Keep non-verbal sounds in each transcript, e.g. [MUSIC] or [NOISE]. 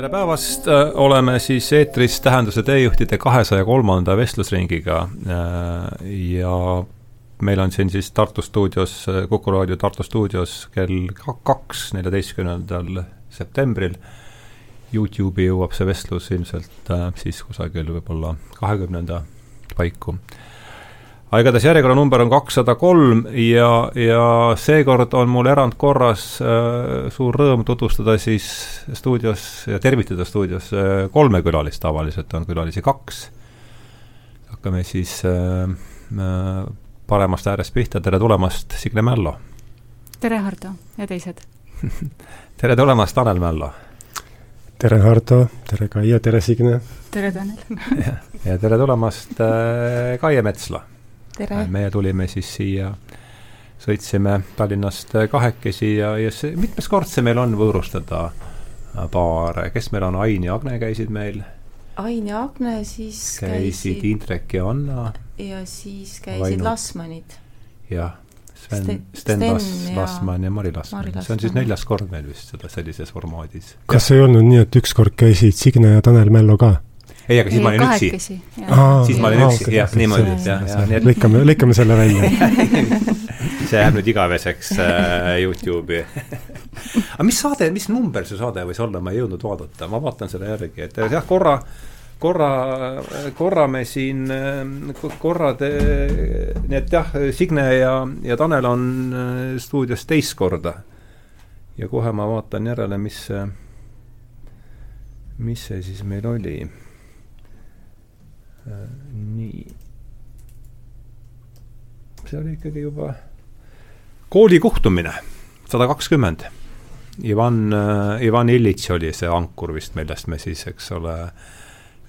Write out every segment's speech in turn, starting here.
tere päevast, oleme siis eetris Tähenduse teejuhtide kahesaja kolmanda vestlusringiga ja meil on siin siis Tartu stuudios, Kuku raadio Tartu stuudios kell kaks, neljateistkümnendal septembril. Youtube'i jõuab see vestlus ilmselt siis kusagil võib-olla kahekümnenda paiku aga igatahes järjekorranumber on kakssada kolm ja, ja seekord on mul erandkorras äh, suur rõõm tutvustada siis stuudios ja tervitada stuudios äh, kolme külalist, tavaliselt on külalisi kaks. hakkame siis äh, äh, paremast äärest pihta, tere tulemast, Signe Mällo! tere, Hardo ja teised [LAUGHS] tere tulemast, Tanel Mällo! tere, Hardo, tere, Kaie, tere, Signe! tere, Tanel! [LAUGHS] ja tere tulemast äh,, Kaie Metsla! Tere! meie tulime siis siia, sõitsime Tallinnast kahekesi ja, ja see, mitmes kord see meil on võõrustada paare, kes meil on, Ain ja Agne käisid meil? Ain ja Agne, siis käisid, käisid Indrek ja Anna. ja siis käisid Vainu. Lasmanid. jah, Sven, Sten, Sten Las, ja Lasman ja Mari Lasman, see on siis neljas kord meil vist seda sellises formaadis. kas ei olnud nii, et ükskord käisid Signe ja Tanel Mello ka? Ei, aga siis ei, ma olin üksi. siis ma olin üksi, jah, niimoodi, jah, jah, nii et lõikame, lõikame selle välja. [LAUGHS] See jääb nüüd igaveseks äh, Youtube'i. Aga mis saade, mis number see saade võis olla, ma ei jõudnud vaadata, ma vaatan selle järgi, et jah, korra korra, korra me siin, korra te, nii et jah, Signe ja, ja Tanel on äh, stuudios teist korda. ja kohe ma vaatan järele, mis, mis see siis meil oli. Äh, nii. see oli ikkagi juba kooli kohtumine, sada kakskümmend. Ivan, äh, Ivan Illits oli see ankur vist, millest me siis, eks ole,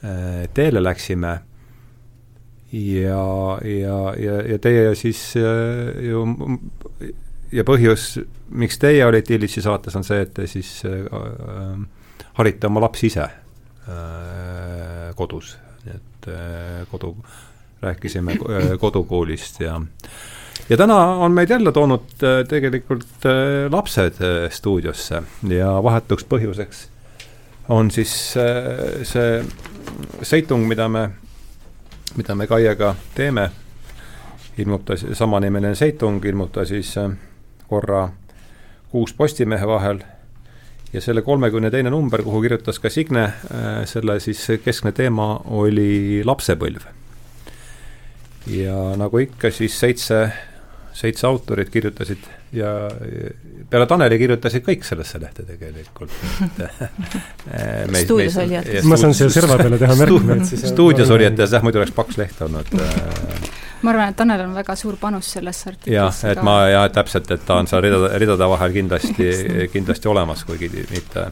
äh, teele läksime. ja, ja, ja, ja teie siis ju ja põhjus, miks teie olite Illitsi saates, on see, et te siis äh, harite oma lapsi ise äh, kodus et äh, kodu, rääkisime äh, kodukoolist ja ja täna on meid jälle toonud äh, tegelikult lapsed stuudiosse ja vahetuks põhjuseks on siis see seitung, mida me, mida me Kaiega teeme, ilmub ta, samanimeline seitung ilmub ta siis korra kuus Postimehe vahel ja selle kolmekümne teine number, kuhu kirjutas ka Signe, äh, selle siis keskne teema oli lapsepõlv. ja nagu ikka, siis seitse, seitse autorit kirjutasid ja peale Taneli kirjutasid kõik sellesse lehte tegelikult äh, [LAUGHS] stuudios olijad. ma saan siia serva peale teha märkmeid siis stuudios olijates jah, muidu oleks paks leht olnud äh, [LAUGHS] ma arvan, et Tanel on väga suur panus sellesse artiklisse. jah, et ma ja täpselt, et ta on seal ridade, [LAUGHS] ridade vahel kindlasti, kindlasti olemas, kuigi mitte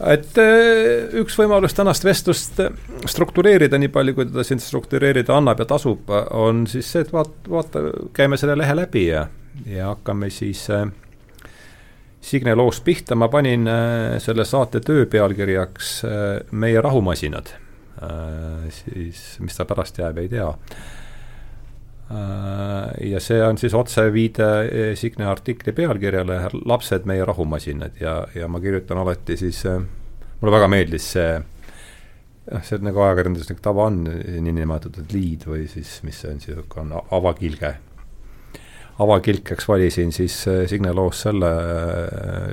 et äh, üks võimalus tänast vestlust struktureerida, nii palju kui teda siin struktureerida annab ja tasub, on siis see, et vaat-, vaata, käime selle lehe läbi ja, ja hakkame siis äh, Signe loost pihta, ma panin äh, selle saate töö pealkirjaks äh, Meie rahumasinad äh,. siis, mis ta pärast jääb, ei tea Äh, ja see on siis otseviide eh, Signe artikli pealkirjale Lapsed, meie rahumasinad ja, ja ma kirjutan alati siis, eh, mulle väga meeldis see noh, see nagu ajakirjanduslik tava on, niinimetatud liid või siis, mis see on, niisugune avakilge. avakilkeks valisin siis eh, Signe loos selle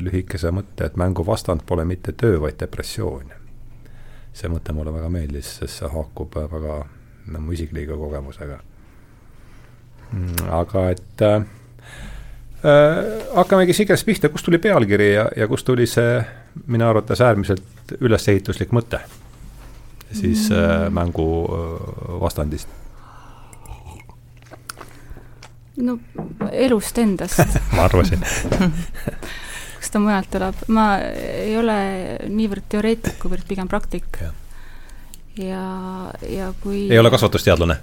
lühikese mõtte, et mängu vastand pole mitte töö, vaid depressioon. see mõte mulle väga meeldis, sest see haakub väga mu isikliku kogemusega aga et äh, äh, hakkamegi Sigest pihta, kust tuli pealkiri ja, ja kust tuli see minu arvates äärmiselt ülesehituslik mõte siis äh, mm. mängu äh, vastandist? no elust endast [LAUGHS] ma arvasin [LAUGHS] kust ta mujalt tuleb, ma ei ole niivõrd teoreetik, kuivõrd pigem praktik. ja, ja kui ei ole kasvatusteadlane?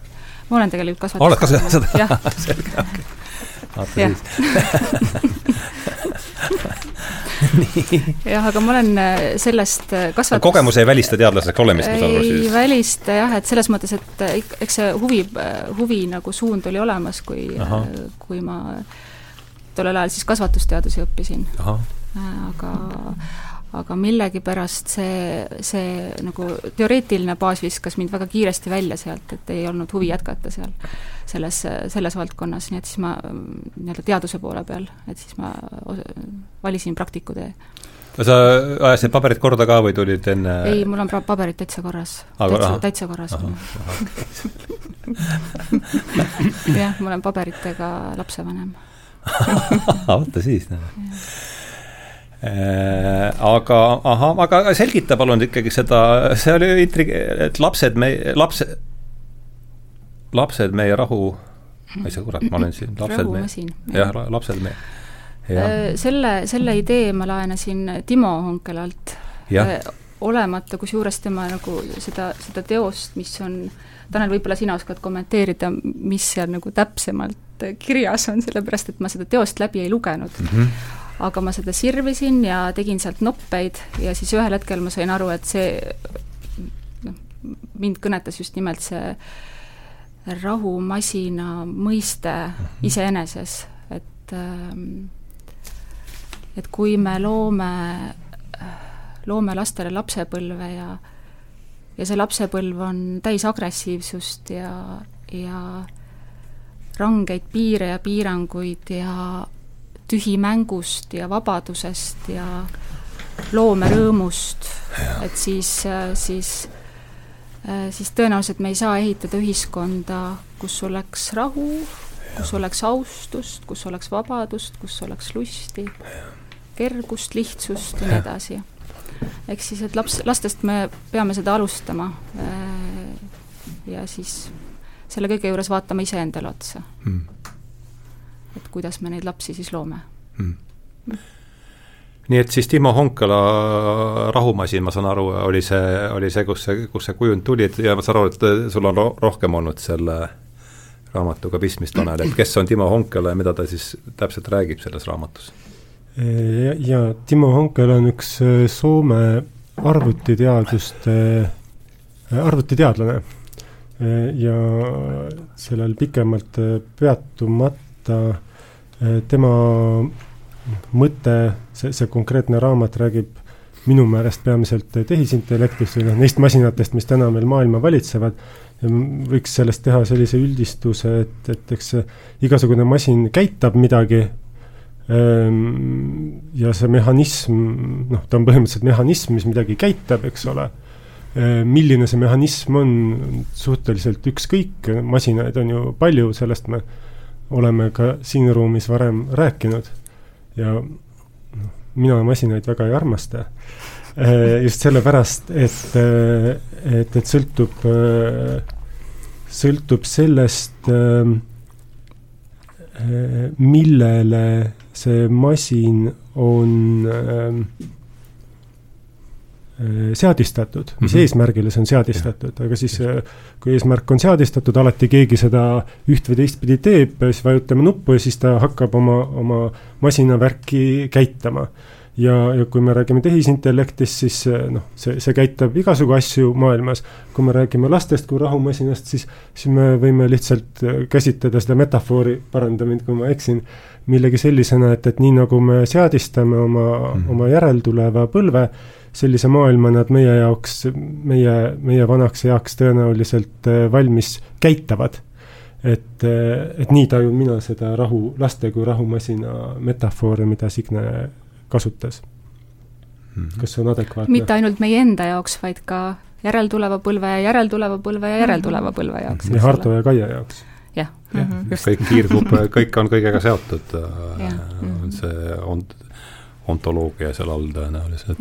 Ma olen tegelikult kasvataja. oled kasvataja? selge, [LAUGHS] okei. vaata siis. jah, aga ma olen äh, sellest äh, kasvatus... kogemus ei välista teadlaseks olemist, ma saan aru siis? ei välista jah, et selles mõttes, et äh, eks see huvi, huvi nagu suund oli olemas, kui, kui ma tollel ajal siis kasvatusteadusi õppisin. aga, aga millegipärast see, see nagu teoreetiline baas viskas mind väga kiiresti välja sealt, et ei olnud huvi jätkata seal, selles, selles valdkonnas, nii et siis ma nii-öelda teaduse poole peal, et siis ma valisin praktiku tee no sa ajasid paberid korda ka või tulid enne? Ei, mul on paberid täitsa korras. täitsa, täitsa korras. [LAUGHS] On jah, ma olen paberitega lapsevanem. [LAUGHS] Vaata siis, noh aga ahah, aga selgita palun ikkagi seda, see oli intrig-, et lapsed me, laps, lapsed meie rahu, ma ei saa, kurat, ma olen siin, [LAUGHS] lapsed me, jah, lapsed me. Äh, selle, selle idee ma laenasin Timo Honkelalt, äh, olemata kusjuures tema nagu seda, seda teost, mis on, Tanel, võib-olla sina oskad kommenteerida, mis seal nagu täpsemalt kirjas on, sellepärast et ma seda teost läbi ei lugenud mm. -hmm aga ma seda sirvisin ja tegin sealt noppeid ja siis ühel hetkel ma sain aru, et see noh, mind kõnetas just nimelt see rahumasina mõiste mhm. iseeneses, et ähm, et kui me loome, loome lastele lapsepõlve ja ja see lapsepõlv on täis agressiivsust ja, ja rangeid piire ja piiranguid ja tühimängust ja vabadusest ja loomerõõmust, et siis, siis, siis tõenäoliselt me ei saa ehitada ühiskonda, kus oleks rahu, kus oleks austust, kus oleks vabadust, kus oleks lusti, kergust, lihtsust ja nii edasi. ehk siis, et laps, lastest me peame seda alustama ja siis selle kõige juures vaatama iseendale otsa. Hmm et kuidas me neid lapsi siis loome. Hmm.. nii et siis Timo Honkala Rahumasin, ma saan aru, oli see, oli see, kus see, kus see kujund tuli, et ja ma saan aru, et sul on rohkem olnud selle raamatuga pistmist, Tanel, et kes on Timo Honkala ja mida ta siis täpselt räägib selles raamatus? ja, ja Timo Honkala on üks äh, Soome arvutiteaduste, äh, arvutiteadlane. Äh, ja sellel pikemalt peatumata Äh, tema mõte, see, see konkreetne raamat räägib minu meelest peamiselt tehisintellektist või noh, neist masinatest, mis täna meil maailma valitsevad, võiks sellest teha sellise üldistuse, et, et eks igasugune masin käitab midagi ähm, ja see mehhanism, noh, ta on põhimõtteliselt mehhanism, mis midagi käitab, eks ole, äh, milline see mehhanism on, suhteliselt ükskõik, masinaid on ju palju, sellest me oleme ka siin ruumis varem rääkinud ja noh, mina masinaid väga ei armasta. Eh, just sellepärast, et, eh, et, et sõltub, eh, sõltub sellest, millele see masin on Äh, seadistatud, mis mm -hmm. eesmärgile see on seadistatud, aga siis äh, kui eesmärk on seadistatud, alati keegi seda üht või teistpidi teeb, siis vajutame nuppu ja siis ta hakkab oma, oma masinavärki käitama. ja, ja kui me räägime tehisintellektist, siis äh, noh, see, see käitab igasugu asju maailmas. kui me räägime lastest kui rahumasinast, siis, siis me võime lihtsalt käsitleda seda metafoori, paranda mind, kui ma eksin, millegi sellisena, et, et nii nagu me seadistame oma mm, -hmm. oma järeltuleva põlve sellise maailma nad meie jaoks, meie, meie vanaks eaks tõenäoliselt äh, valmis käitavad. et, äh, et nii tajun mina seda rahu, laste kui rahumasina metafoori, mida Signe kasutas mm. -hmm. kas see on adekvaatne? mitte ainult meie enda jaoks, vaid ka järeltuleva põlve ja järeltuleva põlve ja järeltuleva põlve jaoks. ja Hardo ja Kaia jaoks. jah ja, mm -hmm. kõik kiirgub, kõik on kõigega seotud, äh, on see ont-, ontoloogia seal all tõenäoliselt.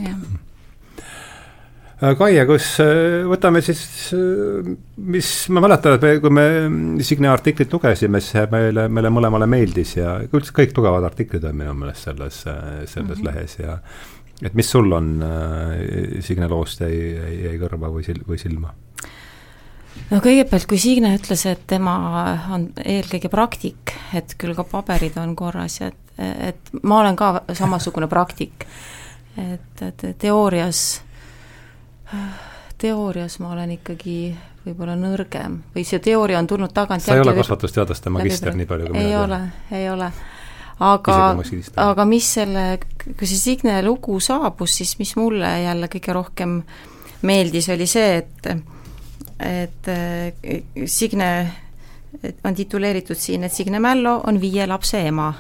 Äh, Kaie, kus, äh, võtame siis, äh, mis, ma mäletan, et me, kui me Signe artiklit lugesime, siis see meile, meile mõlemale meeldis ja üldse kõik tugevad artiklid on minu meelest selles, selles mm -hmm. lehes ja et mis sul on Signe loost jäi, jäi, jäi kõrva või sil-, või silma? no kõigepealt, kui Signe ütles, et tema on eelkõige praktik, et küll ka paberid on korras ja et, et ma olen ka samasugune praktik. et, et teoorias teoorias ma olen ikkagi võib-olla nõrgem või see teooria on tulnud tagantjärgi sa ei ole kasvatusteaduste magister, nii palju kui mina tean? ei ole, ei ole. aga aga mis selle, kui see Signe lugu saabus, siis mis mulle jälle kõige rohkem meeldis, oli see, et et äh, Signe on tituleeritud siin, et Signe Mällo on viie lapse ema.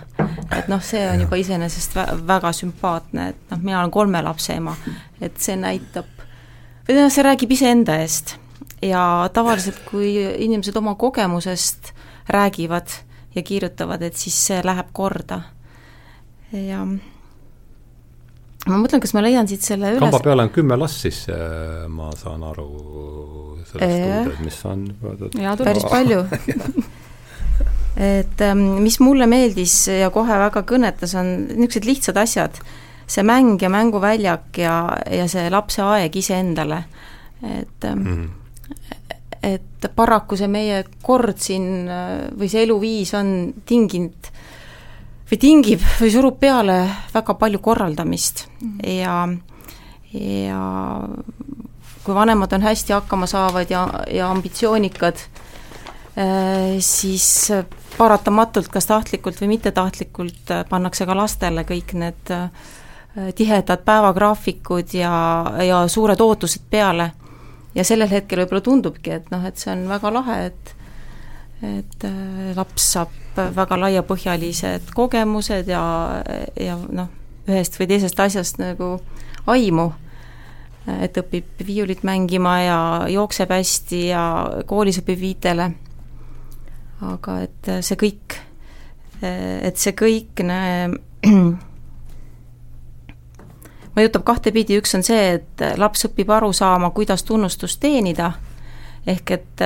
et noh, see on juba iseenesest vä väga sümpaatne, et noh, mina olen kolme lapse ema, et see näitab, või noh, see räägib iseenda eest. ja tavaliselt, kui inimesed oma kogemusest räägivad ja kirjutavad, et siis see läheb korda. ja ma mõtlen, kas ma leian siit selle üles kamba peale on kümme last siis, äh, ma saan aru sellest Jah. uudet, mis on Jaa, päris palju [LAUGHS] et ähm, mis mulle meeldis ja kohe väga kõnetas, on niisugused lihtsad asjad. See mäng ja mänguväljak ja, ja see lapse aeg iseendale. et mm. et paraku see meie kord siin äh, või see eluviis on tinginud või tingib või surub peale väga palju korraldamist ja, ja kui vanemad on hästi hakkama saavad ja, ja ambitsioonikad, siis paratamatult, kas tahtlikult või mittetahtlikult, äh, pannakse ka lastele kõik need äh, tihedad päevagraafikud ja, ja suured ootused peale. ja sellel hetkel võib-olla tundubki, et noh, et see on väga lahe, et et äh, laps saab väga laiapõhjalised kogemused ja, ja noh, ühest või teisest asjast nagu aimu, et õpib viiulit mängima ja jookseb hästi ja koolis õpib viitele, aga et see kõik, et see kõik näe, [CLEARS THROAT] mõjutab kahtepidi, üks on see, et laps õpib aru saama, kuidas tunnustust teenida, ehk et,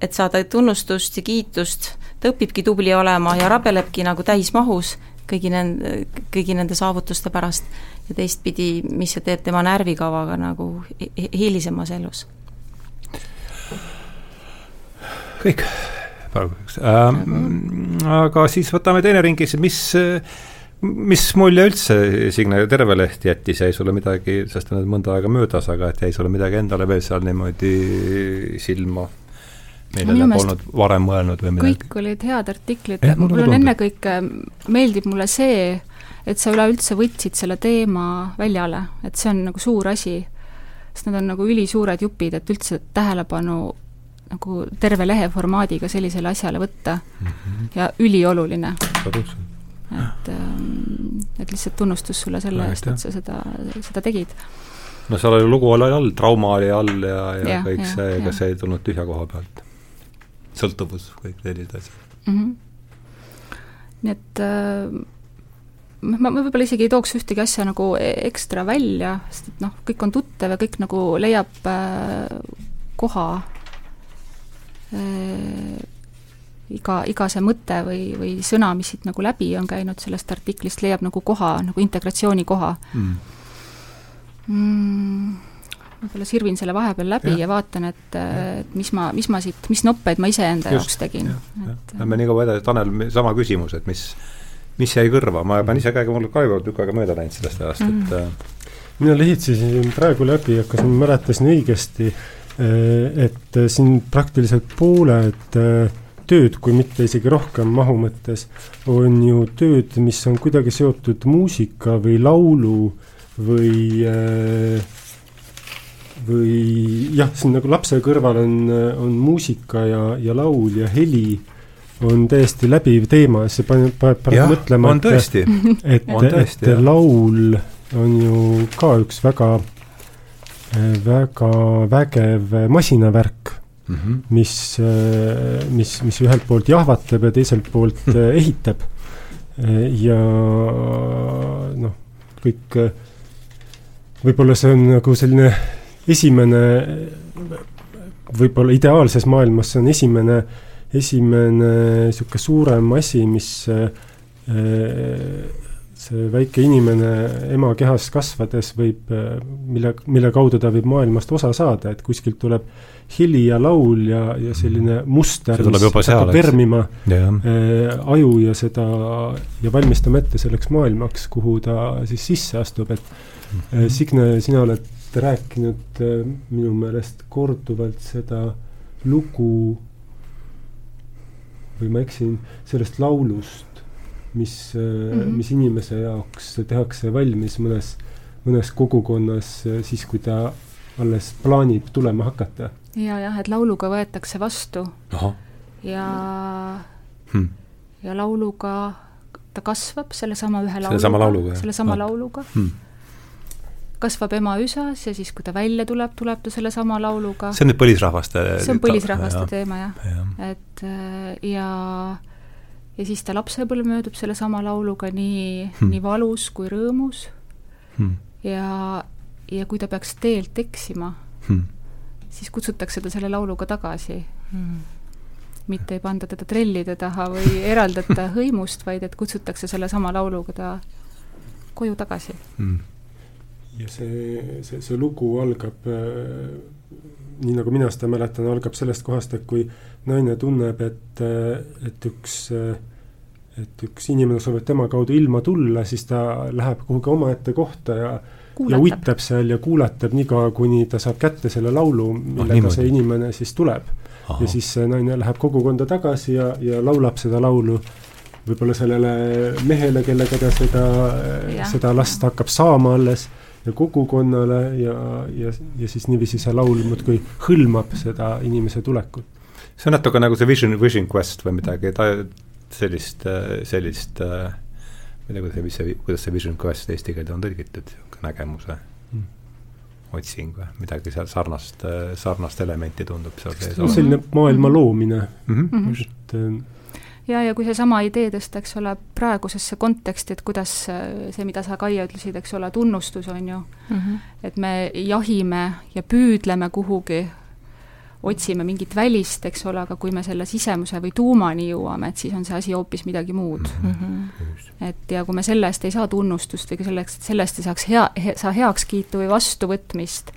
et saada tunnustust ja kiitust, ta õpibki tubli olema ja rabelebki nagu täismahus kõigi nende, kõigi nende saavutuste pärast ja teistpidi, mis see teeb tema närvikavaga nagu hi- hi- hilisemas elus. kõik praeguseks ähm,. aga siis võtame teine ring, siis mis, mis mulje üldse Signe Terveleht jättis, jäi sulle midagi, sest on nüüd mõnda aega möödas, aga et jäi sulle midagi endale veel seal niimoodi silma, millele meelest polnud varem mõelnud või midagi? kõik olid head artiklid mulle mul on ennekõike, meeldib mulle see, et sa üleüldse võtsid selle teema väljale, et see on nagu suur asi. sest need on nagu ülisuured jupid, et üldse tähelepanu nagu terve lehe formaadiga sellisele asjale võtta Mhm. ja ülioluline, absoluutselt. Et ähm, et lihtsalt tunnustus sulle selle eest, et sa seda, seda tegid. no seal oli lugu oli all, trauma oli all ja, ja Jah, kõik jah, see, ega see ei tulnud tühja koha pealt. sõltuvus, kõik sellised asjad. mm. -hmm. nii et äh, ma, ma võib-olla isegi ei tooks ühtegi asja nagu e- ekstra välja, sest et noh, kõik on tuttav ja kõik nagu leiab äh, koha äh, iga, iga see mõte või, või sõna, mis siit nagu läbi on käinud sellest artiklist, leiab nagu koha, nagu integratsiooni koha. Mm, võib-olla sirvin selle vahepeal läbi ja, ja vaatan, et, et mis ma, mis ma siit, mis noppeid ma iseenda jaoks tegin. et Lähme nii kaua edasi, Tanel, sama küsimus, et mis, mis jäi kõrva, ma pean ise ka, mul ka juba tükk aega mööda läinud sellest ajast, et Mhm. äh, mina lehitsesin praegu läbi ja kas ma mäletasin õigesti, et äh, siin praktiliselt pooled äh, tööd, kui mitte isegi rohkem mahu mõttes, on ju tööd, mis on kuidagi seotud muusika või laulu või äh, või jah, siin nagu lapse kõrval on, on muusika ja, ja laul ja heli on täiesti läbiv teema, see paneb, paneb jah, mõtlema, et, [LAUGHS] tõesti, et jah. laul on ju ka üks väga, väga vägev masinavärk, Mhm. mis, mis, mis ühelt poolt jahvatab ja teiselt poolt [LAUGHS] äh, ehitab. ja noh, kõik, võib-olla see on nagu selline esimene, võib-olla ideaalses maailmas see on esimene, esimene niisugune suurem asi, mis äh, see väike inimene ema kehas kasvades võib, mille, mille kaudu ta võib maailmast osa saada, et kuskilt tuleb heli ja laul ja, ja selline muster, seal, hakkab vermima äh, aju ja seda ja valmistama ette selleks maailmaks, kuhu ta siis sisse astub, et äh, Signe, sina oled rääkinud äh, minu meelest korduvalt seda lugu või ma eksin, sellest laulust, mis mm, -hmm. mis inimese jaoks tehakse valmis mõnes, mõnes kogukonnas siis, kui ta alles plaanib tulema hakata. Ja jah, et lauluga võetakse vastu ja hm. ja lauluga ta kasvab sellesama ühe lauluga, Sellesama lauluga, sellesama lauluga, hm. kasvab ema üsas ja siis, kui ta välja tuleb, tuleb ta sellesama lauluga. see on nüüd põlisrahvaste see on põlisrahvaste jah, teema jah, jah. et äh, ja ja siis ta lapsepõlv möödub sellesama lauluga nii Hmm. hmm. nii valus kui rõõmus Hm. ja, ja kui ta peaks teelt eksima, Hm. Siis kutsutakse ta selle lauluga tagasi. Mm. mitte ei panda teda trellide taha või eraldata [LAUGHS] hõimust, vaid et kutsutakse sellesama lauluga ta koju tagasi. Hm. ja see, see, see lugu algab äh, nii nagu mina seda mäletan, algab sellest kohast, et kui naine tunneb, et, et üks, et üks inimene soovib tema kaudu ilma tulla, siis ta läheb kuhugi omaette kohta ja ja kuulatab. uitab seal ja kuulatab niikaua, kuni ta saab kätte selle laulu, millega niimoodi. see inimene siis tuleb. ja siis see naine läheb kogukonda tagasi ja, ja laulab seda laulu võib-olla sellele mehele, kellega ta seda, seda last hakkab saama alles ja kogukonnale ja, ja, ja siis niiviisi see laul muudkui hõlmab seda inimese tulekut. see on natuke nagu see Vision, Vision Quest või midagi, ta sellist, sellist äh, ma ei tea, kuidas see, mis see, kuidas see Vision Quest eesti keelde on tõlgitud, niisugune nägemuse Mm. otsing või midagi seal sarnast, sarnast elementi tundub seal sees no selline maailma loomine, mm. Mhm. -hmm. et äh, ja, ja kui seesama idee tõsta, eks ole, praegusesse konteksti, et kuidas äh, see, mida sa, Kaia, ütlesid, eks ole, tunnustus on ju, Mhm. et me jahime ja püüdleme kuhugi, otsime mingit välist, eks ole, aga kui me selle sisemuse või tuumani jõuame, et siis on see asi hoopis midagi muud. Mhm. et ja kui me selle eest ei saa tunnustust või ka selleks, et sellest ei saaks hea he,, saa heakskiitu või vastuvõtmist,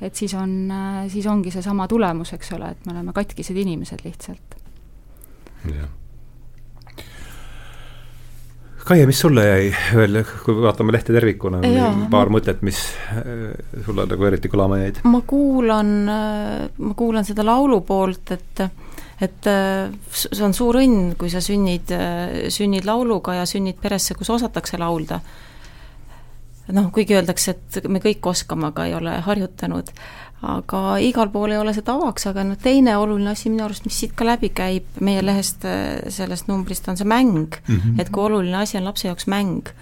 et siis on, siis ongi seesama tulemus, eks ole, et me oleme katkised inimesed lihtsalt. jah. Kaie, mis sulle jäi veel, kui vaatame lehte tervikuna, paar ma- mõtet, mis äh, sulle nagu eriti kõlama jäid? ma kuulan, ma kuulan seda laulu poolt, et et äh, see on suur õnn, kui sa sünnid, sünnid lauluga ja sünnid peresse, kus osatakse laulda. noh, kuigi öeldakse, et me kõik oskame, aga ei ole harjutanud, aga igal pool ei ole see tavaks, aga noh, teine oluline asi minu arust, mis siit ka läbi käib meie lehest, sellest numbrist, on see mäng mm. Mhm. et kui oluline asi on lapse jaoks mäng.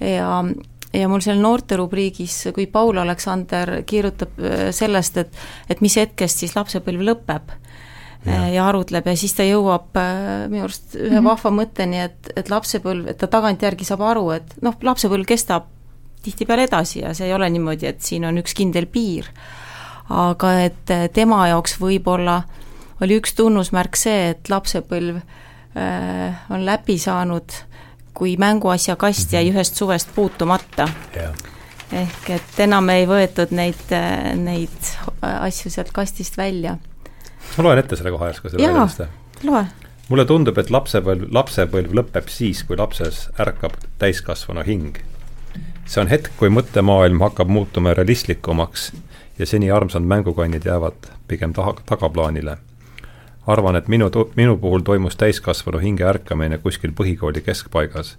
ja, ja mul seal noorte rubriigis, kui Paul Aleksander kirjutab äh, sellest, et et mis hetkest siis lapsepõlv lõpeb Jah. ja. ja arutleb ja siis ta jõuab äh, minu arust ühe mm -hmm. vahva mõtteni, et, et lapsepõlv, et ta tagantjärgi saab aru, et noh, lapsepõlv kestab tihtipeale edasi ja see ei ole niimoodi, et siin on üks kindel piir. Aga et äh, tema jaoks võib-olla oli üks tunnusmärk see, et lapsepõlv äh, on läbi saanud, kui mänguasja kast jäi ühest suvest puutumata. jah. ehk et enam ei võetud neid, neid asju sealt kastist välja. ma loen ette selle koha järsku, selle väljaste. loe. mulle tundub, et lapsepõlv, lapsepõlv lõpeb siis, kui lapses ärkab täiskasvanu hing. see on hetk, kui mõttemaailm hakkab muutuma realistlikumaks ja seni armsad mängukannid jäävad pigem taha, tagaplaanile. arvan, et minu, minu puhul toimus täiskasvanu hinge ärkamine kuskil põhikooli keskpaigas.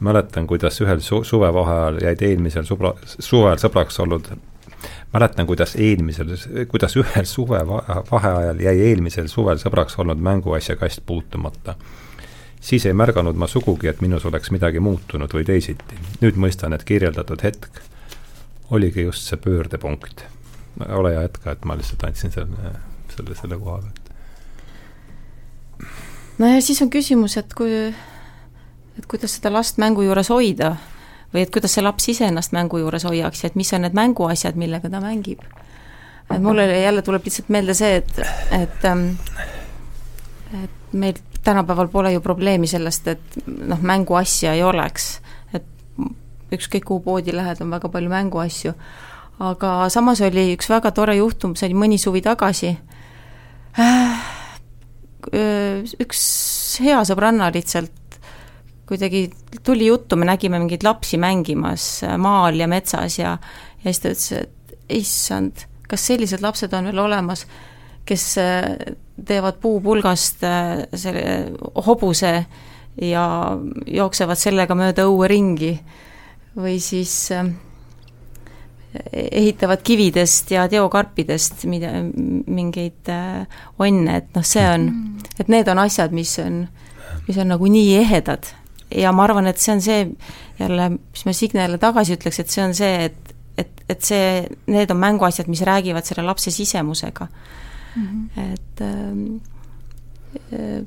mäletan, kuidas ühel su suvevaheajal jäid eelmisel subra, suvel sõbraks olnud mäletan, kuidas eelmisel, kuidas ühel suvevaheajal jäi eelmisel suvel sõbraks olnud mänguasja kast puutumata. siis ei märganud ma sugugi, et minus oleks midagi muutunud või teisiti. nüüd mõistan, et kirjeldatud hetk oligi just see pöördepunkt. Ole hea, jätka, et ma lihtsalt andsin selle, selle, selle koha pealt. no ja siis on küsimus, et kui, et kuidas seda last mängu juures hoida või et kuidas see laps ise ennast mängu juures hoiaks ja et mis on need mänguasjad, millega ta mängib. et mulle jälle tuleb lihtsalt meelde see, et, et ähm, et meil tänapäeval pole ju probleemi sellest, et noh, mänguasja ei oleks. et ükskõik kuhu poodi lähed, on väga palju mänguasju. Aga samas oli üks väga tore juhtum, see oli mõni suvi tagasi. Äh, üks hea sõbranna lihtsalt kuidagi tuli juttu, me nägime mingeid lapsi mängimas maal ja metsas ja ja siis ta ütles, et issand, kas sellised lapsed on veel olemas, kes teevad puupulgast selle hobuse ja jooksevad sellega mööda õue ringi. Või siis äh, ehitavad kividest ja teokarpidest mida, mingeid äh, onne, et noh, see on, et need on asjad, mis on, mis on nagu nii ehedad. ja ma arvan, et see on see jälle, mis ma Signele tagasi ütleks, et see on see, et, et, et see, need on mänguasjad, mis räägivad selle lapse sisemusega mm. -hmm. et äh,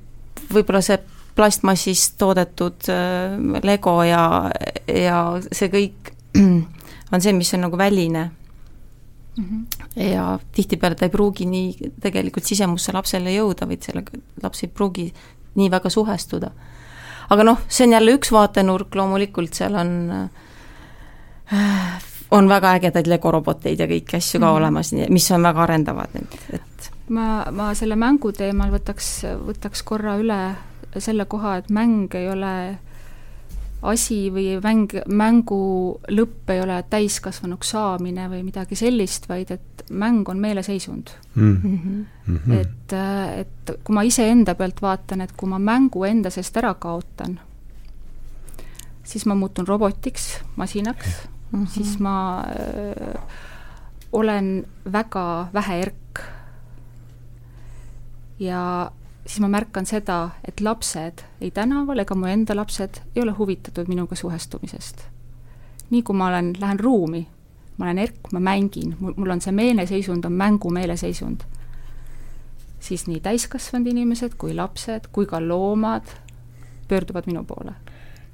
võib-olla see plastmassist toodetud äh, Lego ja, ja see kõik on see, mis on nagu väline mm. -hmm. ja tihtipeale ta ei pruugi nii tegelikult sisemusse lapsele jõuda, vaid sellega laps ei pruugi nii väga suhestuda. aga noh, see on jälle üks vaatenurk, loomulikult seal on äh, on väga ägedaid legoroboteid ja kõiki asju ka mm -hmm. olemas, mis on väga arendavad, et, et ma, ma selle mängu teemal võtaks, võtaks korra üle selle koha, et mäng ei ole asi või mäng, mängu lõpp ei ole täiskasvanuks saamine või midagi sellist, vaid et mäng on meeleseisund mm. -hmm. Mm -hmm. et, et kui ma iseenda pealt vaatan, et kui ma mängu enda seest ära kaotan, siis ma muutun robotiks, masinaks mm, -hmm. siis ma öö, olen väga väheerk ja siis ma märkan seda, et lapsed ei tänaval ega mu enda lapsed ei ole huvitatud minuga suhestumisest. nii kui ma olen, lähen ruumi, ma olen erk, ma mängin, mul, on see meeleseisund, on mängu meeleseisund, siis nii täiskasvanud inimesed kui lapsed kui ka loomad pöörduvad minu poole.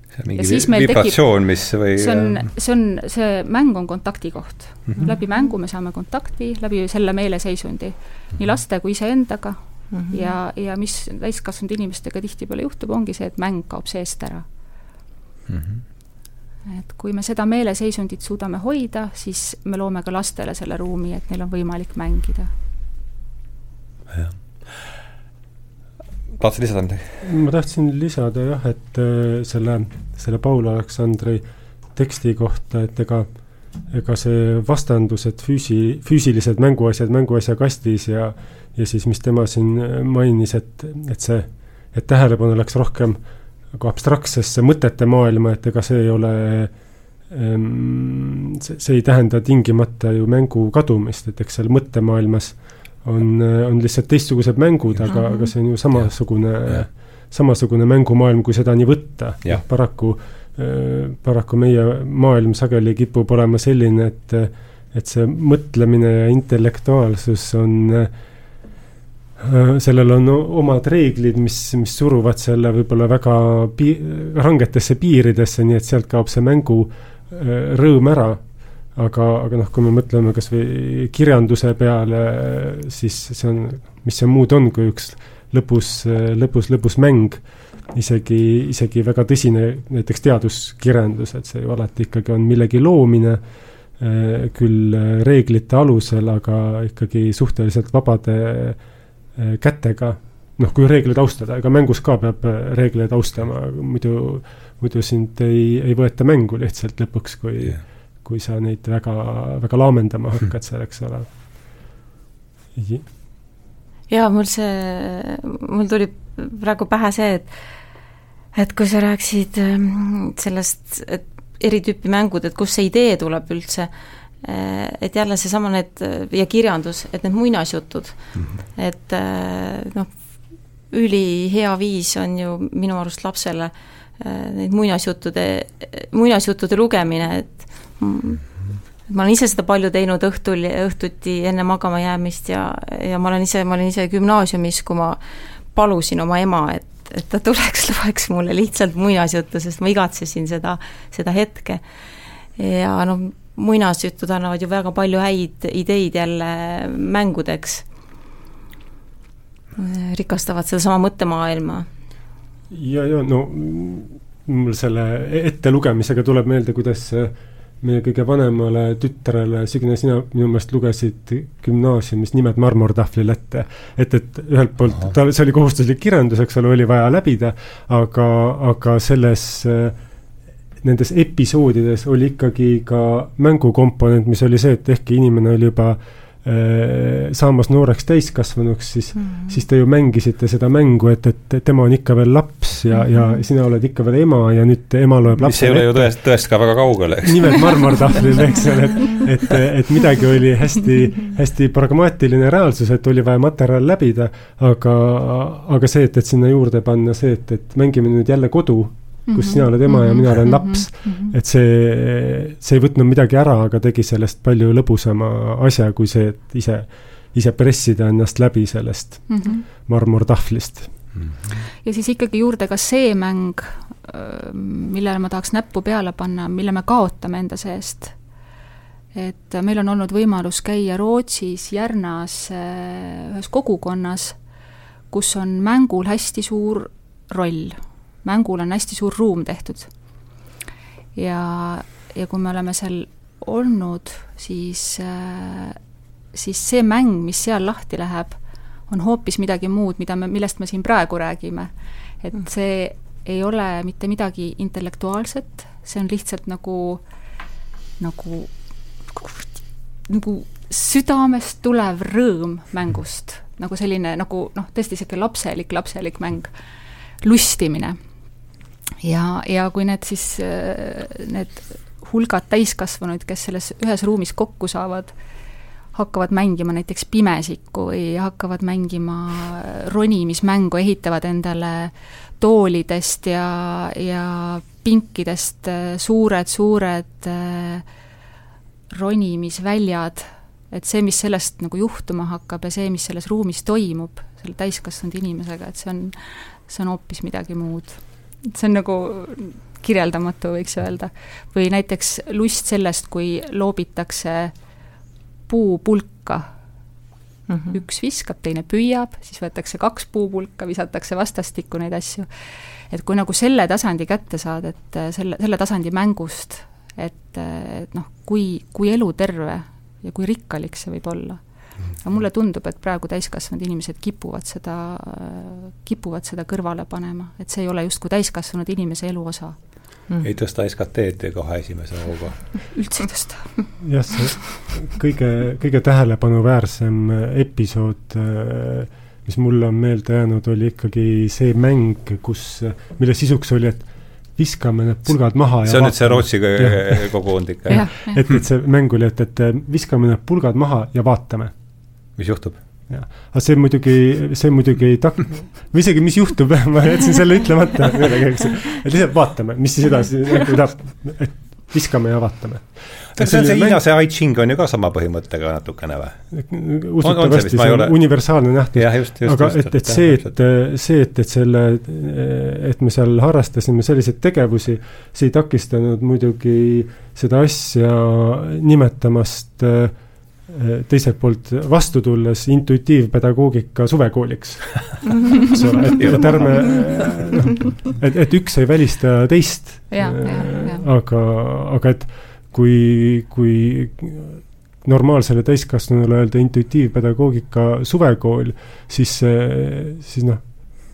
see on mingi vibratsioon, mis või see on, see on, see mäng on kontaktikoht mm. -hmm. läbi mängu me saame kontakti, läbi selle meeleseisundi, nii laste kui iseendaga mm. -hmm. ja, ja mis täiskasvanud inimestega tihtipeale juhtub, ongi see, et mäng kaob seest ära mm. -hmm. et kui me seda meeleseisundit suudame hoida, siis me loome ka lastele selle ruumi, et neil on võimalik mängida. jah. tahtsid lisada midagi? ma tahtsin lisada jah, et äh, selle, selle Paul Aleksandri teksti kohta, et ega ega see vastandus, et füüsi, füüsilised mänguasjad mänguasja kastis ja ja siis, mis tema siin mainis, et, et see, et tähelepanu läks rohkem nagu abstraktsesse mõtete maailma, et ega see ei ole ehm, see, see ei tähenda tingimata ju mängu kadumist, et eks seal mõttemaailmas on, on lihtsalt teistsugused mängud, aga, aga see on ju samasugune, samasugune mängumaailm, kui seda nii võtta. paraku, paraku meie maailm sageli kipub olema selline, et, et see mõtlemine ja intellektuaalsus on äh, Äh, sellel on omad reeglid, mis, mis suruvad selle võib-olla väga pi-, rangetesse piiridesse, nii et sealt kaob see mängu äh, rõõm ära. aga, aga noh, kui me mõtleme kas või kirjanduse peale, siis see on, mis see muud on, kui üks lõbus, lõbus, lõbus mäng, isegi, isegi väga tõsine näiteks teaduskirjandus, et see ju alati ikkagi on millegi loomine, äh, küll reeglite alusel, aga ikkagi suhteliselt vabade Äh, kätega, noh, kui reegleid austada, ega mängus ka peab äh, reegleid austama, muidu, muidu sind ei, ei võeta mängu lihtsalt lõpuks, kui yeah., kui sa neid väga, väga laamendama [LAUGHS] hakkad seal, eks ole. jaa, mul see, mul tuli praegu pähe see, et et kui sa rääkisid ähm, sellest, et eri tüüpi mängud, et kust see idee tuleb üldse Äh, et jälle seesama need ja kirjandus, et need muinasjutud mm, -hmm. et äh, noh, ülihea viis on ju minu arust lapsele äh, neid muinasjuttude, muinasjuttude lugemine, et ma olen ise seda palju teinud õhtul, õhtuti enne magama jäämist ja, ja ma olen ise, ma olin ise gümnaasiumis, kui ma palusin oma ema, et, et ta tuleks, [LAUGHS] loeks mulle lihtsalt muinasjuttu, sest ma igatsesin seda, seda hetke. ja noh, muinasjutud annavad ju väga palju häid ideid jälle mängudeks, rikastavad sedasama mõttemaailma. ja, ja no mul selle ettelugemisega tuleb meelde, kuidas meie kõige vanemale tütrele, Signe, sina minu meelest lugesid gümnaasiumis nimed marmortahvlil ette. et, et ühelt poolt tal, see oli kohustuslik kirjandus, eks ole, oli vaja läbida, aga, aga selles äh, nendes episoodides oli ikkagi ka mängukomponent, mis oli see, et ehkki inimene oli juba äh, saamas nooreks täiskasvanuks, siis mm, -hmm. siis te ju mängisite seda mängu, et, et tema on ikka veel laps ja, ja sina oled ikka veel ema ja nüüd ema loeb mis ei ole ju tõest, tõest ka väga kaugel, eks. nimed marmortahvlil, [LAUGHS] eks ole, et, et, et midagi oli hästi, hästi pragmaatiline reaalsus, et oli vaja materjal läbida, aga, aga see, et, et sinna juurde panna see, et, et mängime nüüd jälle kodu, kus mhm. sina oled ema ja mina olen mhm. laps, mhm. et see, see ei võtnud midagi ära, aga tegi sellest palju lõbusama asja, kui see, et ise, ise pressida ennast läbi sellest mm -hmm. marmortahvlist mm. -hmm. ja siis ikkagi juurde ka see mäng, millele ma tahaks näppu peale panna, mille me kaotame enda seest. et meil on olnud võimalus käia Rootsis Järnas ühes kogukonnas, kus on mängul hästi suur roll mängul on hästi suur ruum tehtud. ja, ja kui me oleme seal olnud, siis, äh, siis see mäng, mis seal lahti läheb, on hoopis midagi muud, mida me, millest me siin praegu räägime. et mm. see ei ole mitte midagi intellektuaalset, see on lihtsalt nagu, nagu, nagu südamest tulev rõõm mängust, nagu selline nagu noh, tõesti niisugune lapselik, lapselik mäng, lustimine ja, ja kui need siis, äh, need hulgad täiskasvanuid, kes selles ühes ruumis kokku saavad, hakkavad mängima näiteks pimesikku või hakkavad mängima ronimismängu, ehitavad endale toolidest ja, ja pinkidest suured-suured äh, ronimisväljad, et see, mis sellest nagu juhtuma hakkab ja see, mis selles ruumis toimub, selle täiskasvanud inimesega, et see on, see on hoopis midagi muud see on nagu kirjeldamatu, võiks öelda. või näiteks lust sellest, kui loobitakse puupulka mm. -hmm. üks viskab, teine püüab, siis võetakse kaks puupulka, visatakse vastastikku neid asju. et kui nagu selle tasandi kätte saada, et äh, selle, selle tasandi mängust, et, äh, et noh, kui, kui eluterve ja kui rikkalik see võib olla aga mulle tundub, et praegu täiskasvanud inimesed kipuvad seda, kipuvad seda kõrvale panema, et see ei ole justkui täiskasvanud inimese elu osa mm.. ei tõsta SKT-d kohe esimese hooga. [LAUGHS] Üldse ei tõsta. jah, see kõige, kõige tähelepanuväärsem episood, mis mulle on meelde jäänud, oli ikkagi see mäng, kus, mille sisuks oli, et viskame need pulgad maha see on nüüd see Rootsi kogukond ikka, jah? et, et see mäng oli, et, et viskame need pulgad maha ja vaatame mis juhtub? jah, aga see muidugi, see muidugi ei tak-, [LAUGHS] või isegi, mis juhtub, [LAUGHS] ma jätsin selle ütlemata, [LAUGHS] et lihtsalt vaatame, mis siis edasi tahab, et viskame ja vaatame. kas see on see Hiina, see I Ching on ju ka sama põhimõttega natukene või? usutavasti see on, on universaalne nähtus. aga just, et, et see, et, see, et, et selle, et me seal harrastasime selliseid tegevusi, see ei takistanud muidugi seda asja nimetamast äh, teiselt poolt vastu tulles intuitiivpedagoogika suvekooliks. [LAUGHS] Eks ole, et, et ärme, noh, et, et üks ei välista teist. aga, aga et kui, kui normaalsele täiskasvanule öelda intuitiivpedagoogika suvekool, siis, siis noh,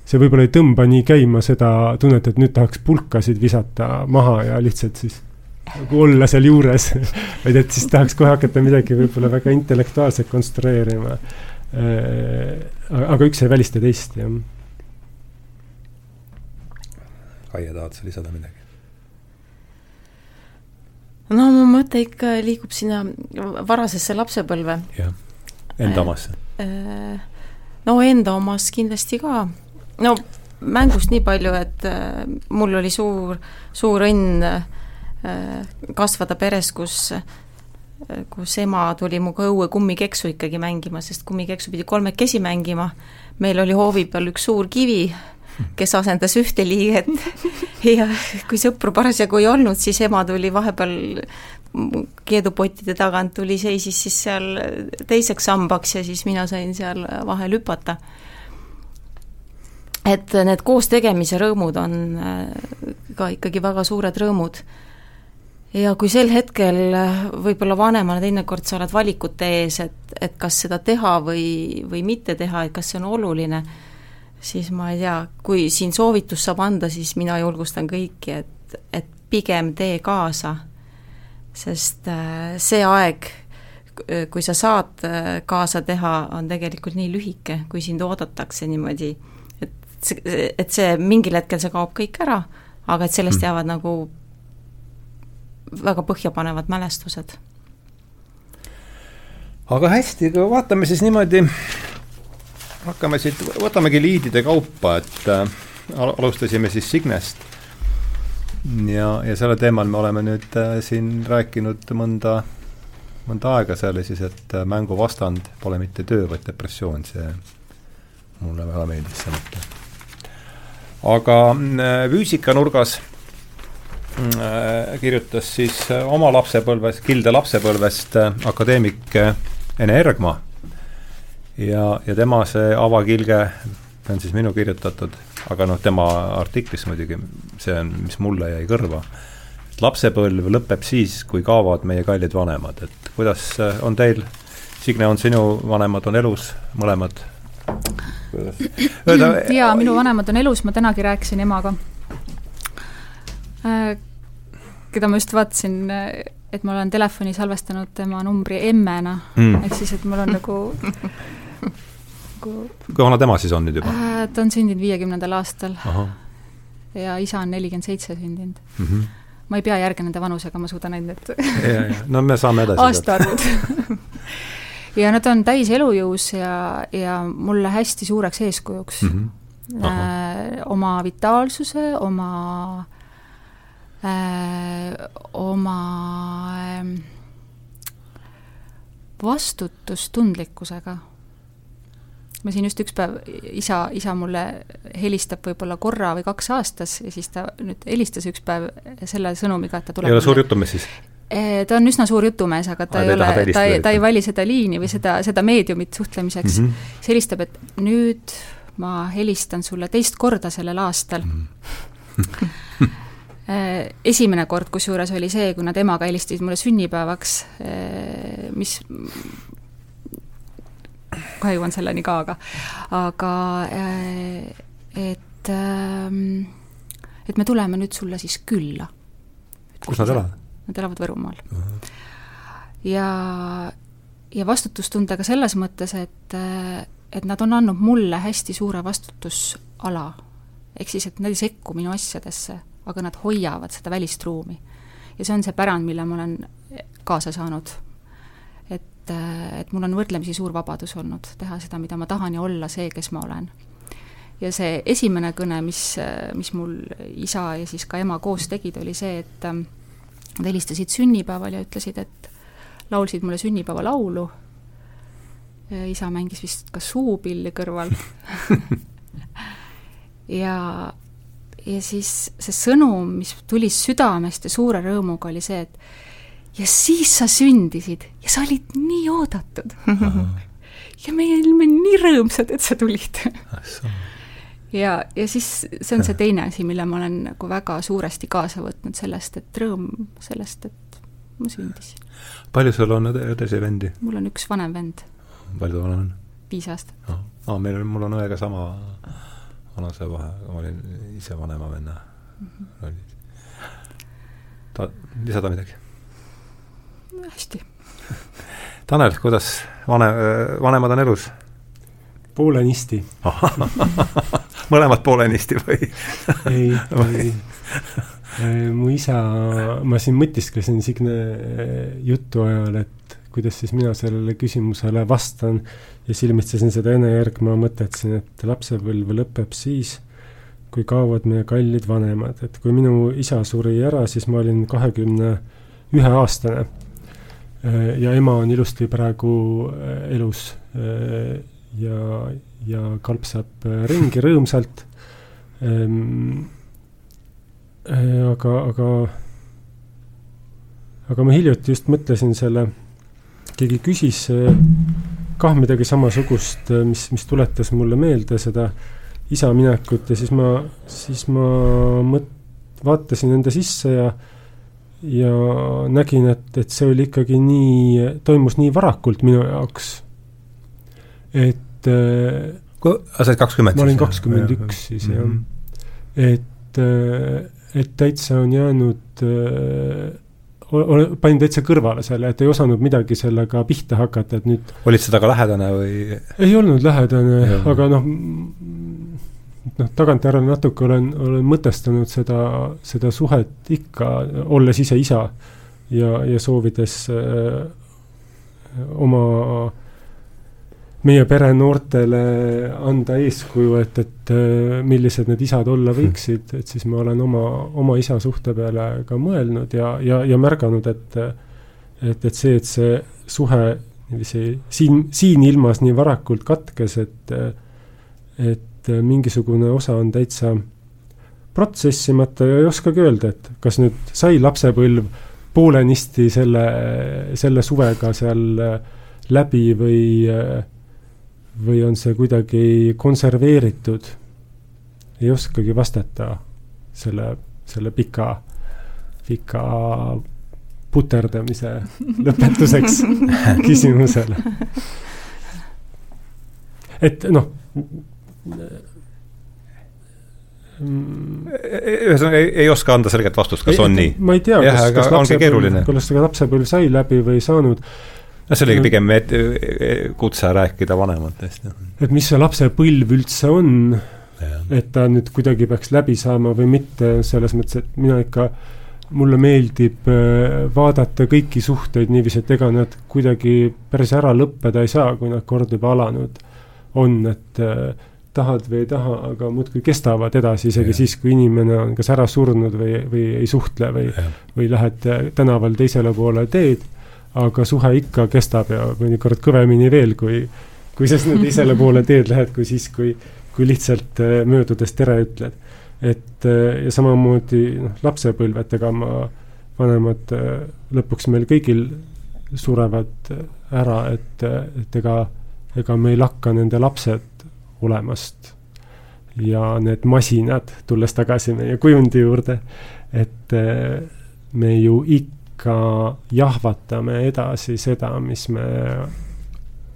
see võib-olla ei tõmba nii käima seda tunnet, et nüüd tahaks pulkasid visata maha ja lihtsalt siis nagu olla seal juures [LAUGHS] vaid et siis tahaks kohe hakata midagi võib-olla väga intellektuaalset konstrueerima. Äh, aga üks ei välista teist, jah. Kaie, tahad sa lisada midagi? no mu mõte ikka liigub sinna varasesse lapsepõlve. jah, enda omasse. Äh, no enda omas kindlasti ka. no mängust nii palju, et äh, mul oli suur, suur õnn Äh, kasvada peres, kus kus ema tuli minuga õue kummikeksu ikkagi mängima, sest kummikeksu pidi kolmekesi mängima, meil oli hoovi peal üks suur kivi, kes asendas ühte liiget. [LAUGHS] Ja kui sõpru parasjagu ei olnud, siis ema tuli vahepeal keedupottide tagant tuli, seisis siis seal teiseks sambaks ja siis mina sain seal vahel hüpata. et need koos tegemise rõõmud on äh, ka ikkagi väga suured rõõmud ja kui sel hetkel võib-olla vanemana teinekord sa oled valikute ees, et, et kas seda teha või, või mitte teha, et kas see on oluline, siis ma ei tea, kui siin soovitus saab anda, siis mina julgustan kõiki, et, et pigem tee kaasa, sest äh, see aeg, kui sa saad äh, kaasa teha, on tegelikult nii lühike, kui sind oodatakse niimoodi. See, et see mingil hetkel see kaob kõik ära, aga et sellest Mm. jäävad nagu väga põhjapanevad mälestused. aga hästi, kui vaatame siis niimoodi, hakkame siit, võtamegi liidide kaupa, et äh, al- alustasime siis Signest. ja, ja sellel teemal me oleme nüüd äh, siin rääkinud mõnda, mõnda aega, see oli siis, et äh, mängu vastand pole mitte töö, vaid depressioon, see mulle väga meeldis see mõte. aga äh, füüsikanurgas kirjutas siis äh, oma lapsepõlves, Kilde lapsepõlvest äh, akadeemik äh, Ene Ergma. ja, ja tema see avakilge, see on siis minu kirjutatud, aga noh, tema artiklis muidugi, see on, mis mulle jäi kõrva. et lapsepõlv lõpeb siis, kui kaovad meie kallid vanemad, et kuidas äh, on teil, Signe, on sinu vanemad on elus, mõlemad? jaa, minu vanemad on elus, ma tänagi rääkisin emaga, keda ma just vaatasin, et ma olen telefoni salvestanud tema numbri emmena Mm. ehk siis, et mul on nagu nagu kui vana tema siis on nüüd juba? äh, ta on sündinud viiekümnendal aastal ja isa on nelikümmend seitse sündinud. mm. -hmm. ma ei pea järge nende vanusega, ma suudan ainult need no me saame edasi. aastaarvud [LAUGHS] ja nad on täis elujõus ja, ja mulle hästi suureks eeskujuks mm. -hmm. äh, oma vitaalsuse, oma äh, oma äh, vastutustundlikkusega. ma siin just üks päev, isa, isa mulle helistab võib-olla korra või kaks aastas ja siis ta nüüd helistas üks päev selle sõnumiga, et ta tuleb ei ole suur jutumees siis? Eh, ta on üsna suur jutumees, aga ta Aa, ei ole, ta ei, ta ei vali seda liini või seda, seda meediumit suhtlemiseks mm. -hmm. siis helistab, et nüüd ma helistan sulle teist korda sellel aastal mm. -hmm. [LAUGHS] esimene kord kusjuures oli see, kui nad emaga helistasid mulle sünnipäevaks, mis kohe jõuan selleni ka, aga aga et ähm, et me tuleme nüüd sulle siis külla. kus nad elavad? Nad elavad Võrumaal. ja, ja vastutustundega selles mõttes, et, et nad on andnud mulle hästi suure vastutusala. ehk siis, et nad ei sekku minu asjadesse, aga nad hoiavad seda välist ruumi. ja see on see pärand, mille ma olen kaasa saanud. et, et mul on võrdlemisi suur vabadus olnud teha seda, mida ma tahan ja olla see, kes ma olen ja see esimene kõne, mis, mis mul isa ja siis ka ema koos tegid, oli see, et nad helistasid sünnipäeval ja ütlesid, et laulsid mulle sünnipäevalaulu. isa mängis vist ka suupilli kõrval [LAUGHS] ja, ja siis see sõnum, mis tuli südamest ja suure rõõmuga, oli see, et ja siis sa sündisid ja sa olid nii oodatud. ja me olime nii rõõmsad, et sa tulid ja, ja siis see on see teine asi, mille ma olen nagu väga suuresti kaasa võtnud sellest, et rõõm sellest, et ma sündisin. palju sul on õde, õdesid-vendi? mul on üks vanem vend. palju ta vanem on? viis aastat. aa oh, oh, meil on, mul on õega sama vanuse vahe, ma olin ise vanema venna mm -hmm. rollis. ta, lisada midagi? hästi. [LAUGHS] Tanel, kuidas vanem, vanemad on elus? poolenisti [LAUGHS] mõlemad poolenisti või [LAUGHS] ei, ei. mu isa, ma siin mõtisklesin Signe jutu ajal, et kuidas siis mina sellele küsimusele vastan ja silmitsesin seda Ene Järgma mõtet siin, et lapsepõlv lõpeb siis, kui kaovad meie kallid vanemad, et kui minu isa suri ära, siis ma olin kahekümne ühe aastane. ja ema on ilusti praegu elus ja, ja kalpsab ringi rõõmsalt ehm,. aga, aga, aga ma hiljuti just mõtlesin selle, keegi küsis kah midagi samasugust, mis, mis tuletas mulle meelde seda isa minekut ja siis ma, siis ma mõt-, vaatasin enda sisse ja ja nägin, et, et see oli ikkagi nii, toimus nii varakult minu jaoks, et sa olid kakskümmend? ma olin kakskümmend üks siis jah mm. -hmm. et, et täitsa on jäänud, panin täitsa kõrvale selle, et ei osanud midagi sellega pihta hakata, et nüüd olid sa temaga lähedane või? ei olnud lähedane, aga noh, noh, tagantjärele natuke olen, olen mõtestanud seda, seda suhet ikka, olles ise isa ja, ja soovides öö, oma meie pere noortele anda eeskuju, et, et millised need isad olla võiksid, et siis ma olen oma, oma isa suhte peale ka mõelnud ja, ja, ja märganud, et et, et see, et see suhe niiviisi siin, siin ilmas nii varakult katkes, et et mingisugune osa on täitsa protsessimata ja ei oskagi öelda, et kas nüüd sai lapsepõlv poolenisti selle, selle suvega seal läbi või või on see kuidagi konserveeritud? ei oskagi vastata selle, selle pika, pika puterdamise [LAUGHS] lõpetuseks küsimusele. et noh ühesõnaga ei, ei oska anda selget vastust, kas ei, on nii? ma ei tea, kas, kas lapsepõlv, kas lapsepõlv sai läbi või ei saanud no see oli pigem et, kutse rääkida vanematest. et mis see lapsepõlv üldse on, et ta nüüd kuidagi peaks läbi saama või mitte, selles mõttes, et mina ikka, mulle meeldib äh, vaadata kõiki suhteid niiviisi, et ega nad kuidagi päris ära lõppeda ei saa, kui nad kord juba alanud on, et äh, tahad või ei taha, aga muudkui kestavad edasi, isegi ja. siis, kui inimene on kas ära surnud või, või ei suhtle või, või lähed tänaval teisele poole teed aga suhe ikka kestab ja mõnikord kõvemini veel, kui, kui sa sinna teisele [LAUGHS] poole teed lähed, kui siis, kui, kui lihtsalt äh, möödudes tere ütled. et äh, ja samamoodi noh, lapsepõlv, et ega ma, vanemad äh, lõpuks meil kõigil surevad ära, et, et ega, ega meil hakka nende lapsed olemast. ja need masinad, tulles tagasi meie kujundi juurde, et me ju ikka ikka jahvatame edasi seda, mis me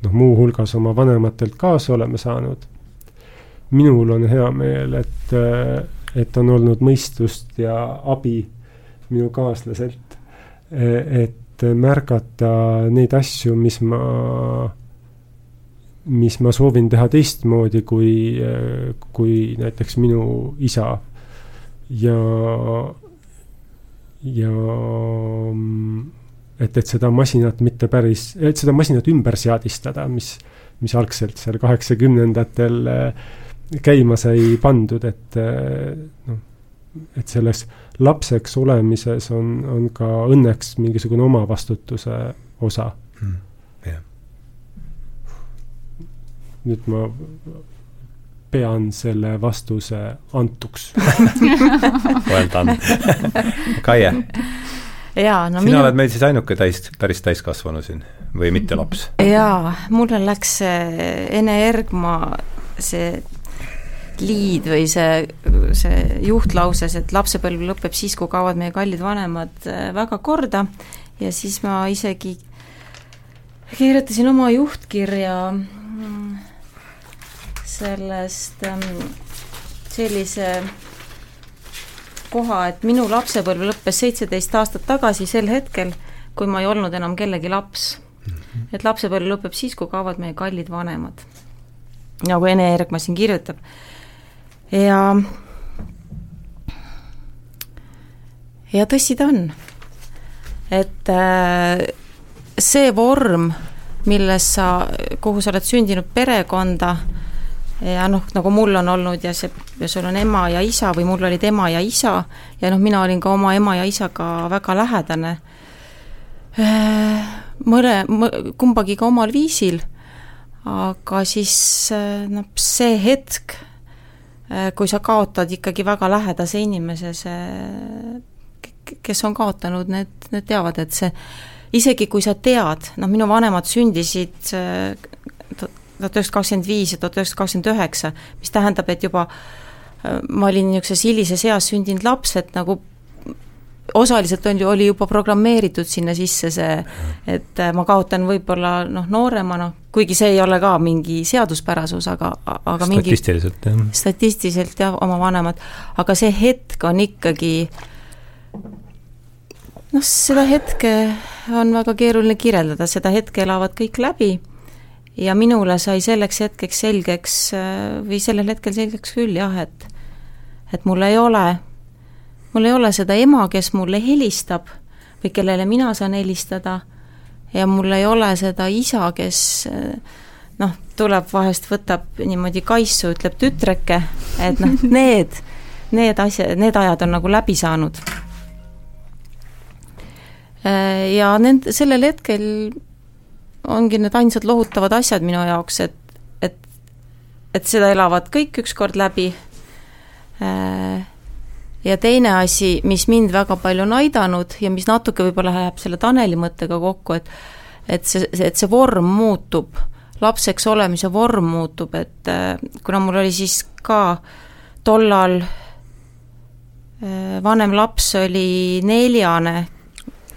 noh, muuhulgas oma vanematelt kaasa oleme saanud. minul on hea meel, et, et on olnud mõistust ja abi minu kaaslaselt, et märgata neid asju, mis ma, mis ma soovin teha teistmoodi kui, kui näiteks minu isa. ja ja mm, et, et seda masinat mitte päris, et seda masinat ümber seadistada, mis, mis algselt seal kaheksakümnendatel äh, käima sai pandud, et äh, noh, et selles lapseks olemises on, on ka õnneks mingisugune omavastutuse osa hmm.. Yeah. nüüd ma pean selle vastuse antuks [LAUGHS] Well done Kaie? jaa, no sina minu... oled meil siis ainuke täis, päris täiskasvanu siin või mitte laps? jaa, mulle läks Ene Ergma see liid või see, see juhtlauses, et lapsepõlv lõpeb siis, kui kaovad meie kallid vanemad, väga korda ja siis ma isegi kirjutasin oma juhtkirja sellest ähm, sellise koha, et minu lapsepõlv lõppes seitseteist aastat tagasi sel hetkel, kui ma ei olnud enam kellegi laps mm. -hmm. et lapsepõlv lõpeb siis, kui kaovad meie kallid vanemad. nagu Ene Ergma siin kirjutab. ja ja tõsi ta on. et äh, see vorm, milles sa, kuhu sa oled sündinud perekonda, ja noh, nagu mul on olnud ja see, ja sul on ema ja isa või mul olid ema ja isa ja noh, mina olin ka oma ema ja isaga väga lähedane. Äh, mõle, kumbagi ka omal viisil, aga siis noh, see hetk, äh, kui sa kaotad ikkagi väga lähedase inimese, see, kes on kaotanud, need, need teavad, et see isegi kui sa tead, noh minu vanemad sündisid tuhat üheksasada kakskümmend viis ja tuhat üheksasada kakskümmend üheksa, mis tähendab, et juba äh, ma olin niisuguses hilises eas sündinud laps, et nagu osaliselt on ju, oli juba programmeeritud sinna sisse see, et äh, ma kaotan võib-olla noh, nooremana, kuigi see ei ole ka mingi seaduspärasus, aga, aga mingi statistiliselt, jah. statistiliselt jah, oma vanemad, aga see hetk on ikkagi noh, seda hetke on väga keeruline kirjeldada, seda hetke elavad kõik läbi ja minule sai selleks hetkeks selgeks või sellel hetkel selgeks küll jah, et et mul ei ole, mul ei ole seda ema, kes mulle helistab või kellele mina saan helistada ja mul ei ole seda isa, kes noh, tuleb vahest, võtab niimoodi kaisu, ütleb tütreke, et noh, [LAUGHS] need, need asjad, need ajad on nagu läbi saanud. Ja nend-, sellel hetkel ongi need ainsad lohutavad asjad minu jaoks, et, et, et seda elavad kõik ükskord läbi. Ja teine asi, mis mind väga palju on aidanud ja mis natuke võib-olla läheb selle Taneli mõttega kokku, et et see, et see vorm muutub, lapseks olemise vorm muutub, et äh, kuna mul oli siis ka tollal äh, vanem laps oli neljane,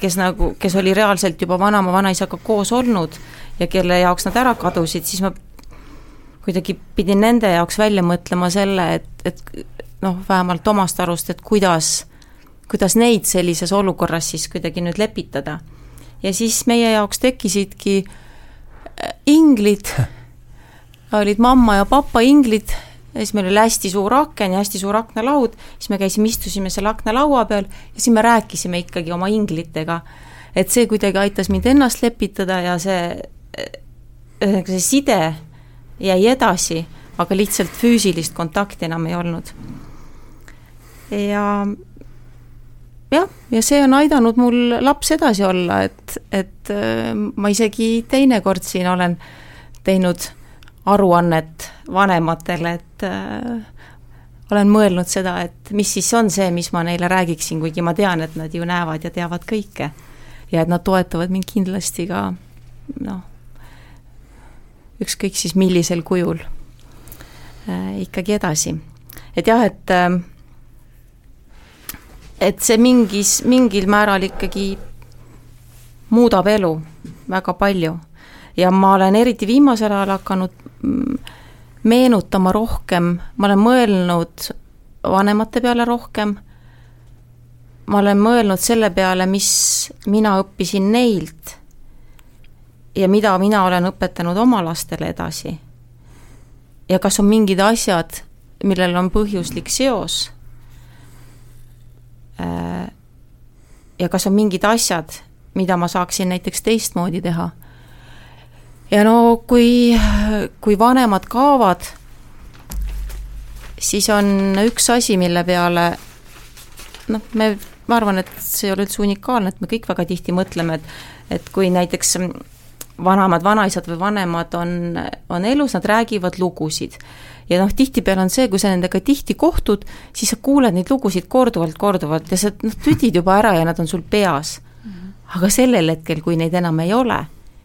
kes nagu, kes oli reaalselt juba vanema-vanaisaga koos olnud ja kelle jaoks nad ära kadusid, siis ma kuidagi pidin nende jaoks välja mõtlema selle, et, et noh, vähemalt omast arust, et kuidas, kuidas neid sellises olukorras siis kuidagi nüüd lepitada. ja siis meie jaoks tekkisidki äh, inglid, [LAUGHS] olid mamma ja papa inglid, ja siis meil oli hästi suur aken ja hästi suur aknalaud, siis me käisime, istusime selle aknalaua peal ja siis me rääkisime ikkagi oma inglitega. et see kuidagi aitas mind ennast lepitada ja see, ühesõnaga see side jäi edasi, aga lihtsalt füüsilist kontakti enam ei olnud ja jah, ja see on aidanud mul laps edasi olla, et, et äh, ma isegi teinekord siin olen teinud aruannet vanematele, et äh, olen mõelnud seda, et mis siis on see, mis ma neile räägiksin, kuigi ma tean, et nad ju näevad ja teavad kõike. ja et nad toetavad mind kindlasti ka noh, ükskõik siis millisel kujul äh, ikkagi edasi. et jah, et äh, et see mingis, mingil määral ikkagi muudab elu väga palju. ja ma olen eriti viimasel ajal hakanud meenutama rohkem, ma olen mõelnud vanemate peale rohkem, ma olen mõelnud selle peale, mis mina õppisin neilt ja mida mina olen õpetanud oma lastele edasi. ja kas on mingid asjad, millel on põhjuslik seos Äh, ja kas on mingid asjad, mida ma saaksin näiteks teistmoodi teha. Ja no kui, kui vanemad kaovad, siis on üks asi, mille peale noh, me, ma arvan, et see ei ole üldse unikaalne, et me kõik väga tihti mõtleme, et et kui näiteks vanemad vanaisad või vanemad on, on elus, nad räägivad lugusid ja noh, tihtipeale on see, kui sa nendega tihti kohtud, siis sa kuuled neid lugusid korduvalt, korduvalt ja sa noh, tüdid juba ära ja nad on sul peas. aga sellel hetkel, kui neid enam ei ole,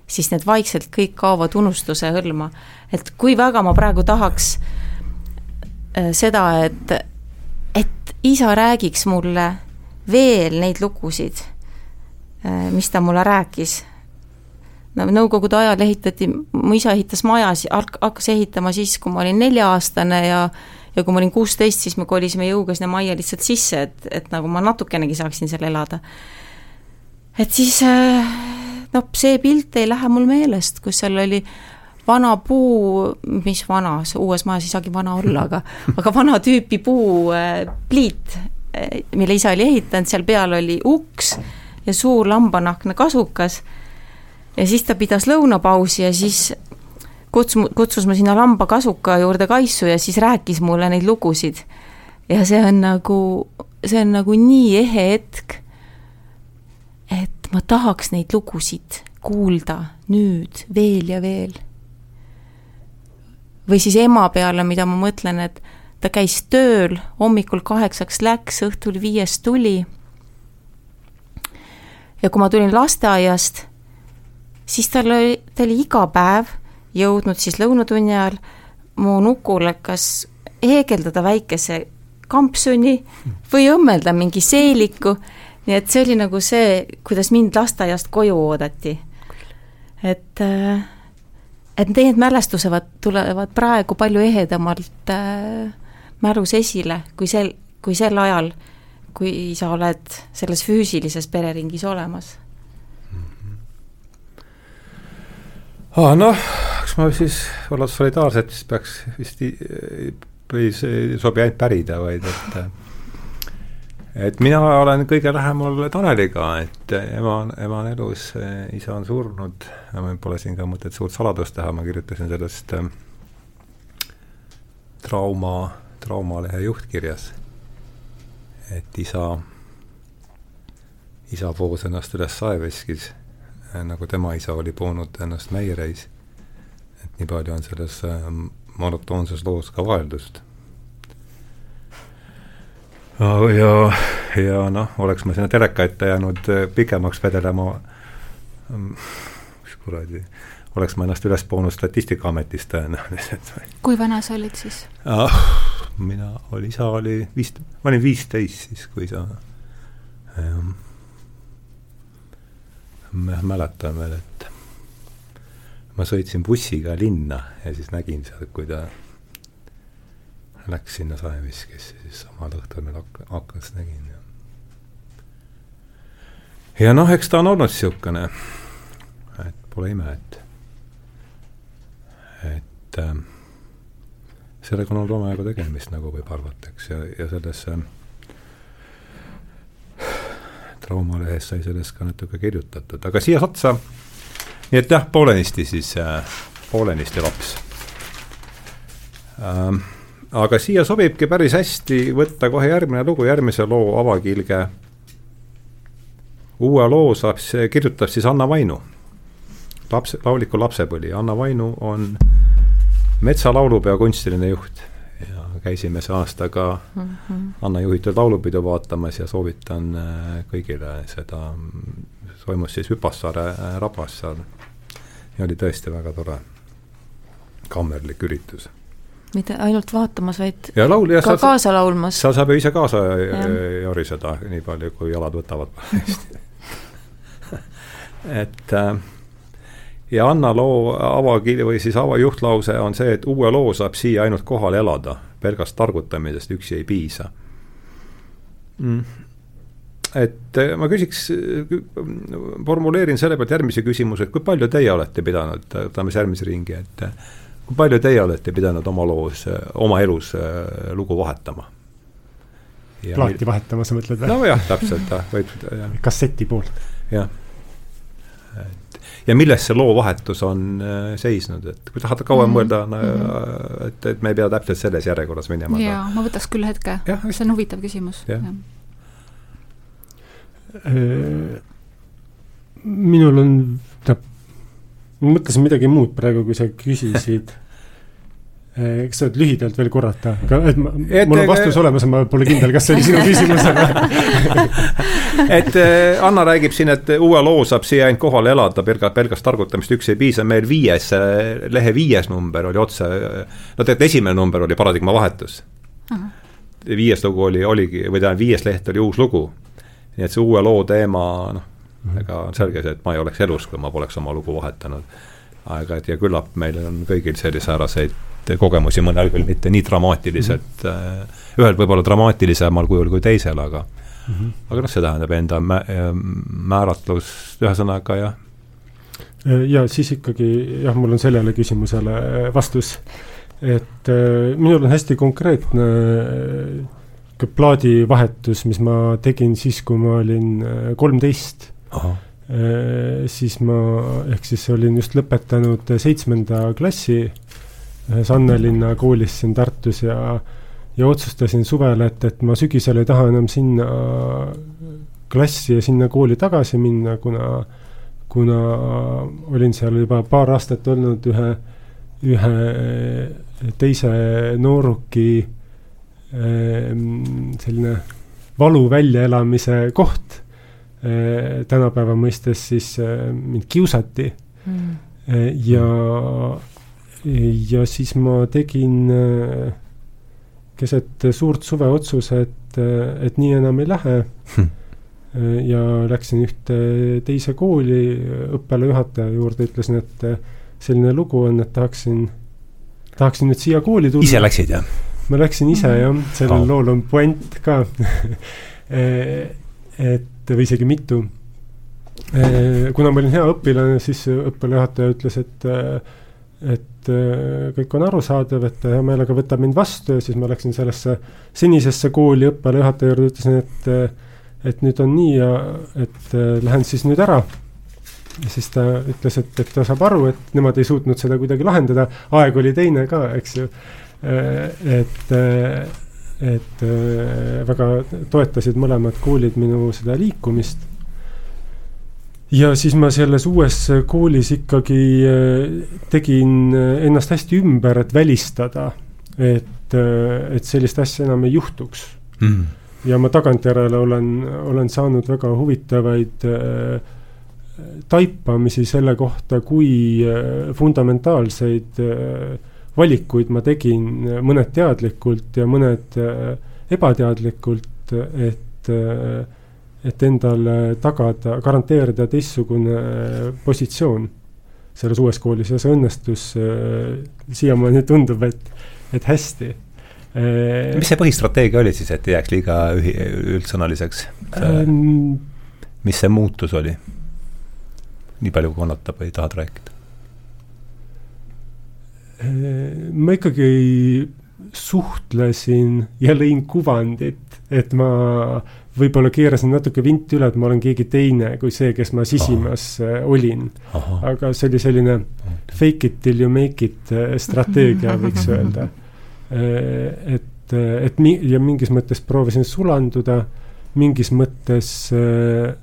siis need vaikselt kõik kaovad unustuse hõlma. et kui väga ma praegu tahaks äh, seda, et, et isa räägiks mulle veel neid lugusid, äh, mis ta mulle rääkis no nõukogude ajal ehitati, mu isa ehitas maja, hakkas ehitama siis, kui ma olin nelja-aastane ja ja kui ma olin kuusteist, siis me kolisime jõuga sinna majja lihtsalt sisse, et, et nagu ma natukenegi saaksin seal elada. et siis noh, see pilt ei lähe mul meelest, kus seal oli vana puu, mis vana, uues majas ei saagi vana olla, aga aga vana tüüpi puupliit, äh, mille isa oli ehitanud, seal peal oli uks ja suur lambanahkne kasukas ja siis ta pidas lõunapausi ja siis kutsus, kutsus ma sinna lambakasuka juurde kaisu ja siis rääkis mulle neid lugusid. ja see on nagu, see on nagu nii ehe hetk, et ma tahaks neid lugusid kuulda nüüd veel ja veel. või siis ema peale, mida ma mõtlen, et ta käis tööl, hommikul kaheksaks läks, õhtul viiest tuli. ja kui ma tulin lasteaiast siis tal oli, ta oli iga päev jõudnud siis lõunatunni ajal mu nukule kas heegeldada väikese kampsuni või õmmelda mingi seeliku, nii et see oli nagu see, kuidas mind lasteaiast koju oodati. et, äh, et need mälestused tulevad praegu palju ehedamalt äh, mälus esile, kui sel, kui sel ajal, kui sa oled selles füüsilises pereringis olemas ah,. noh, eks ma siis olla solidaarsed, siis peaks vist ei, sobi ainult pärida, vaid et et mina olen kõige lähemal Taneliga, et ema on, ema on elus, isa on surnud, pole siin ka mõtet suurt saladust teha, ma kirjutasin sellest äh, trauma, traumalehe juhtkirjas, et isa, isa poos ennast üles saeveskis, nagu tema isa oli poonud ennast Meiereis. et nii palju on selles äh, monotoonses loos ka vaheldust ja, ja noh, oleks ma sinna teleka ette jäänud äh, pikemaks vedelema, mm, mis kuradi, oleks ma ennast üles poonud Statistikaametist tõenäoliselt. kui vana sa olid siis ah,? mina, oli, isa oli viis, ma olin viisteist siis, kui isa ähm,, ma mäletan veel, et ma sõitsin bussiga linna ja siis nägin sealt, kui ta läks sinna saeviskesse, siis samal õhtul meil ak-, aknast nägin ja ja noh, eks ta on olnud niisugune, et pole ime, et et äh, sellega on olnud omajagu tegemist, nagu võib arvata, eks, ja, ja sellesse traumalehes sai sellest ka natuke kirjutatud, aga siia otsa, nii et jah, poolenisti siis äh,, poolenisti laps. Ähm, aga siia sobibki päris hästi võtta kohe järgmine lugu, järgmise loo avakilge. uue loo saab, kirjutab siis Anna Vainu, laps, lauliku Lapsepõli. Anna Vainu on metsalaulupeo kunstiline juht ja käisime see aasta ka mm -hmm. Anna juhitud laulupidu vaatamas ja soovitan äh, kõigile seda, toimus siis Hüpassaare äh, rabas seal ja oli tõesti väga tore kammerlik üritus mitte ainult vaatamas, vaid ja laul, ja ka sa, kaasa laulmas. seal saab ju ise kaasa joriseda, nii palju kui jalad võtavad. [LAUGHS] Et äh, ja Anna loo avakiri või siis avajuhtlause on see, et uue loo saab siia ainult kohal elada, pelgast targutamisest üksi ei piisa. Mm. Et äh, ma küsiks, formuleerin selle pealt järgmise küsimuse, et kui palju teie olete pidanud, võtame siis järgmise ringi, et kui palju teie olete pidanud oma loos, oma elus äh, lugu vahetama? plaati mil... vahetama, sa mõtled või? nojah, täpselt, võib. [LAUGHS] kasseti poolt. jah. et ja milles see loovahetus on äh, seisnud, et kui tahate kauem mm -hmm. mõelda no, mm, -hmm. et, et me ei pea täpselt selles järjekorras minema. jaa, ma võtaks küll hetke, see on huvitav küsimus. Äh, minul on, tähendab, ma mõtlesin midagi muud praegu, kui sa küsisid eh, [LAUGHS] kas sa võid lühidalt veel korrata, et ma, et, mul on vastus olemas ma pole kindel, kas see oli sinu küsimus, aga [LAUGHS] et eh, Anna räägib siin, et uue loo saab siia ainult kohale elada, pelgalt, pelgast targutamist üks ei piisa, meil viies, eh, lehe viies number oli otse, no tegelikult esimene number oli paradigma vahetus. viies lugu oli, oligi, või tähendab, viies leht oli uus lugu. nii et see uue loo teema, noh. Ega on selge see, et ma ei oleks elus, kui ma poleks oma lugu vahetanud. aga et ja küllap meil on kõigil selliseid sääraseid kogemusi, mõnel küll mitte nii dramaatiliselt mm, -hmm. ühel võib-olla dramaatilisemal kujul kui teisel, aga mm -hmm. aga noh, see tähendab enda mä-, määratlust, ühesõnaga jah. ja siis ikkagi jah, mul on sellele küsimusele vastus, et äh, minul on hästi konkreetne äh, plaadivahetus, mis ma tegin siis, kui ma olin kolmteist Äh, siis ma, ehk siis olin just lõpetanud seitsmenda klassi ühes Annelinna koolis siin Tartus ja ja otsustasin suvel, et, et ma sügisel ei taha enam sinna klassi ja sinna kooli tagasi minna, kuna kuna olin seal juba paar aastat olnud ühe, ühe teise nooruki selline valu väljaelamise koht. Äh, tänapäeva mõistes siis äh, mind kiusati mm. Äh, ja, ja siis ma tegin keset suurt suve otsuse, et, et nii enam ei lähe hm. ja läksin ühte teise kooli õppealajuhataja juurde, ütlesin, et selline lugu on, et tahaksin, tahaksin nüüd siia kooli tulla. ise läksid, jah? ma läksin ise mm. jah, sellel oh. lool on puänt ka [LAUGHS] et või isegi mitu. kuna ma olin hea õpilane, siis õppealajuhataja ütles, et et äh, kõik on arusaadav, et ta hea meelega võtab mind vastu ja siis ma läksin sellesse senisesse kooli õppele juhataja juurde, ütlesin, et et nüüd on nii ja et äh, lähen siis nüüd ära. ja siis ta ütles, et, et ta saab aru, et nemad ei suutnud seda kuidagi lahendada, aeg oli teine ka, eks ju. et, et väga toetasid mõlemad koolid minu seda liikumist. Ja siis ma selles uues koolis ikkagi äh, tegin äh, ennast hästi ümber, et välistada, et, äh, et sellist asja enam ei juhtuks. Mm.. ja ma tagantjärele olen, olen saanud väga huvitavaid äh, taipamisi selle kohta, kui äh, fundamentaalseid äh, valikuid ma tegin, mõned teadlikult ja mõned ebateadlikult, et et endale tagada, garanteerida teistsugune positsioon selles uues koolis ja see õnnestus siiamaani tundub, et, et hästi mis see põhistrateegia oli siis, et ei jääks liiga ühi-, üldsõnaliseks ähm,? mis see muutus oli? nii palju kannatab või tahad rääkida? Ma ikkagi suhtlesin ja lõin kuvandit, et ma võib-olla keerasin natuke vinti üle, et ma olen keegi teine kui see, kes ma sisimas Aha. Äh, olin. aga see oli selline fake it till you make it äh, strateegia, [LAUGHS] võiks öelda. Äh, et, et mi- ja mingis mõttes proovisin sulanduda, mingis mõttes äh,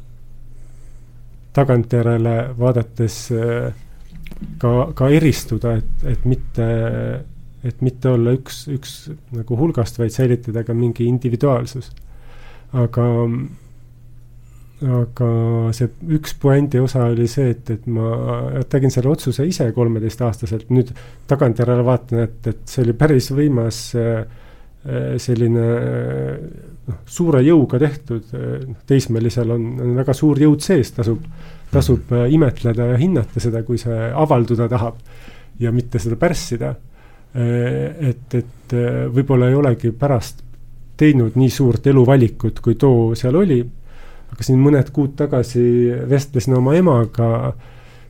tagantjärele vaadates äh, ka, ka eristuda, et, et mitte, et mitte olla üks, üks nagu hulgast, vaid säilitada ka mingi individuaalsus. Aga, aga see üks puändi osa oli see, et, et ma tegin selle otsuse ise kolmeteistaastaselt, nüüd tagantjärele vaatan, et, et see oli päris võimas äh, selline noh, suure jõuga tehtud, teismelisel on, on väga suur jõud sees, tasub, tasub äh, imetleda ja hinnata seda, kui see avalduda tahab ja mitte seda pärssida. Äh, et, et võib-olla ei olegi pärast teinud nii suurt eluvalikut, kui too seal oli. aga siin mõned kuud tagasi vestlesin oma emaga,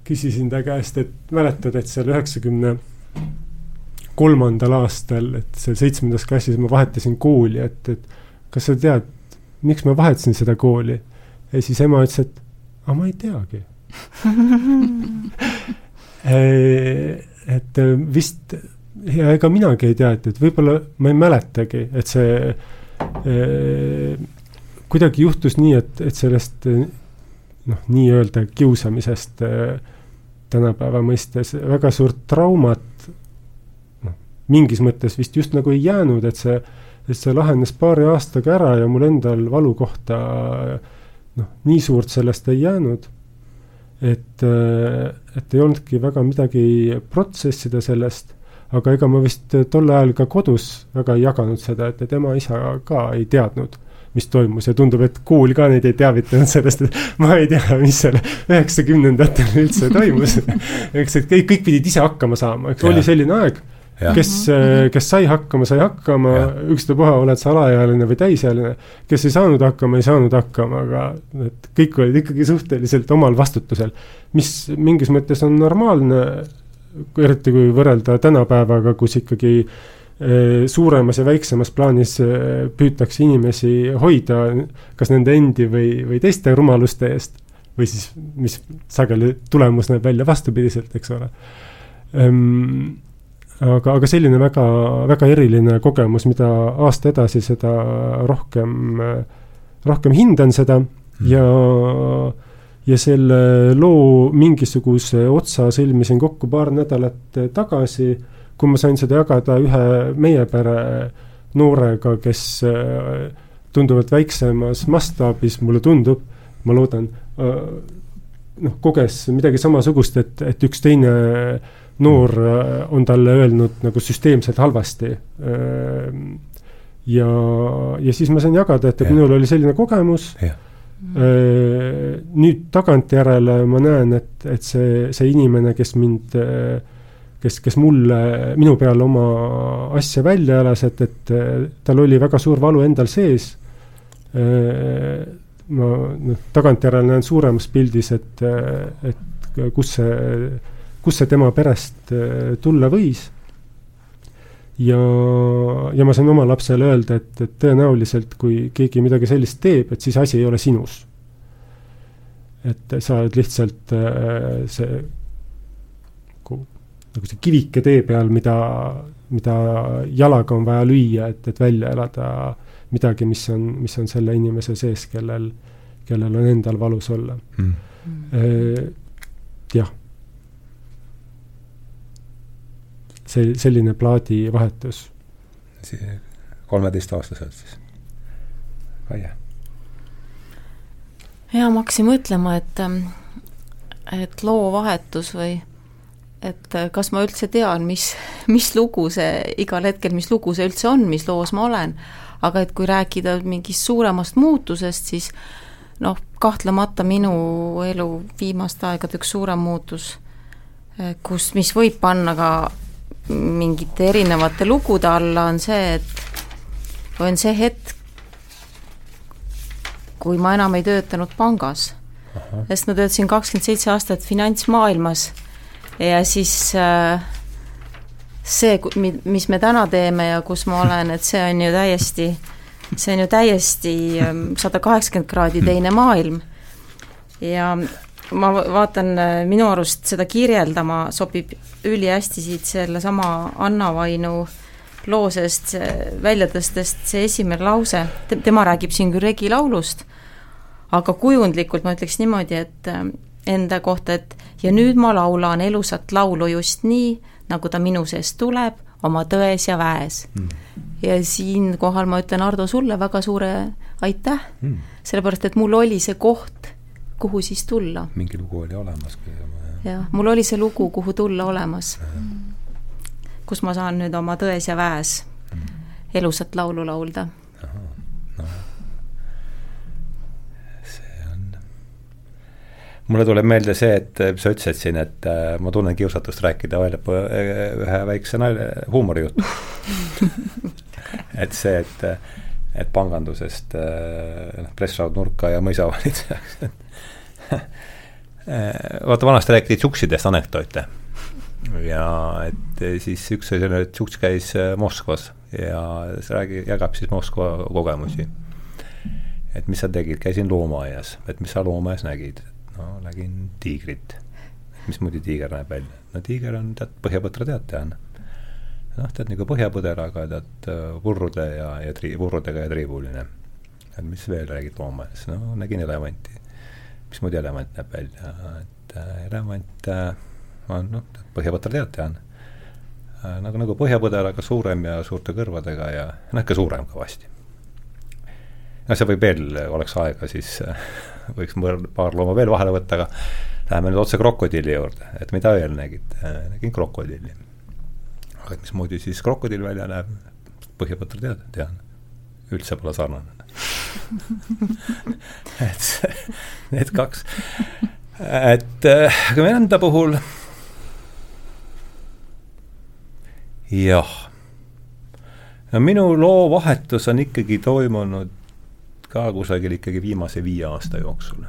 küsisin ta käest, et mäletad, et seal üheksakümne kolmandal aastal, et seal seitsmendas klassis ma vahetasin kooli, et, et kas sa tead, miks ma vahetasin seda kooli? ja siis ema ütles, et aga ma ei teagi. [LAUGHS] Et vist ja ega minagi ei tea, et, et võib-olla ma ei mäletagi, et see eh, kuidagi juhtus nii, et, et sellest noh, nii-öelda kiusamisest eh, tänapäeva mõistes väga suurt traumat noh, mingis mõttes vist just nagu ei jäänud, et see, et see lahenes paari aastaga ära ja mul endal valukohta noh, nii suurt sellest ei jäänud et, et ei olnudki väga midagi protsessida sellest aga ega ma vist tol ajal ka kodus väga ei jaganud seda, et, et ema-isa ka ei teadnud, mis toimus ja tundub, et kool ka neid ei teavitanud sellest, et ma ei tea, mis seal üheksakümnendatel üldse toimus. [LAUGHS] eks, et kõik, kõik pidid ise hakkama saama, eks oli selline aeg Ja. Kes, kes sai hakkama, sai hakkama, ükstapuha, oled sa alaealine või täisealine. kes ei saanud hakkama, ei saanud hakkama, aga et kõik olid ikkagi suhteliselt omal vastutusel. mis mingis mõttes on normaalne eriti kui võrrelda tänapäevaga, kus ikkagi eh, suuremas ja väiksemas plaanis eh, püütakse inimesi hoida kas nende endi või, või teiste rumaluste eest või siis, mis sageli tulemus näeb välja vastupidiselt, eks ole ehm,. Aga, aga selline väga, väga eriline kogemus, mida aasta edasi, seda rohkem, rohkem hindan seda mm. ja ja selle loo mingisuguse otsa sõlmisin kokku paar nädalat tagasi, kui ma sain seda jagada ühe meie pere noorega, kes äh, tunduvalt väiksemas mastaabis, mulle tundub, ma loodan, äh, noh, koges midagi samasugust, et, et üks teine noor äh, on talle öelnud nagu süsteemselt halvasti. ja, ja siis ma sain jagada, et, et minul oli selline kogemus ja Äh, nüüd tagantjärele ma näen, et, et see, see inimene, kes mind, kes, kes mulle, minu peale oma asja välja elas, et, et tal oli väga suur valu endal sees. Äh, ma noh, tagantjärele näen suuremas pildis, et, et kus see kust see tema perest äh, tulla võis. ja, ja ma sain oma lapsele öelda, et, et tõenäoliselt, kui keegi midagi sellist teeb, et siis asi ei ole sinus. et sa oled lihtsalt äh, see nagu, nagu see kivike tee peal, mida, mida jalaga on vaja lüüa, et, et välja elada midagi, mis on, mis on selle inimese sees, kellel, kellel on endal valus olla mm.. jah see, selline plaadivahetus. kolmeteistaastaselt siis, Kaie? jaa, ma hakkasin mõtlema, et, ähm, et loovahetus või et äh, kas ma üldse tean, mis, mis lugu see igal hetkel, mis lugu see üldse on, mis loos ma olen, aga et kui rääkida mingist suuremast muutusest, siis noh, kahtlemata minu elu viimaste aegade üks suurem muutus, äh, kus, mis võib panna ka mingite erinevate lugude alla, on see, et on see hetk, kui ma enam ei töötanud pangas. sest ma töötasin kakskümmend seitse aastat finantsmaailmas ja siis äh, see, mis me täna teeme ja kus ma olen, et see on ju täiesti, see on ju täiesti ähm, sada kaheksakümmend kraadi teine maailm. ja ma vaatan, äh, minu arust seda kirjeldama sobib ülihästi siit sellesama Anna Vainu loo seest välja tõstest see esimene lause, tema räägib siin küll Regi laulust, aga kujundlikult ma ütleks niimoodi, et äh, enda kohta, et ja nüüd ma laulan elusat laulu just nii, nagu ta minu seest tuleb, oma tões ja väes. Mm.. ja siinkohal ma ütlen, Ardo, sulle väga suure aitäh mm., sellepärast et mul oli see koht kuhu siis tulla. mingi lugu oli olemas. jah, mul oli see lugu, kuhu tulla olemas. kus ma saan nüüd oma Tões ja väes mm. elusat laulu laulda. No. see on mulle tuleb meelde see, et sa ütlesid siin, et äh, ma tunnen kiusatust rääkida välja äh, ühe väikse nalja, huumorijutu [LAUGHS] et see, et et pangandusest äh, noh, pressraudnurka ja mõisavalitsejaks [LAUGHS] vaata, vanasti räägiti tšuksidest anekdoote. ja et siis üks selline tšuks käis äh, Moskvas ja räägi, jagab siis Moskva kogemusi. et mis sa tegid, käisin loomaaias, et mis sa loomaaias nägid? no nägin tiigrit. mismoodi tiiger näeb välja? no tiiger on tead, põhjapõtra teataja noh, tead nagu põhjapõder, aga tead purrude ja, ja tri-, purrudega ja triibuline. et mis veel räägid loomaaias, no nägin elevanti mismoodi elevant näeb välja, et äh, elevant äh, on noh, põhjapõder teate on äh, nagu, nagu põhjapõder, aga suurem ja suurte kõrvadega ja noh, ikka suurem kõvasti. noh, see võib veel, oleks aega, siis võiks mõr-, paar looma veel vahele võtta, aga läheme nüüd otse krokodilli juurde, et mida veel nägid? nägin krokodilli. aga et mismoodi siis krokodill välja näeb, põhjapõder tead, tean. üldse pole sarnane [LAUGHS] et need kaks, et aga äh, enda puhul jah, minu loovahetus on ikkagi toimunud ka kusagil ikkagi viimase viie aasta jooksul.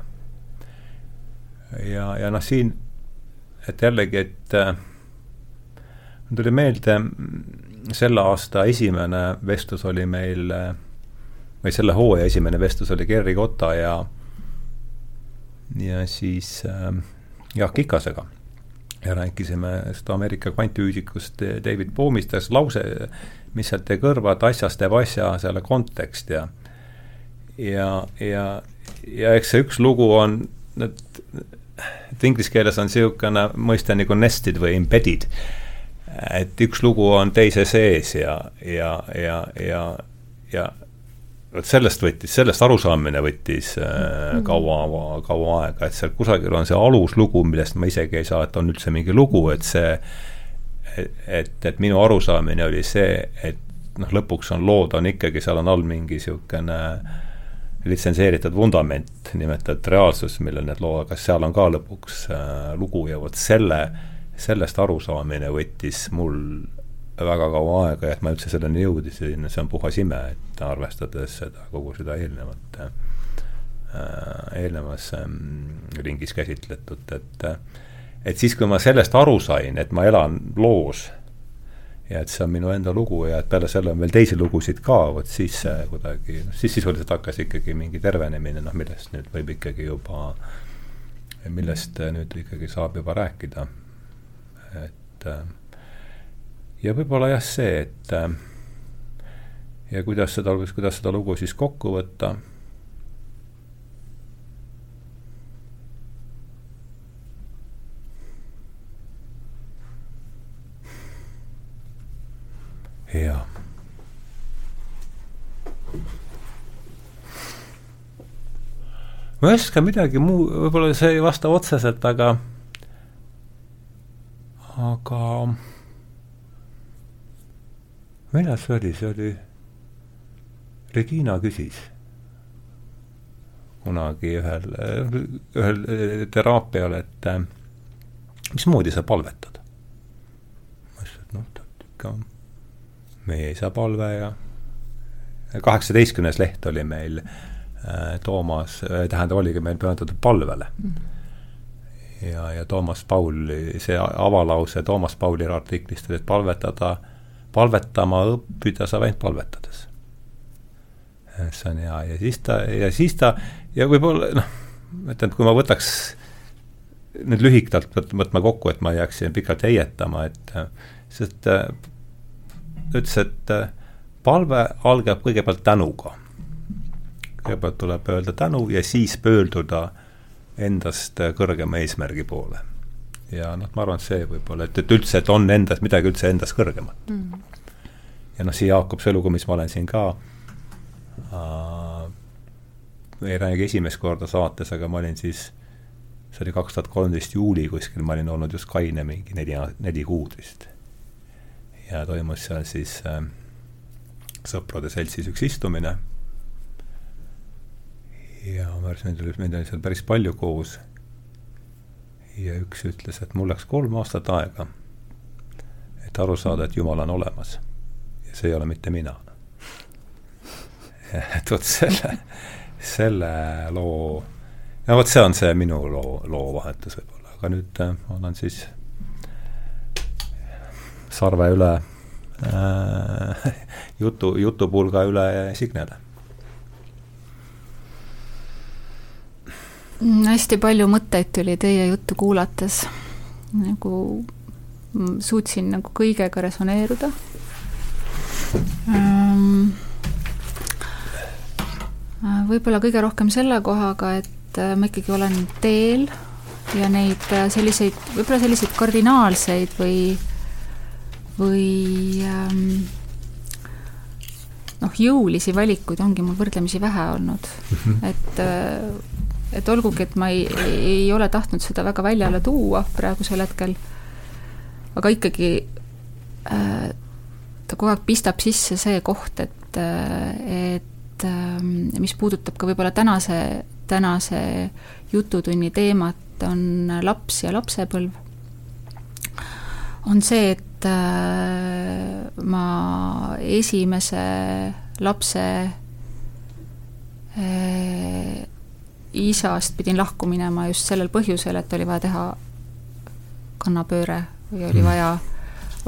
ja, ja noh, siin, et jällegi, et äh, tuli meelde selle aasta esimene vestlus oli meil äh, või selle hooaja esimene vestlus oli Gerri Kotta ja ja siis äh, Jaak Ikasega. ja rääkisime seda Ameerika kvantfüüsikust David Boomist, lause, mis sealt jäi kõrva, et asjast teeb asja selle kontekst ja ja, ja, ja eks see üks lugu on, et, et inglise keeles on niisugune mõiste nagu nested või embedded, et üks lugu on teise sees ja, ja, ja, ja, ja vot sellest võttis, sellest arusaamine võttis äh, kaua, kaua aega, et seal kusagil on see aluslugu, millest ma isegi ei saa, et on üldse mingi lugu, et see et, et minu arusaamine oli see, et noh, lõpuks on lood, on ikkagi, seal on all mingi niisugune litsenseeritud vundament, nimetatud reaalsus, millel need lood, aga seal on ka lõpuks äh, lugu ja vot selle, sellest arusaamine võttis mul väga kaua aega ja et ma üldse selleni jõudisin, see on puhas ime, et arvestades seda, kogu seda eelnevat äh,, eelnevas äh, ringis käsitletut, et et siis, kui ma sellest aru sain, et ma elan loos ja et see on minu enda lugu ja et peale selle on veel teisi lugusid ka, vot siis see kuidagi, noh siis sisuliselt hakkas ikkagi mingi tervenemine, noh millest nüüd võib ikkagi juba, millest nüüd ikkagi saab juba rääkida. et ja võib-olla jah, see, et ja kuidas seda, kuidas seda lugu siis kokku võtta jaa. ma ei oska midagi muu, võib-olla see ei vasta otseselt, aga, aga millal see oli, see oli, Regina küsis kunagi ühel, ühel teraapial, et mismoodi sa palvetad? ma ütlesin, et noh, ikka meie isa palve ja kaheksateistkümnes leht oli meil äh, Toomas äh,, tähendab, oligi meil pühendatud palvele mm. -hmm. ja, ja Toomas Pauli, see avalause Toomas Pauli artiklist oli, et palvetada, palvetama õppida saab ainult palvetades. see on hea ja siis ta, ja siis ta, ja võib-olla noh, ma ütlen, et kui ma võtaks nüüd lühidalt võtma kokku, et ma ei jääks siin pikalt heietama, et sest äh, ütles, et palve algab kõigepealt tänuga. kõigepealt tuleb öelda tänu ja siis pöörduda endast kõrgema eesmärgi poole. Ja noh, ma arvan, et see võib-olla, et, et üldse, et on endas midagi üldse endas kõrgemat mm.. ja noh, siia haakub see lugu, mis ma olen siin ka äh, ei räägi esimest korda saates, aga ma olin siis, see oli kaks tuhat kolmteist juuli kuskil, ma olin olnud just kaine mingi neli, neli kuud vist ja toimus seal siis äh, sõprade seltsis üks istumine. ja ma arvasin, et meid oli, seal päris palju koos. Ja üks ütles, et mul läks kolm aastat aega, et aru saada, et Jumal on olemas. ja see ei ole mitte mina. [LAUGHS] et vot selle, selle loo, no vot see on see minu loo, loovahetus võib-olla, aga nüüd äh, olen siis sarve üle äh, [LAUGHS] jutu, jutupulga üle Signele hästi palju mõtteid tuli teie juttu kuulates, nagu suutsin nagu kõigega resoneeruda ähm,. võib-olla kõige rohkem selle kohaga, et äh, ma ikkagi olen teel ja neid äh, selliseid, võib-olla selliseid kardinaalseid või või ähm, noh, jõulisi valikuid ongi mul võrdlemisi vähe olnud mm, -hmm. et äh, et olgugi, et ma ei, ei ole tahtnud seda väga väljale tuua praegusel hetkel, aga ikkagi äh, ta kogu aeg pistab sisse see koht, et, äh, et äh, mis puudutab ka võib-olla tänase, tänase jututunni teemat, on laps ja lapsepõlv, on see, et äh, ma esimese lapse äh, isast pidin lahku minema just sellel põhjusel, et oli vaja teha kannapööre või oli mm. vaja,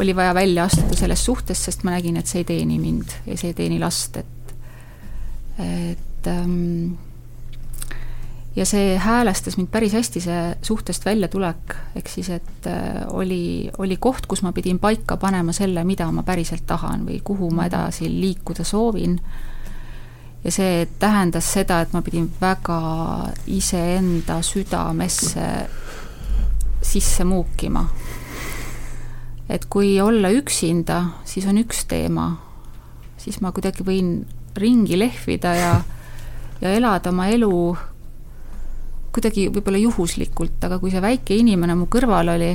oli vaja välja astuda sellest suhtest, sest ma nägin, et see ei teeni mind ja see ei teeni last, et et ähm, ja see häälestas mind päris hästi, see suhtest väljatulek, ehk siis et äh, oli, oli koht, kus ma pidin paika panema selle, mida ma päriselt tahan või kuhu ma edasi liikuda soovin. Ja see tähendas seda, et ma pidin väga iseenda südamesse sisse muukima. et kui olla üksinda, siis on üks teema, siis ma kuidagi võin ringi lehvida ja, ja elada oma elu kuidagi võib-olla juhuslikult, aga kui see väike inimene mu kõrval oli,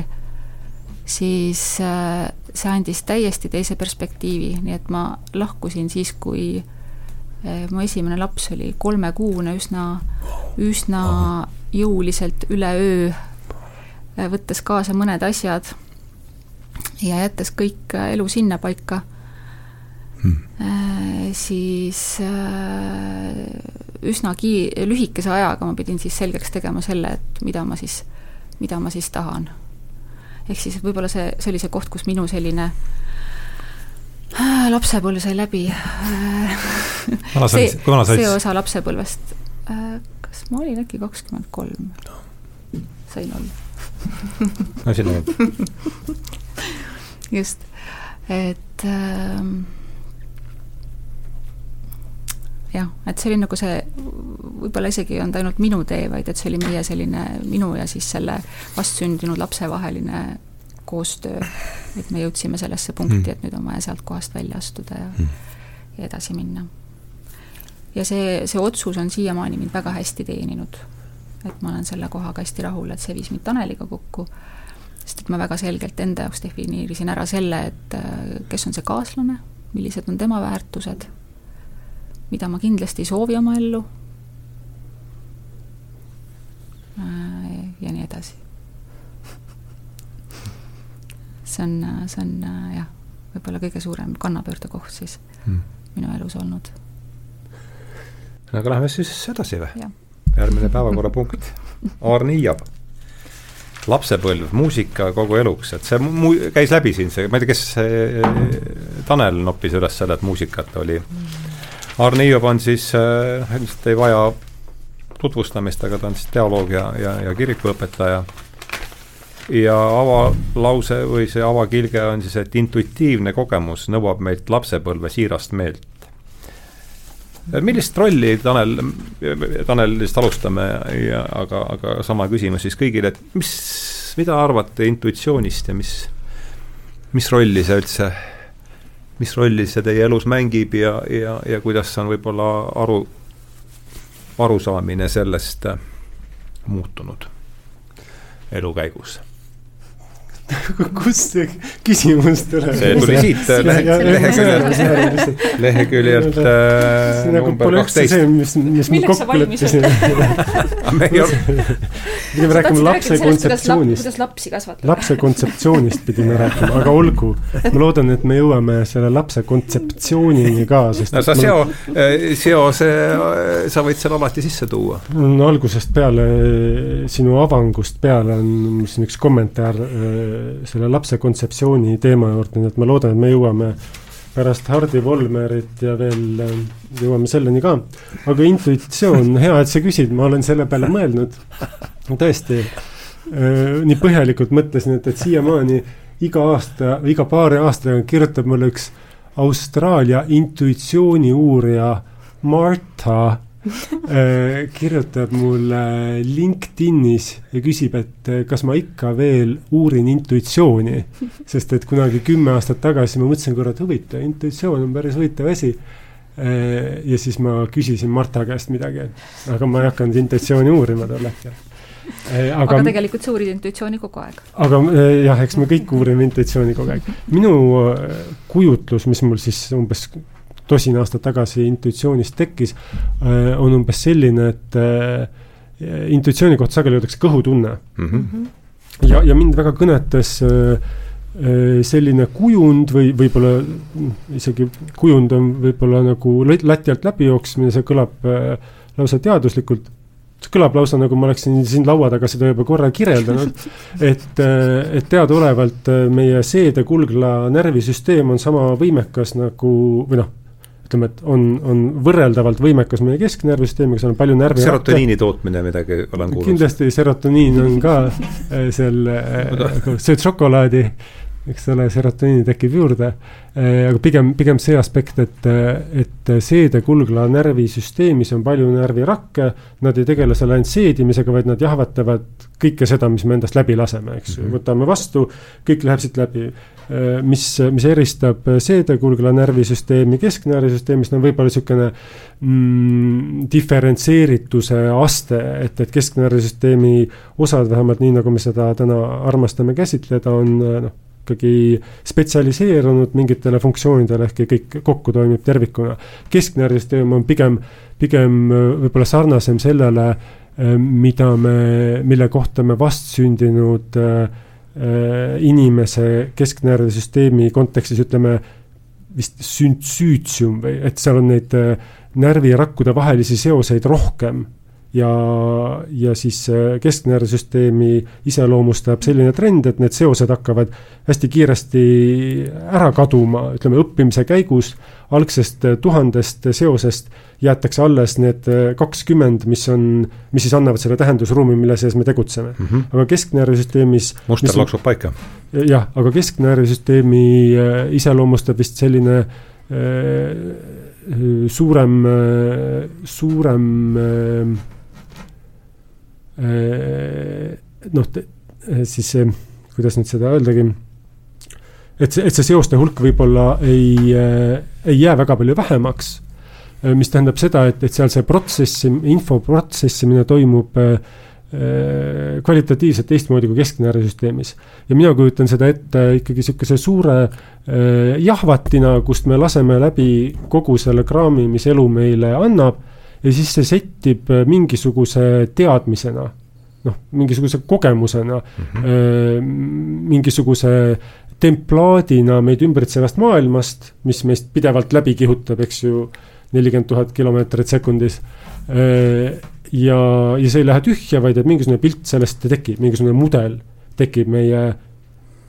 siis äh, see andis täiesti teise perspektiivi, nii et ma lahkusin siis, kui äh, mu esimene laps oli kolmekuune, üsna, üsna jõuliselt üleöö, äh, võttes kaasa mõned asjad ja jättes kõik elu sinnapaika hmm., siis üsna ki-, lühikese ajaga ma pidin siis selgeks tegema selle, et mida ma siis, mida ma siis tahan. ehk siis, võib-olla see, see oli see koht, kus minu selline äh, lapsepõlv sai läbi. See, see osa lapsepõlvest, äh, kas ma olin äkki kakskümmend kolm? sain olla. No sinna [LAUGHS] just, et äh, jah, et see oli nagu see, võib-olla isegi ei olnud ainult minu tee, vaid et see oli meie selline, minu ja siis selle vastsündinud lapse vaheline koostöö, et me jõudsime sellesse punkti mm., et nüüd on vaja sealt kohast välja astuda ja mm., ja edasi minna. ja see, see otsus on siiamaani mind väga hästi teeninud. et ma olen selle kohaga hästi rahul, et see viis mind Taneliga kokku, sest et ma väga selgelt enda jaoks defineerisin ära selle, et äh, kes on see kaaslane, millised on tema väärtused mida ma kindlasti ei soovi oma ellu. Äh, ja nii edasi. See on, see on jah, võib-olla kõige suurem kannapöördekoht siis hmm. minu elus olnud. aga lähme siis edasi või? järgmine päevakorrapunkt, Aarne Iiab lapsepõlv, muusika kogu eluks, et see mu-, käis läbi siin see, ma ei tea, kes Tanel noppis üles selle, et muusikat oli mm Arne Hiiop on siis äh,, ilmselt ei vaja tutvustamist, aga ta on siis teoloog ja, ja, ja kirikuõpetaja. Ja avalause või see avakilge on siis, et intuitiivne kogemus nõuab meilt lapsepõlve siirast meelt. millist rolli, Tanel, Tanel lihtsalt alustame ja aga, aga sama küsimus siis kõigile, et mis, mida arvate intuitsioonist ja mis, mis rolli see üldse mis rolli see teie elus mängib ja, ja, ja kuidas on võib-olla aru, arusaamine sellest äh, muutunud elu käigus [LAUGHS] kust see küsimus tuleb? see tuli siit lehe, leheküljelt, leheküljelt äh, nagu number kaksteist. mis, mis [LAUGHS] me kokku leppisime me pidime rääkima lapse kontseptsioonist. kuidas lapsi kasvatada. lapse kontseptsioonist pidime rääkima, aga olgu. ma loodan, et me jõuame selle lapse kontseptsioonini ka, sest no sa seo, äh, seose, sa võid selle alati sisse tuua. algusest peale, sinu avangust peale on siin üks kommentaar selle lapse kontseptsiooni teema juurde, nii et ma loodan, et me jõuame pärast Hardi Volmerit ja veel äh, jõuame selleni ka. aga intuitsioon, hea, et sa küsid, ma olen selle peale mõelnud. tõesti, äh, nii põhjalikult mõtlesin, et, et siiamaani iga aasta, iga paari aastaga kirjutab mulle üks Austraalia intuitsiooniuurija Marta [LAUGHS] kirjutab mulle LinkedInis ja küsib, et äh, kas ma ikka veel uurin intuitsiooni. sest et kunagi kümme aastat tagasi ma mõtlesin, kurat, huvitav, intuitsioon on päris huvitav asi. Äh, ja siis ma küsisin Marta käest midagi, aga ma ei hakanud intuitsiooni uurima tol hetkel. Aga, aga tegelikult sa uurid intuitsiooni kogu aeg. aga jah, eks me kõik uurime intuitsiooni kogu aeg. minu kujutlus, mis mul siis umbes tosin aastat tagasi intuitsioonist tekkis, äh, on umbes selline, et äh, intuitsiooni kohta sageli öeldakse kõhutunne mm. -hmm. ja, ja mind väga kõnetas äh, selline kujund või võib-olla isegi kujund on võib-olla nagu lati alt läbi jooksmine, see kõlab lausa teaduslikult see kõlab lausa nagu ma oleksin siin laua taga seda juba korra kirjeldanud, [LAUGHS] et, et teadaolevalt meie seede-kulgla närvisüsteem on sama võimekas nagu, või noh, ütleme, et on, on võrreldavalt võimekas meie kesknärvisüsteemiga, seal on palju närvi. serotoniini tootmine midagi olen kuulnud. kindlasti serotoniin on ka äh, seal, äh, sööd šokolaadi, eks ole, serotoniini tekib juurde. Äh, aga pigem, pigem see aspekt, et, et seede-kulgla närvisüsteemis on palju närvirakke, nad ei tegele seal ainult seedimisega, vaid nad jahvatavad kõike seda, mis me endast läbi laseme, eks ju mm -hmm., võtame vastu, kõik läheb siit läbi Äh, mis, mis eristab seedekulgla närvisüsteemi kesknärvisüsteemist, on võib-olla niisugune mm, diferentseerituse aste, et, et kesknärvisüsteemi osad, vähemalt nii, nagu me seda täna armastame käsitleda, on noh, ikkagi spetsialiseerunud mingitele funktsioonidele, ehkki kõik kokku toimib tervikuna. kesknärvisüsteem on pigem, pigem võib-olla sarnasem sellele, äh, mida me, mille kohta me vastsündinud äh, Äh, inimese kesknärvisüsteemi kontekstis ütleme vist süntsüütsium või et seal on neid äh, närvirakkude vahelisi seoseid rohkem ja, ja siis kesknärvisüsteemi iseloomustab selline trend, et need seosed hakkavad hästi kiiresti ära kaduma, ütleme õppimise käigus algsest tuhandest seosest jäetakse alles need kakskümmend, mis on, mis siis annavad selle tähendusruumi, mille sees me tegutseme mm. -hmm. aga kesknärvisüsteemis muster loksub paika. jah, aga kesknärvisüsteemi äh, iseloomustab vist selline äh, suurem, äh, suurem noh, siis kuidas nüüd seda öeldagi, et see, et see seoste hulk võib-olla ei, ei jää väga palju vähemaks, mis tähendab seda, et, et seal see protsessi, info protsessimine toimub kvalitatiivselt teistmoodi kui kesknärvisüsteemis. ja mina kujutan seda ette ikkagi niisuguse suure jahvatina, kust me laseme läbi kogu selle kraami, mis elu meile annab ja siis see settib mingisuguse teadmisena noh, mingisuguse kogemusena mm, -hmm. mingisuguse templaadina meid ümbritsevast maailmast, mis meist pidevalt läbi kihutab, eks ju, nelikümmend tuhat kilomeetrit sekundis. ja, ja see ei lähe tühja, vaid et mingisugune pilt sellest tekib, mingisugune mudel tekib meie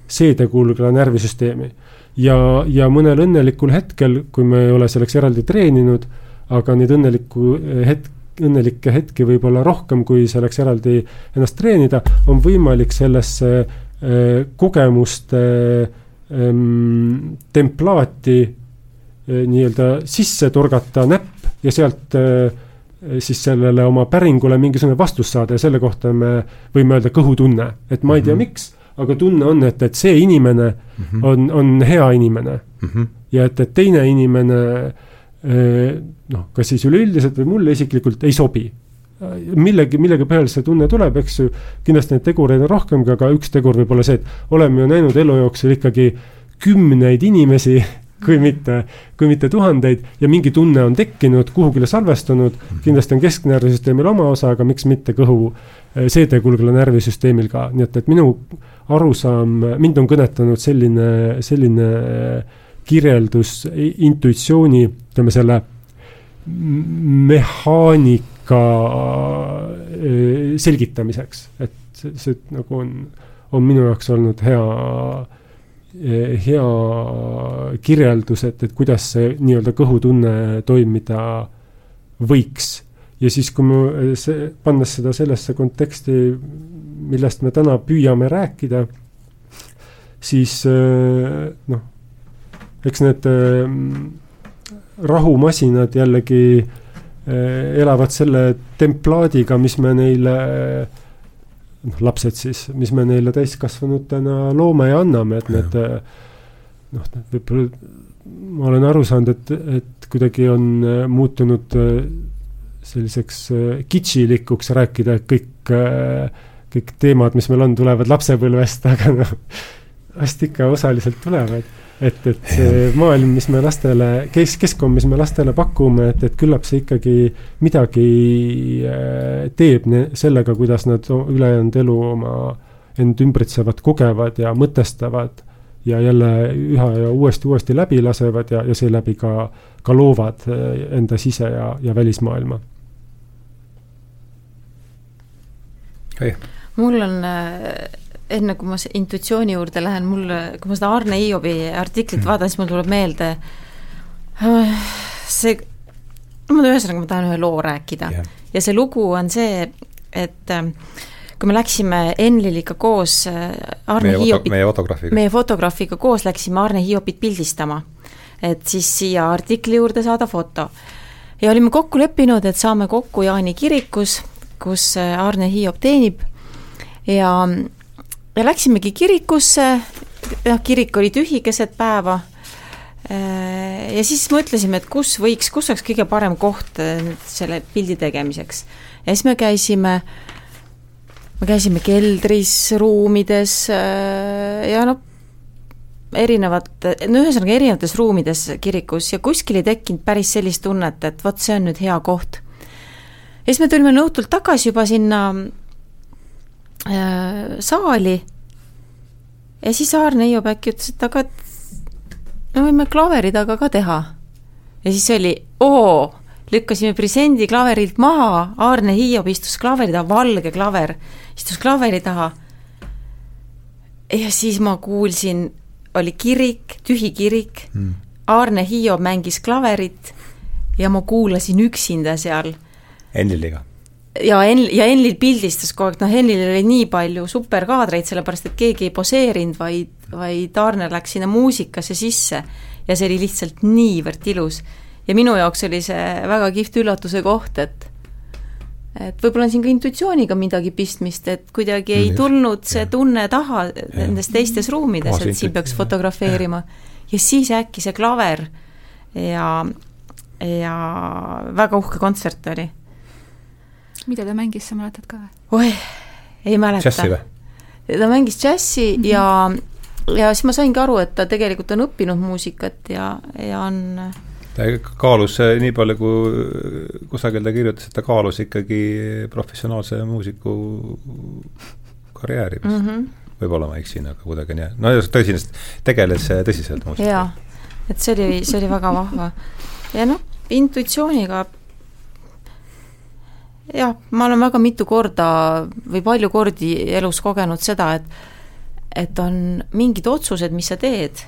seedekulgla närvisüsteemi. ja, ja mõnel õnnelikul hetkel, kui me ei ole selleks eraldi treeninud, aga neid õnnelikku hetk, õnnelikke hetki võib olla rohkem, kui selleks eraldi ennast treenida, on võimalik sellesse äh, kogemuste ähm, templaati äh, nii-öelda sisse torgata näpp ja sealt siis sellele oma päringule mingisugune vastus saada ja selle kohta me võime öelda kõhutunne, et ma ei tea, mhm. miks, aga tunne on, et, et see inimene mm -hmm. on, on hea inimene mm. -hmm. ja et, et teine inimene äh, noh, kas siis üleüldiselt või mulle isiklikult ei sobi. millegi, millegi põhjal see tunne tuleb, eks ju, kindlasti neid tegureid on rohkemgi, aga üks tegur võib olla see, et oleme ju näinud elu jooksul ikkagi kümneid inimesi, [LAUGHS] kui mitte, kui mitte tuhandeid ja mingi tunne on tekkinud, kuhugile salvestunud, kindlasti on kesknärvisüsteemil oma osa, aga miks mitte kõhu seedekulgla närvisüsteemil ka, nii et, et minu arusaam, mind on kõnetanud selline, selline äh, kirjeldus intuitsiooni, ütleme selle mehaanika äh, selgitamiseks, et see, see nagu on, on minu jaoks olnud hea, äh, hea kirjeldus, et, et kuidas see nii-öelda kõhutunne toimida võiks. ja siis, kui me see, pannes seda sellesse konteksti, millest me täna püüame rääkida, siis äh, noh, eks need äh, rahumasinad jällegi äh, elavad selle templaadiga, mis me neile noh, lapsed siis, mis me neile täiskasvanutena loome ja anname, et need äh, noh, võib-olla ma olen aru saanud, et, et kuidagi on muutunud selliseks kitšilikuks rääkida, et kõik, kõik teemad, mis meil on, tulevad lapsepõlvest, [LAUGHS] aga noh, vast ikka osaliselt tulevad et, et see maailm, mis me lastele, kes, keskkond, mis me lastele pakume, et, et küllap see ikkagi midagi äh, teeb sellega, kuidas nad ülejäänud elu oma end ümbritsevat kogevad ja mõtestavad ja jälle üha ja uuesti, uuesti läbi lasevad ja, ja seeläbi ka, ka loovad äh, enda sise- ja, ja välismaailma. mul on äh enne kui ma intuitsiooni juurde lähen, mul, kui ma seda Arne Hiobi artiklit mm. vaatan, siis mul tuleb meelde äh, see, ma ühesõnaga, ma tahan ühe loo rääkida yeah. ja see lugu on see, et äh, kui me läksime Enliliga koos äh, Arne meie Hiobit, meie fotograafiga, meie fotograafiga koos läksime Arne Hiobit pildistama, et siis siia artikli juurde saada foto. ja olime kokku leppinud, et saame kokku Jaani kirikus, kus Arne Hiob teenib ja ja läksimegi kirikusse, noh, kirik oli tühi keset päeva, äh, ja siis mõtlesime, et kus võiks, kus oleks kõige parem koht äh, selle pildi tegemiseks. ja siis me käisime, me käisime keldris, ruumides äh, ja noh, erinevat, no ühesõnaga erinevates ruumides kirikus ja kuskil ei tekkinud päris sellist tunnet, et vot see on nüüd hea koht. ja siis me tulime õhtult tagasi juba sinna saali ja siis Aarne Hiiop äkki ütles, et aga me võime klaveri taga ka teha. ja siis oli oo, lükkasime Brisendi klaverilt maha, Aarne Hiiop istus klaveri taha, valge klaver, istus klaveri taha. ja siis ma kuulsin, oli kirik, tühi kirik mm., Aarne Hiiop mängis klaverit ja ma kuulasin üksinda seal. Enliliga? Ja Enl-, ja Enlil pildistas kogu aeg, noh Enlil oli nii palju superkaadreid, sellepärast et keegi ei poseerinud, vaid, vaid Aarne läks sinna muusikasse sisse ja see oli lihtsalt niivõrd ilus. ja minu jaoks oli see väga kihvt üllatuse koht, et et võib-olla on siin ka intuitsiooniga midagi pistmist, et kuidagi ei tulnud see tunne taha nendes teistes ruumides, et siin peaks fotografeerima. ja siis äkki see klaver ja, ja väga uhke kontsert oli. Mida ta mängis, sa mäletad ka või? oih, ei mäleta. džässi või? ta mängis džässi mm -hmm. ja, ja siis ma saingi aru, et ta tegelikult on õppinud muusikat ja, ja on ta kaalus nii palju, kui kusagil ta kirjutas, et ta kaalus ikkagi professionaalse muusiku karjääri vist mm. -hmm. võib-olla ma eksin, aga kuidagi nii, no tõsine, tegeles tõsiselt muusikaga. jaa, et see oli, see oli väga vahva. ja noh, intuitsiooniga jah, ma olen väga mitu korda või palju kordi elus kogenud seda, et et on mingid otsused, mis sa teed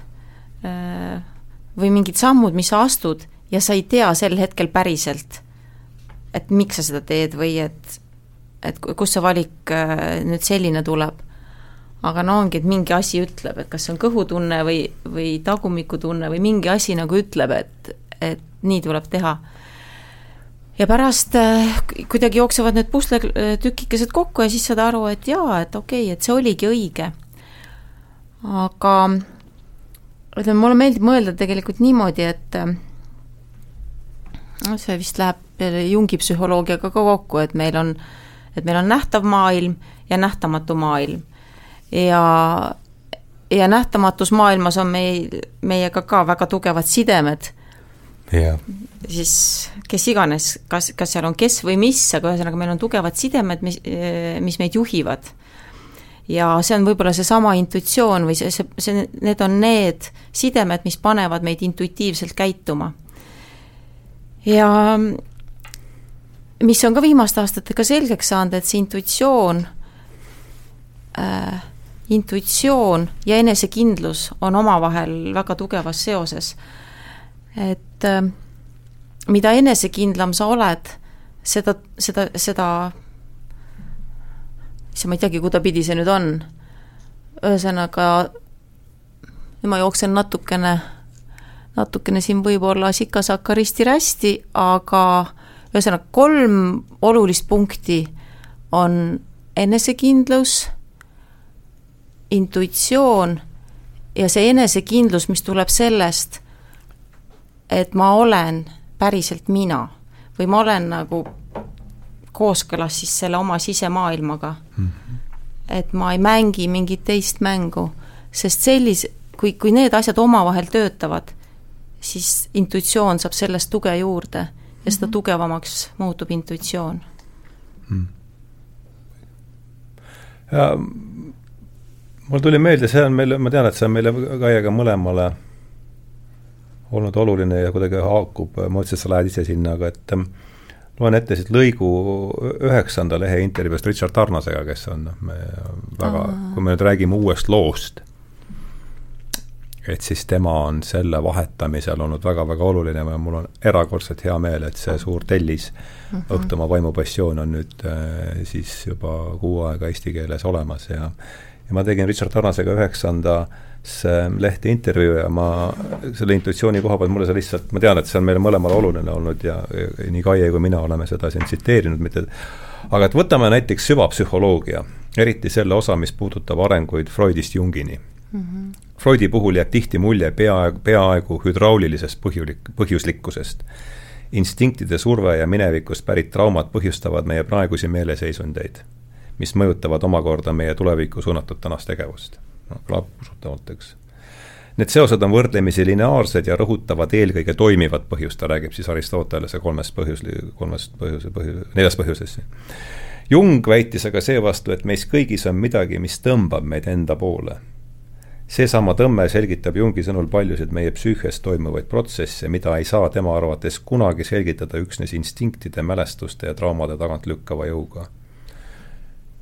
äh,, või mingid sammud, mis sa astud ja sa ei tea sel hetkel päriselt, et miks sa seda teed või et, et kust see valik äh, nüüd selline tuleb. aga no ongi, et mingi asi ütleb, et kas see on kõhutunne või, või tagumikutunne või mingi asi nagu ütleb, et, et nii tuleb teha. Ja pärast äh, kuidagi jooksevad need pusletükikesed kokku ja siis saad aru, et jaa, et okei okay,, et see oligi õige. aga ütleme, mulle meeldib mõelda tegelikult niimoodi, et noh, see vist läheb Jungi psühholoogiaga ka kokku, et meil on, et meil on nähtav maailm ja nähtamatu maailm. ja, ja nähtamatus maailmas on meil, meiega ka väga tugevad sidemed. Siis kes iganes, kas, kas seal on kes või mis, aga ühesõnaga meil on tugevad sidemed, mis, mis meid juhivad ja see on võib-olla seesama intuitsioon või see, see, see, need on need sidemed, mis panevad meid intuitiivselt käituma. ja mis on ka viimaste aastatega selgeks saanud, et see intuitsioon äh,, intuitsioon ja enesekindlus on omavahel väga tugevas seoses. Et äh, mida enesekindlam sa oled, seda, seda, seda issand, ma ei teagi, kudapidi see nüüd on. ühesõnaga, ma jooksen natukene, natukene siin võib-olla sikasakka risti-rästi, aga ühesõnaga kolm olulist punkti on enesekindlus, intuitsioon ja see enesekindlus, mis tuleb sellest, et ma olen päriselt mina või ma olen nagu kooskõlas siis selle oma sisemaailmaga mm. -hmm. et ma ei mängi mingit teist mängu, sest sellis-, kui, kui need asjad omavahel töötavad, siis intuitsioon saab sellest tuge juurde ja seda mm -hmm. tugevamaks muutub intuitsioon mm.. mul tuli meelde, see on meile, ma tean, et see on meile Kaiega mõlemale olnud oluline ja kuidagi haakub, ma mõtlesin, et sa lähed ise sinna, aga et loen ette siit lõigu üheksanda lehe intervjuust Richard Tarnasega, kes on me väga, kui me nüüd räägime uuest loost, et siis tema on selle vahetamisel olnud väga-väga oluline ja mul on erakordselt hea meel, et see suur tellis mm -hmm. Õhtumaa vaimupassioon on nüüd äh, siis juba kuu aega eesti keeles olemas ja ja ma tegin Richard Tarnasega üheksanda äh, see leht intervjuu ja ma selle intuitsiooni koha pealt mulle see lihtsalt, ma tean, et see on meile mõlemale oluline olnud ja, ja nii Kaie kui mina oleme seda siin tsiteerinud, mitte aga et võtame näiteks süvapsühholoogia, eriti selle osa, mis puudutab arenguid Freudist Jungini mm. -hmm. Freudi puhul jääb tihti mulje peaaegu, peaaegu hüdraulilisest põhjulik, põhjuslikkusest. instinktide surve ja minevikust pärit traumad põhjustavad meie praegusi meeleseisundeid, mis mõjutavad omakorda meie tulevikku suunatud tänast tegevust noh, kõlab usutavalt, eks. Need seosed on võrdlemisi lineaarsed ja rõhutavad eelkõige toimivat põhjust, ta räägib siis Aristotelese kolmest põhjus, kolmest põhjuse, põhju-, neljast põhjusest. Jung väitis aga seevastu, et meis kõigis on midagi, mis tõmbab meid enda poole. seesama tõmme selgitab Jungi sõnul paljusid meie psüühias toimuvaid protsesse, mida ei saa tema arvates kunagi selgitada üksnes instinktide, mälestuste ja traumade tagant lükkava jõuga.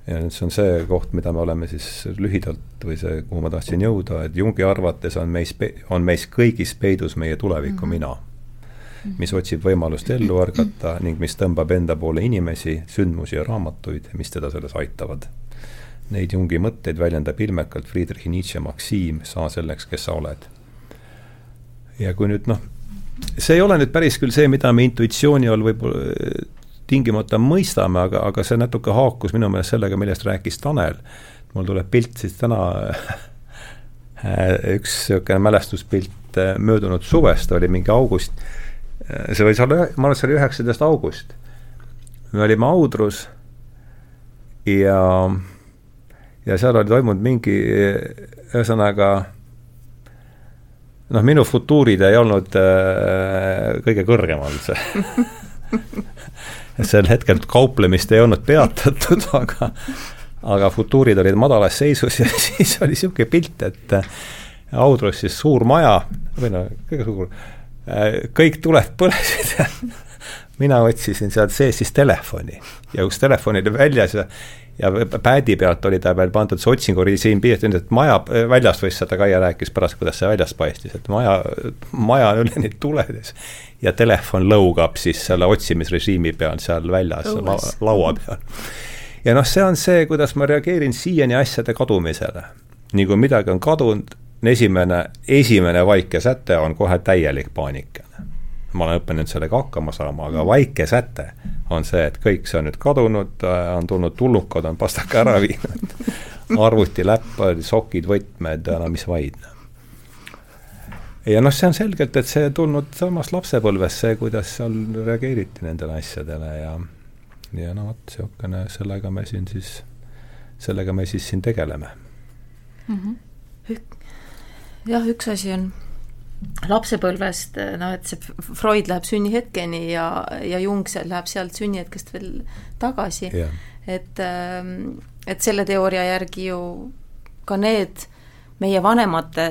Ja nüüd see on see koht, mida me oleme siis lühidalt või see, kuhu ma tahtsin jõuda, et Jungi arvates on meis, on meis kõigis peidus meie tuleviku -hmm. mina mis otsib võimalust ellu ärgata ning mis tõmbab enda poole inimesi, sündmusi ja raamatuid, mis teda selles aitavad Neid Jungi mõtteid väljendab ilmekalt Friedrich Nietzsche maksiim, saa selleks, kes sa oled. ja kui nüüd noh, see ei ole nüüd päris küll see, mida me intuitsiooni all võib-olla tingimata mõistame, aga, aga see natuke haakus minu meelest sellega, millest rääkis Tanel. mul tuleb pilt siis täna [LAUGHS] üks niisugune mälestuspilt eh, möödunud suvest, oli mingi august, eh, see võis olla, ma arvan, et see oli üheksateist august. me olime Audrus ja ja seal oli toimunud mingi, ühesõnaga noh, minu futuurid ei olnud äh, kõige kõrgemal see [LAUGHS] sel hetkel kauplemist ei olnud peatatud, aga aga futuurid olid madalas seisus ja siis oli niisugune pilt, et äh, Audrus siis suur maja, või no kõige suur, äh, kõik tuled põlesid ja mina otsisin sealt sees siis telefoni ja kus telefon oli väljas ja ja päädi pealt oli ta veel pandud, see otsingurežiim piiratud, et maja väljast võis seda Kaia rääkis pärast, kuidas see väljast paistis, et maja, maja on üleni tuledes ja telefon lõugab siis selle otsimisrežiimi peal seal väljas la, laua peal. ja noh, see on see, kuidas ma reageerin siiani asjade kadumisele. nii kui midagi on kadunud, esimene, esimene vaike säte on kohe täielik paanika ma olen õppinud sellega hakkama saama, aga vaike säte on see, et kõik see on nüüd kadunud, äh, on tulnud tulnukad, on pastaka ära viinud, [LAUGHS] arvuti, läpp, sokid, võtmed, no mis vaid. Ja noh, see on selgelt, et see tulnud samast lapsepõlvest, see, kuidas seal reageeriti nendele asjadele ja ja no vot, niisugune, sellega me siin siis, sellega me siis siin tegeleme mm. -hmm. jah, üks asi on lapsepõlvest, noh et see Freud läheb sünnihetkeni ja, ja Jung seal läheb sealt sünnihetkest veel tagasi yeah.. et, ähm, et selle teooria järgi ju ka need meie vanemate,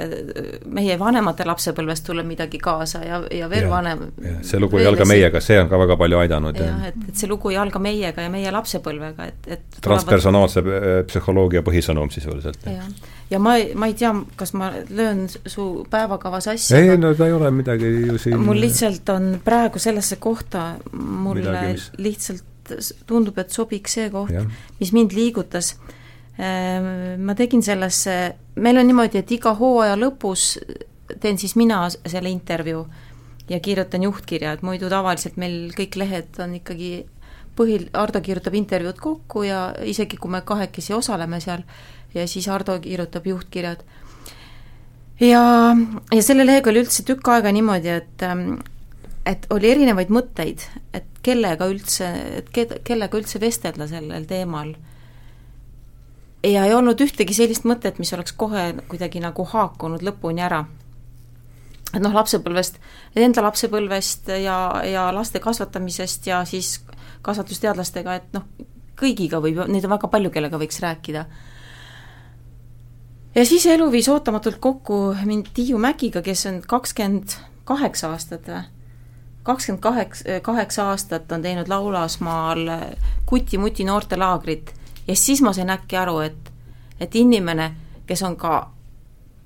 meie vanemate lapsepõlvest tuleb midagi kaasa ja, ja veel ja, vanem. see lugu ei alga meiega, see on ka väga palju aidanud. jah, et, et see lugu ei alga meiega ja meie lapsepõlvega, et, et transpersonaalse tulevad... psühholoogia põhisõnum sisuliselt. ja ma, ma ei tea, kas ma löön su päevakavas asja. ei, no ta ei ole midagi ju siin mul lihtsalt on praegu sellesse kohta mulle midagi, mis... lihtsalt tundub, et sobiks see koht, mis mind liigutas ma tegin sellesse, meil on niimoodi, et iga hooaja lõpus teen siis mina selle intervjuu ja kirjutan juhtkirja, et muidu tavaliselt meil kõik lehed on ikkagi põhil, Ardo kirjutab intervjuud kokku ja isegi kui me kahekesi osaleme seal, ja siis Ardo kirjutab juhtkirjad. ja, ja selle lehega oli üldse tükk aega niimoodi, et et oli erinevaid mõtteid, et kellega üldse, et ke-, kellega üldse vestelda sellel teemal ja ei olnud ühtegi sellist mõtet, mis oleks kohe kuidagi nagu haakunud lõpuni ära. et noh, lapsepõlvest, enda lapsepõlvest ja, ja laste kasvatamisest ja siis kasvatusteadlastega, et noh, kõigiga võib, neid on väga palju, kellega võiks rääkida. ja siis elu viis ootamatult kokku mind Tiiu Mäkiga, kes on kakskümmend kaheksa aastat või? kakskümmend kaheksa, kaheksa aastat on teinud Laulasmaal kuti-muti noortelaagrit ja siis ma sain äkki aru, et, et inimene, kes on ka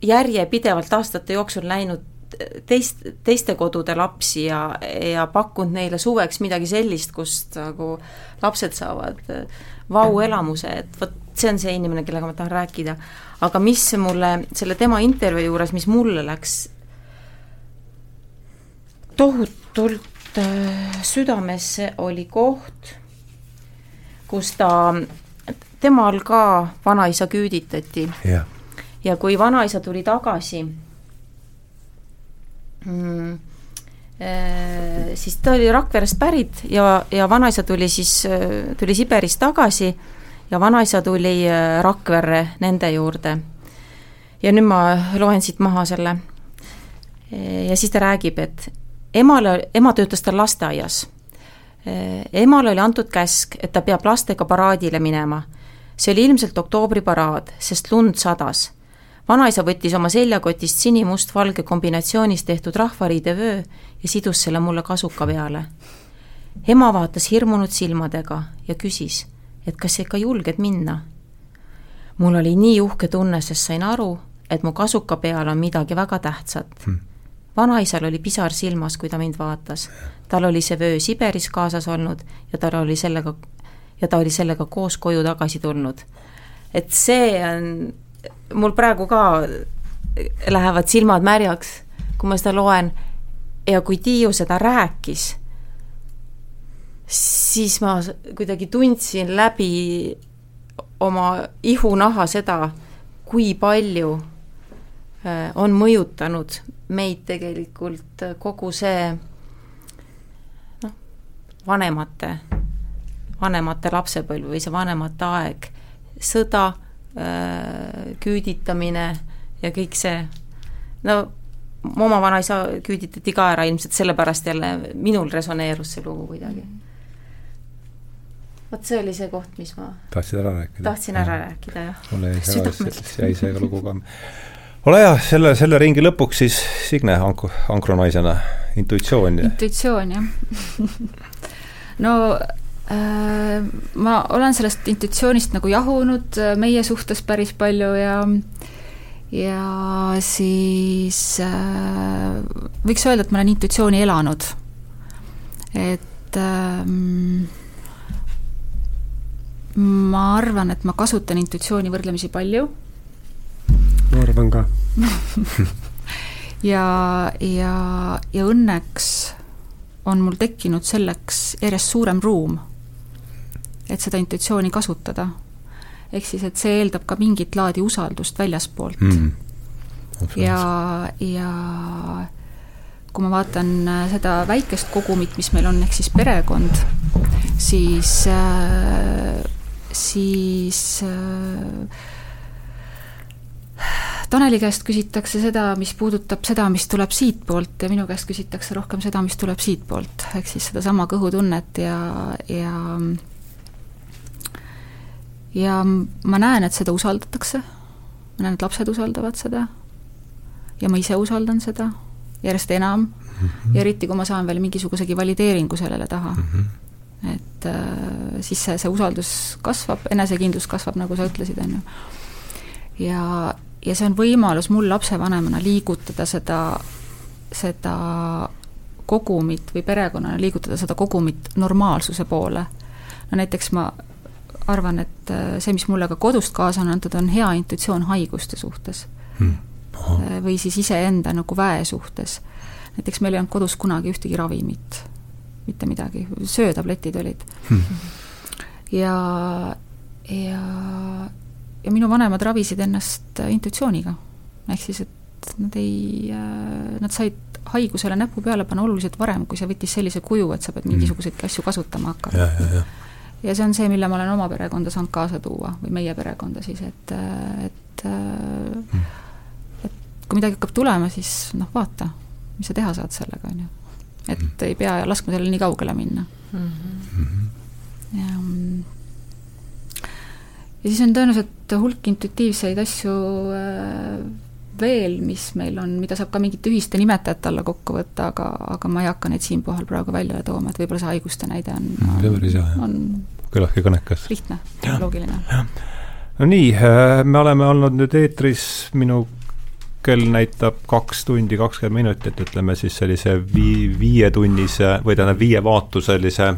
järjepidevalt aastate jooksul näinud teist, teiste kodude lapsi ja, ja pakkunud neile suveks midagi sellist, kust nagu lapsed saavad vau-elamuse, et vot see on see inimene, kellega ma tahan rääkida. aga mis mulle selle tema intervjuu juures, mis mulle läks tohutult äh, südamesse, oli koht, kus ta temal ka vanaisa küüditati. ja kui vanaisa tuli tagasi mm, äh, siis ta oli Rakverest pärit ja, ja vanaisa tuli siis, äh, tuli Siberist tagasi ja vanaisa tuli äh, Rakverre nende juurde. ja nüüd ma loen siit maha selle. ja siis ta räägib, et emale, ema töötas tal lasteaias. emale oli antud käsk, et ta peab lastega paraadile minema see oli ilmselt oktoobriparaad, sest lund sadas. vanaisa võttis oma seljakotist sinimust-valge kombinatsioonis tehtud rahvariidevöö ja sidus selle mulle kasuka peale. ema vaatas hirmunud silmadega ja küsis, et kas sa ikka julged minna. mul oli nii uhke tunne, sest sain aru, et mu kasuka peal on midagi väga tähtsat hmm vanaisal oli pisar silmas, kui ta mind vaatas. tal oli see vöö Siberis kaasas olnud ja tal oli sellega, ja ta oli sellega koos koju tagasi tulnud. et see on, mul praegu ka lähevad silmad märjaks, kui ma seda loen ja kui Tiiu seda rääkis, siis ma kuidagi tundsin läbi oma ihunaha seda, kui palju äh, on mõjutanud meid tegelikult kogu see noh, vanemate, vanemate lapsepõlv või see vanemate aeg, sõda, äh, küüditamine ja kõik see, no oma vanaisa küüditati ka ära, ilmselt sellepärast jälle minul resoneerus see lugu kuidagi. vot see oli see koht, mis ma tahtsid ära rääkida? tahtsin ära ja. rääkida, jah. mulle jäi see, jäi see lugu ka ole hea, selle, selle ringi lõpuks siis Signe ank-, ankronaisena, intuitsioon. intuitsioon, jah [LAUGHS] no ma olen sellest intuitsioonist nagu jahunud äh, meie suhtes päris palju ja ja siis äh, võiks öelda, et ma olen intuitsiooni elanud. et ähm, ma arvan, et ma kasutan intuitsiooni võrdlemisi palju. Ma arvan ka. [LAUGHS] Ja, ja, ja õnneks on mul tekkinud selleks järjest suurem ruum, et seda intuitsiooni kasutada. ehk siis, et see eeldab ka mingit laadi usaldust väljaspoolt. Mm.. ja, ja kui ma vaatan äh, seda väikest kogumit, mis meil on, ehk siis perekond, siis, äh, siis äh, Taneli käest küsitakse seda, mis puudutab seda, mis tuleb siitpoolt ja minu käest küsitakse rohkem seda, mis tuleb siitpoolt, ehk siis sedasama kõhutunnet ja, ja ja ma näen, et seda usaldatakse, ma näen, et lapsed usaldavad seda ja ma ise usaldan seda järjest enam mm -hmm. ja eriti, kui ma saan veel mingisugusegi valideeringu sellele taha mm. -hmm. et äh, siis see, see usaldus kasvab, enesekindlus kasvab, nagu sa ütlesid, on ju. ja, ja see on võimalus mul lapsevanemana liigutada seda, seda kogumit või perekonnana liigutada seda kogumit normaalsuse poole. no näiteks ma arvan, et äh, see, mis mulle ka kodust kaasa on antud, on hea intuitsioon haiguste suhtes hmm.. Äh, või siis iseenda nagu väe suhtes. näiteks meil ei olnud kodus kunagi ühtegi ravimit, mitte midagi, söötabletid olid hmm.. ja, ja ja minu vanemad ravisid ennast äh, intuitsiooniga. ehk siis, et nad ei, nad said haigusele näpu peale panna oluliselt varem, kui see võttis sellise kuju, et sa pead mhm. mingisuguseidki asju kasutama hakkama. Ja, see on see, mille ma olen oma perekonda saanud kaasa tuua või meie perekonda siis, et, et et kui midagi hakkab tulema, siis noh, vaata, mis sa teha saad sellega, on ju. et mm. ei pea laskma sellele nii kaugele minna mm. -hmm. ja ja siis on tõenäoliselt hulk intuitiivseid asju äh, veel, mis meil on, mida saab ka mingite ühiste nimetajate alla kokku võtta, aga, aga ma ei hakka neid siinkohal praegu välja tooma, et võib-olla see haiguste näide on mm,, hea, on küllaltki kõnekas. lihtne, loogiline. no nii, äh, me oleme olnud nüüd eetris, minu kell näitab kaks tundi kakskümmend minutit, ütleme siis sellise vii-, viietunnise või tähendab, viievaatuselise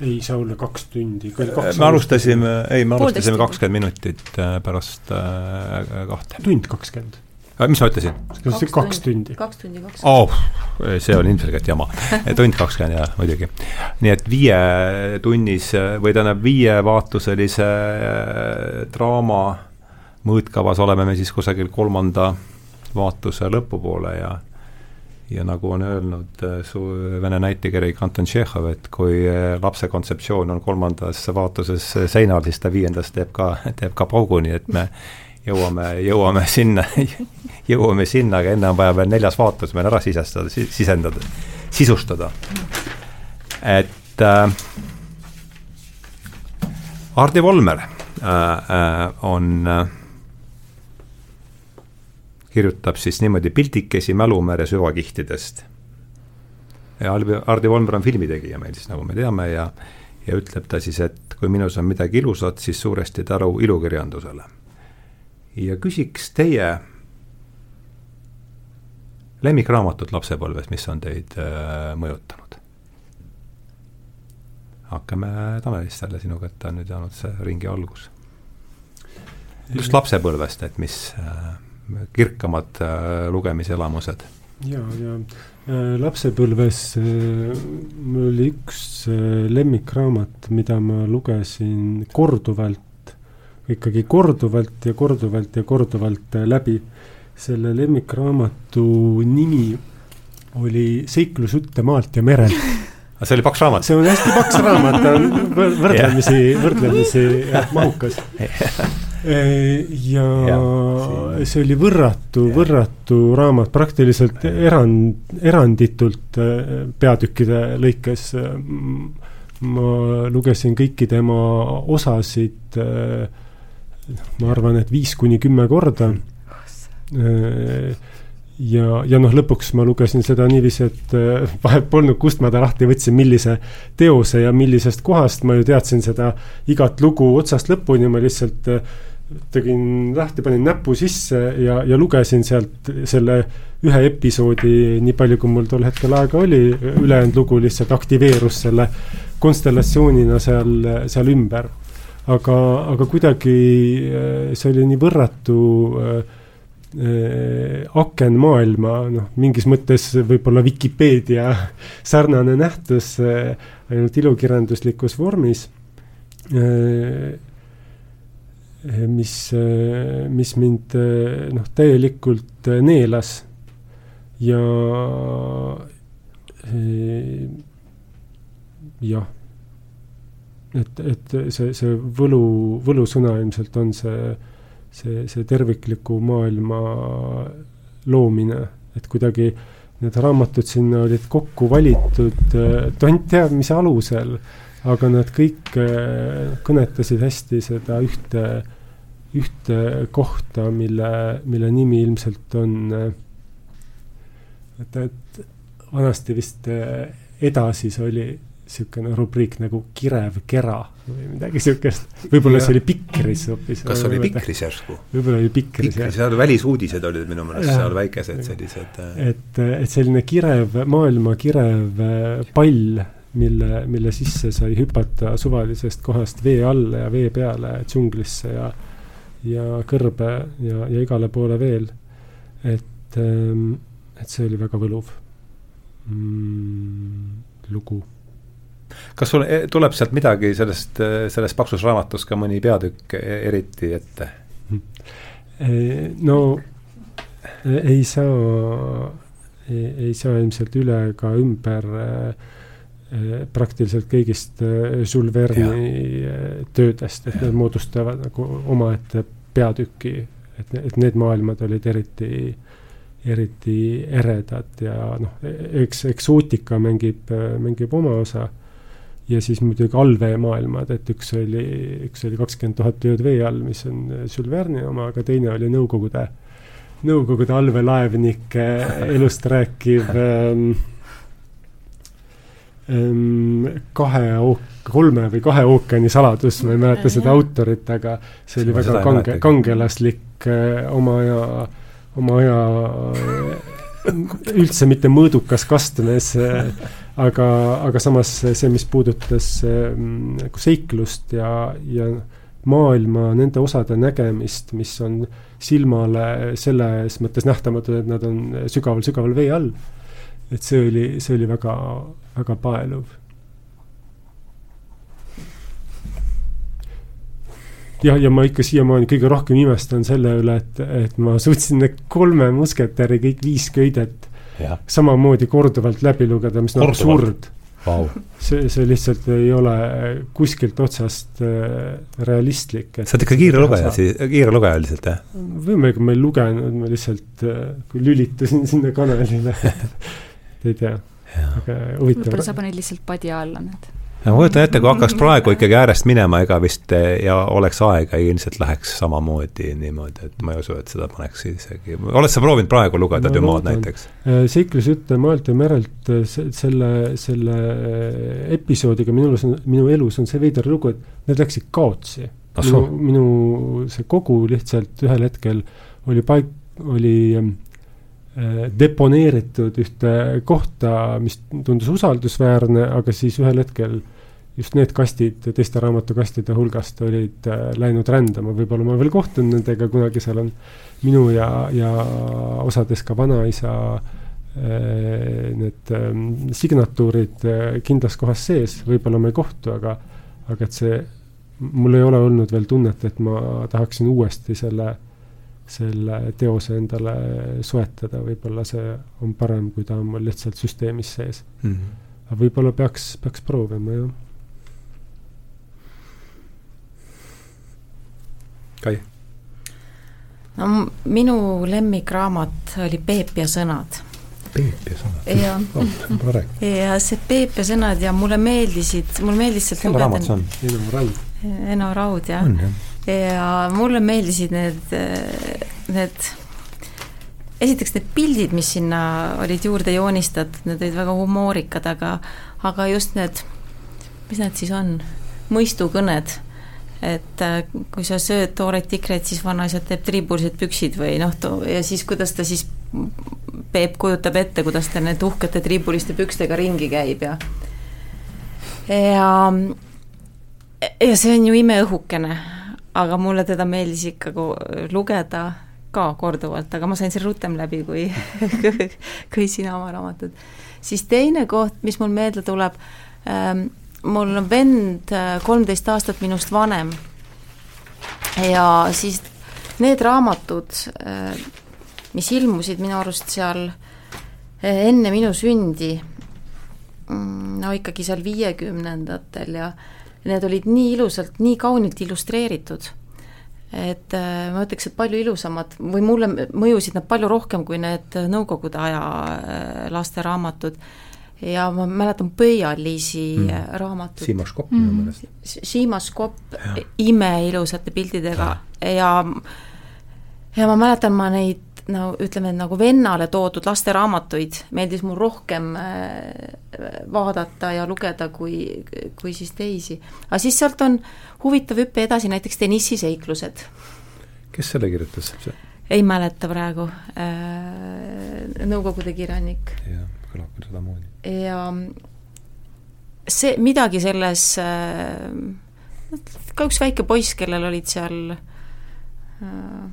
ei saa olla kaks tundi, kell kaks me alustasime, ei, me alustasime kakskümmend minutit äh, pärast äh, kahte. tund kakskümmend. Mis ma ütlesin? kaks, kaks tundi. kaks tundi kakskümmend oh,. see on ilmselgelt jama tund kakskümmend, jah, muidugi. nii et viietunnis või tähendab, viievaatuselise draama mõõtkavas oleme me siis kusagil kolmanda vaatuse lõpupoole ja ja nagu on öelnud su vene näitekirjanik Anton Tšehhov, et kui lapse kontseptsioon on kolmandas vaatuses seinal, siis ta viiendas teeb ka, teeb ka paugu, nii et me jõuame, jõuame sinna, [LAUGHS] jõuame sinna, aga enne on vaja veel neljas vaatus meil ära sisestada, sisendada, sisustada. et äh, Hardi Volmer äh, äh, on äh, kirjutab siis niimoodi piltikesi Mälumere süvakihtidest. ja Hardi Volmer on filmitegija meil siis, nagu me teame, ja ja ütleb ta siis, et kui minus on midagi ilusat, siis suuresti tänu ilukirjandusele. Ja küsiks teie lemmikraamatut lapsepõlves, mis on teid äh, mõjutanud? hakkame Tanelist jälle sinu kätte, on nüüd jäänud see ringi algus. just lapsepõlvest, et mis äh, kirkamad äh, lugemiselamused? ja, ja äh, lapsepõlves äh, mul oli üks äh, lemmikraamat, mida ma lugesin korduvalt, ikkagi korduvalt ja korduvalt ja korduvalt äh, läbi selle lemmikraamatu nimi oli Seiklusjutte maalt ja merelt. aga [LAUGHS] see oli paks raamat? see on hästi paks raamat, ta on [LAUGHS] võrdlemisi, võrdlemisi jah, mahukas. [LAUGHS] ja see oli võrratu, võrratu raamat, praktiliselt erand, eranditult äh, peatükkide lõikes. ma lugesin kõiki tema osasid, äh, ma arvan, et viis kuni kümme korda. Äh, ja, ja noh, lõpuks ma lugesin seda niiviisi, et äh, vahet polnud, kust ma ta lahti võtsin, millise teose ja millisest kohast, ma ju teadsin seda igat lugu otsast lõpuni, ma lihtsalt äh, tegin lahti, panin näpu sisse ja, ja lugesin sealt selle ühe episoodi, nii palju, kui mul tol hetkel aega oli, ülejäänud lugu lihtsalt aktiveerus selle konstellatsioonina seal, seal ümber. Aga, aga kuidagi see oli nii võrratu äh, äh, aken maailma, noh, mingis mõttes võib-olla Vikipeedia [LAUGHS] sarnane nähtus äh,, ainult ilukirjanduslikus vormis äh,. mis äh,, mis mind äh, noh, täielikult äh, neelas ja äh, jah, et, et see, see võlu, võlusõna ilmselt on see see, see tervikliku maailma loomine, et kuidagi need raamatud sinna olid kokku valitud, tont teab mis alusel, aga nad kõik äh, kõnetasid hästi seda ühte, ühte kohta, mille, mille nimi ilmselt on, et, et vanasti vist äh, Edasis oli niisugune rubriik nagu Kirev kera või midagi niisugust. võib-olla see oli Pikris hoopis. kas oli Pikris järsku? võib-olla oli Pikris, jah. seal välisuudised olid minu meelest seal väikesed sellised. Äh, et, et selline kirev, maailma kirev äh, pall, mille, mille sisse sai hüpata suvalisest kohast vee alla ja vee peale džunglisse ja ja kõrbe ja, ja igale poole veel. et, ähm, et see oli väga võluv mm, lugu kas sul e-, tuleb sealt midagi sellest, sellest paksus raamatus ka mõni peatükk e-, eriti ette? no ei saa, ei saa ilmselt üle ega ümber praktiliselt kõigist Jules Verne'i töödest, et need moodustavad nagu omaette peatüki, et, et need maailmad olid eriti, eriti eredad ja noh, eks eksootika mängib, mängib oma osa ja siis muidugi allveemaailmad, et üks oli, üks oli kakskümmend tuhat ööd vee all, mis on Jules Verne'i oma, aga teine oli Nõukogude, Nõukogude allveelaevnike [LAUGHS] elust rääkiv ähm, ähm, kahe ook-, kolme või kahe ookeani saladus, ma ei mäleta seda autorit, aga see oli väga kange, kangelaslik äh, oma aja, oma aja üldse mitte mõõdukas kastmes äh, aga, aga samas see, mis puudutas nagu seiklust ja, ja maailma nende osade nägemist, mis on silmale selles mõttes nähtamatud, et nad on sügaval-sügaval vee all. et see oli, see oli väga, väga paeluv. ja, ja ma ikka siiamaani kõige rohkem imestan selle üle, et, et ma suutsin need kolme musketäri kõik viis köidet samamoodi korduvalt läbi lugeda, mis on absurd. Wow.. see, see lihtsalt ei ole kuskilt otsast äh, realistlik. sa oled ikka kiire lugeja, kiire lugeja üldiselt, jah? võimalik, ma ei lugenud, ma lihtsalt äh, lülitasin sinna kanalile. [LAUGHS] Ei tea, aga huvitav. võib-olla sa panid lihtsalt padja alla need ma kujutan ette, kui hakkaks praegu ikkagi äärest minema, ega vist ja oleks aega, ilmselt läheks samamoodi niimoodi, et ma ei usu, et seda paneks isegi, oled sa proovinud praegu lugeda Dümaad näiteks? seiklusjutte maalt ja merelt, selle, selle episoodiga minul on, minu elus on see veider lugu, et need läksid kaotsi. minu, minu see kogu lihtsalt ühel hetkel oli paik, oli deponeeritud ühte kohta, mis tundus usaldusväärne, aga siis ühel hetkel äh, just need kastid teiste raamatukastide hulgast olid äh, läinud rändama, võib-olla ma veel kohtun nendega kunagi, seal on minu ja, ja osades ka vanaisa äh, need äh, signatuurid äh, kindlas kohas sees, võib-olla ma ei kohtu, aga, aga et see, mul ei ole olnud veel tunnet, et ma tahaksin uuesti selle, selle teose endale soetada, võib-olla see on parem, kui ta on mul lihtsalt süsteemis sees mm. -hmm. aga võib-olla peaks, peaks proovima, jah Kai? no minu lemmikraamat oli Peep ja sõnad. Peep ja sõnad? jah. [LAUGHS] ja see Peep ja sõnad ja mulle meeldisid, mulle meeldis sealt kelle raamat see on? Eno Raud. Eno Raud, jah. ja mulle meeldisid need, need esiteks need pildid, mis sinna olid juurde joonistatud, need olid väga humoorikad, aga aga just need, mis need siis on, mõistukõned et äh, kui sa sööd tooreid tikreid, siis vanaisa teeb triibulised püksid või noh, ja siis kuidas ta siis, Peep kujutab ette, kuidas ta nende uhkete triibuliste pükstega ringi käib ja ja ja see on ju imeõhukene, aga mulle teda meeldis ikka lugeda ka korduvalt, aga ma sain selle rutem läbi kui [LAUGHS] kui sina oma raamatut. siis teine koht, mis mul meelde tuleb ähm,, mul on vend äh, kolmteist aastat minust vanem. Ja siis need raamatud, äh, mis ilmusid minu arust seal äh, enne minu sündi, mm, no ikkagi seal viiekümnendatel ja need olid nii ilusalt, nii kaunilt illustreeritud, et ma ütleks, et palju ilusamad või mulle mõjusid nad palju rohkem kui need Nõukogude aja lasteraamatud ja ma mäletan Pöialisi mm. raamatut. Siimas Kopp minu mm. meelest. Siimas Kopp imeilusate piltidega ja, ja ja ma mäletan, ma neid no ütleme, nagu vennale toodud lasteraamatuid meeldis mul rohkem äh, vaadata ja lugeda kui, kui siis teisi. aga siis sealt on huvitav hüpe edasi, näiteks Denissi seiklused. kes selle kirjutas? ei mäleta praegu äh,, Nõukogude kirjanik. jah, kõlab küll sedamoodi ja see, midagi selles, äh, ka üks väike poiss, kellel olid seal äh,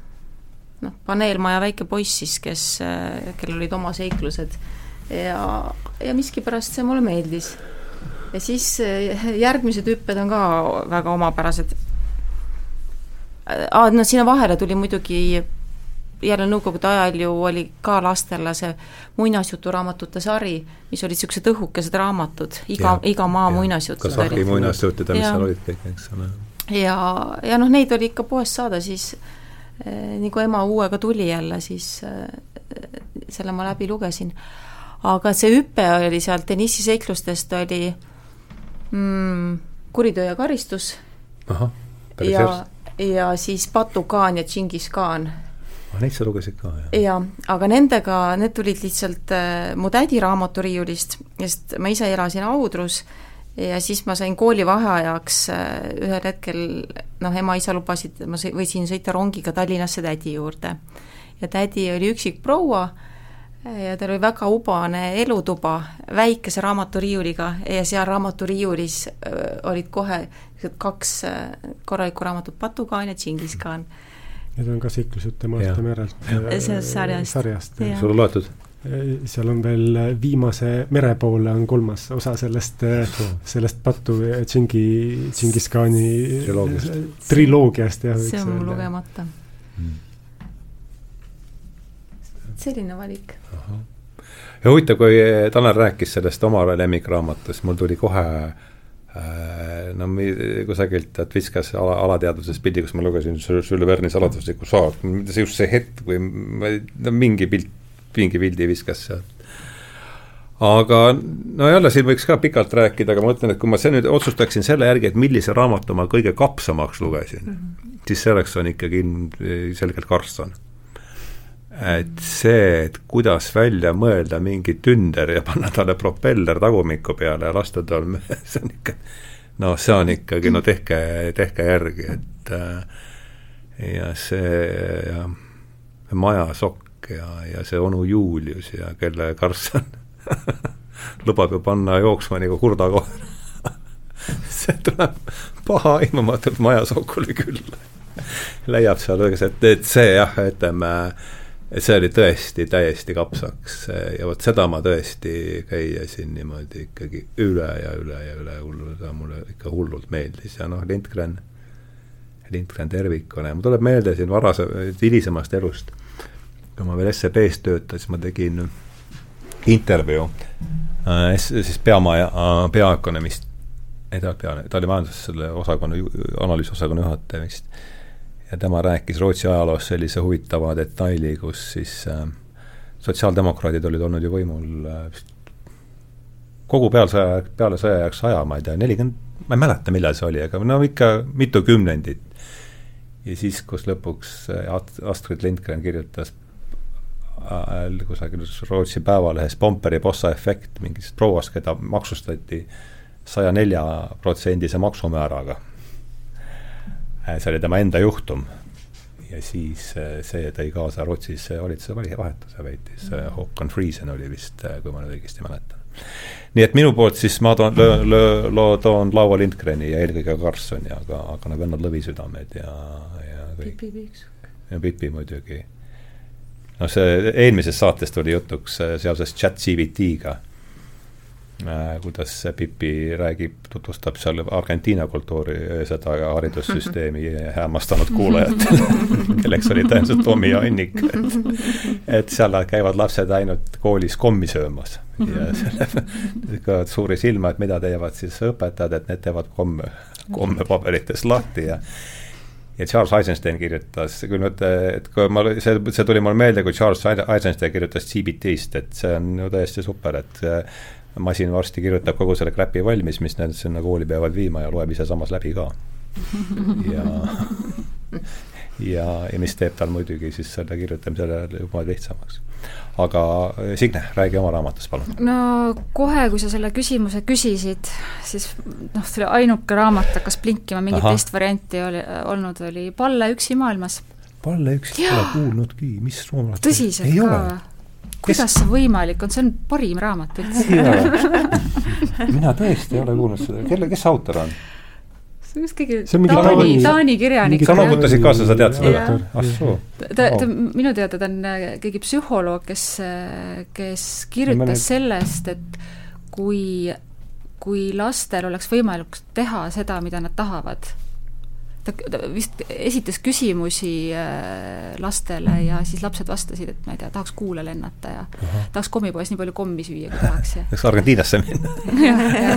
noh, paneelmaja väike poiss siis, kes, äh, kellel olid oma seiklused ja, ja miskipärast see mulle meeldis. ja siis järgmised hüpped on ka väga omapärased. aa, no sinna vahele tuli muidugi jälle Nõukogude ajal ju oli ka lastele see muinasjuturaamatute sari, mis olid niisugused õhukesed raamatud, iga, iga maa muinasjutud. kas Ahri muinasjutud ja mis seal olid kõik, eks ole. ja, ja noh, neid oli ikka poest saada, siis eh, nii kui ema uuega tuli jälle, siis eh, selle ma läbi lugesin. aga see hüpe oli sealt Denissi seiklustest oli mm, Kuritöö ja karistus. ahah, päris ja, ja siis Batu Khan ja Džingis Khan neid sa lugesid ka, jah? jaa, aga nendega, need tulid lihtsalt äh, mu tädi raamaturiiulist, sest ma ise elasin Audrus ja siis ma sain kooli vaheajaks äh, ühel hetkel, noh, ema-isa lubasid, ma sõi, võisin sõita rongiga Tallinnasse tädi juurde. ja tädi oli üksik proua ja tal oli väga ubane elutuba väikese raamaturiiuliga ja seal raamaturiiulis äh, olid kohe kaks äh, korralikku raamatut, Batukaan ja Džingiskaan mm Need on ka maalt ja merelt. sellest sarjast. sarjast. sul on loetud? seal on veel viimase mere poole on kolmas osa sellest, sellest Batu ja Džingi, Džingiskhaani triloogiast, jah. see on mul lugemata hmm.. selline valik. ja huvitav, kui Tanel rääkis sellest oma lemmikraamatust, mul tuli kohe Äh, no kusagilt, et viskas ala, alateadvuses pildi, kus ma lugesin Jules Verne'i saladuslikku saart, see just see hetk, kui ma, no mingi pilt, mingi pildi viskas sealt. aga no jälle siin võiks ka pikalt rääkida, aga ma mõtlen, et kui ma see nüüd otsustaksin selle järgi, et millise raamatu ma kõige kapsamaks lugesin mm, -hmm. siis selleks on ikkagi ilmselgelt Karlsson. Et see, et kuidas välja mõelda mingi tünder ja panna talle propeller tagumikku peale ja lasta tal, [LAUGHS] see on ikka, no see on ikkagi, no tehke, tehke järgi, et äh, ja see ja majasokk ja, ja see onu Julius ja kelle Karlsson [LAUGHS] lubab ju panna jooksma nagu kurda koer [LAUGHS] see tuleb paha aimamatult majasokule külla. leiab seal, et, et see jah, ütleme, et see oli tõesti täiesti kapsaks. Ja vot seda ma tõesti käisin niimoodi ikkagi üle ja üle ja üle hullu, ta mulle ikka hullult meeldis. Ja noh, Lindgren, Lindgren tervikuna. Ja mul tuleb meelde siin varase, hilisemast elust, kui ma veel SEB-s töötasin, ma tegin intervjuu äh, siis peamaja äh, peaökonomist, ei ta pea, ta oli majandus selle osakonna, analüüsiosakonna juhataja vist. Ja tema rääkis Rootsi ajaloost sellise huvitava detaili, kus siis äh, sotsiaaldemokraadid olid olnud ju võimul äh, vist kogu peale sõja, sõjajärgse aja, ma ei tea, nelikümmend, ma ei mäleta, millal see oli, aga no ikka mitu kümnendit. ja siis, kus lõpuks äh, Astrid Lindgren kirjutas Äh, kusagil Rootsi Päevalehes Pomperi Bossa efekt mingist prouast, keda maksustati saja nelja protsendise maksumääraga. Äh, see oli tema enda juhtum. ja siis äh, see tõi kaasa Rootsis valitsuse vahetuse, väitis Håkon Friesen oli vist, kui ma nüüd õigesti mäletan. nii et minu poolt siis ma toon, toon Laua Lindgreni ja eelkõige Karlssoni, aga, aga nagu vennad Lõvisüdamed ja, ja kõik. Pipi Piiksk. ja Pipi muidugi noh, see eelmises saates tuli jutuks äh, seoses chat-GBT-ga äh,, kuidas Pipi räägib, tutvustab seal Argentiina kultuuri, seda haridussüsteemi [LAUGHS] hämmastanud kuulajatele [LAUGHS] kelleks oli tõenäoliselt Tommy ja Annik, et [LAUGHS] et seal käivad lapsed ainult koolis kommi söömas. Ja selle suuri silma, et mida teevad siis õpetajad, et need teevad komme, komme paberitest lahti ja ja Charles Eisenstein kirjutas, küll nüüd, et kui ma, see, see tuli mulle meelde, kui Charles Eisenstein kirjutas CBT-st, et see on ju täiesti super, et masin varsti kirjutab kogu selle crap'i valmis, mis nad sinna kooli peavad viima ja loeb ise samas läbi ka. ja, ja, ja mis teeb tal muidugi siis selle kirjutamisele juba lihtsamaks aga Signe, räägi oma raamatust, palun. no kohe, kui sa selle küsimuse küsisid, siis noh, selle ainuke raamat hakkas blinkima, mingit Aha. teist varianti oli olnud, oli Palle Üksi maailmas. Palle Üksi pole kuulnudki, mis raamat tõsiselt ka või? Kuidas see võimalik on, see on parim raamat üldse mina tõesti ei ole kuulnud seda, kelle, kes autor on? see on vist keegi Taani, Taani kirjanik. sa noogutasid kaasa, sa tead seda? ah soo. ta, ta, minu teada ta on äh, keegi psühholoog, kes, äh, kes kirjutas sellest, et kui, kui lastel oleks võimalik teha seda, mida nad tahavad ta, ta vist esitas küsimusi äh, lastele ja siis lapsed vastasid, et ma ei tea, tahaks kuule lennata ja Aha. tahaks kommipoes nii palju kommi süüa, kui tahaks ja tahaks Argentiinasse minna. [LAUGHS] Ja, ja,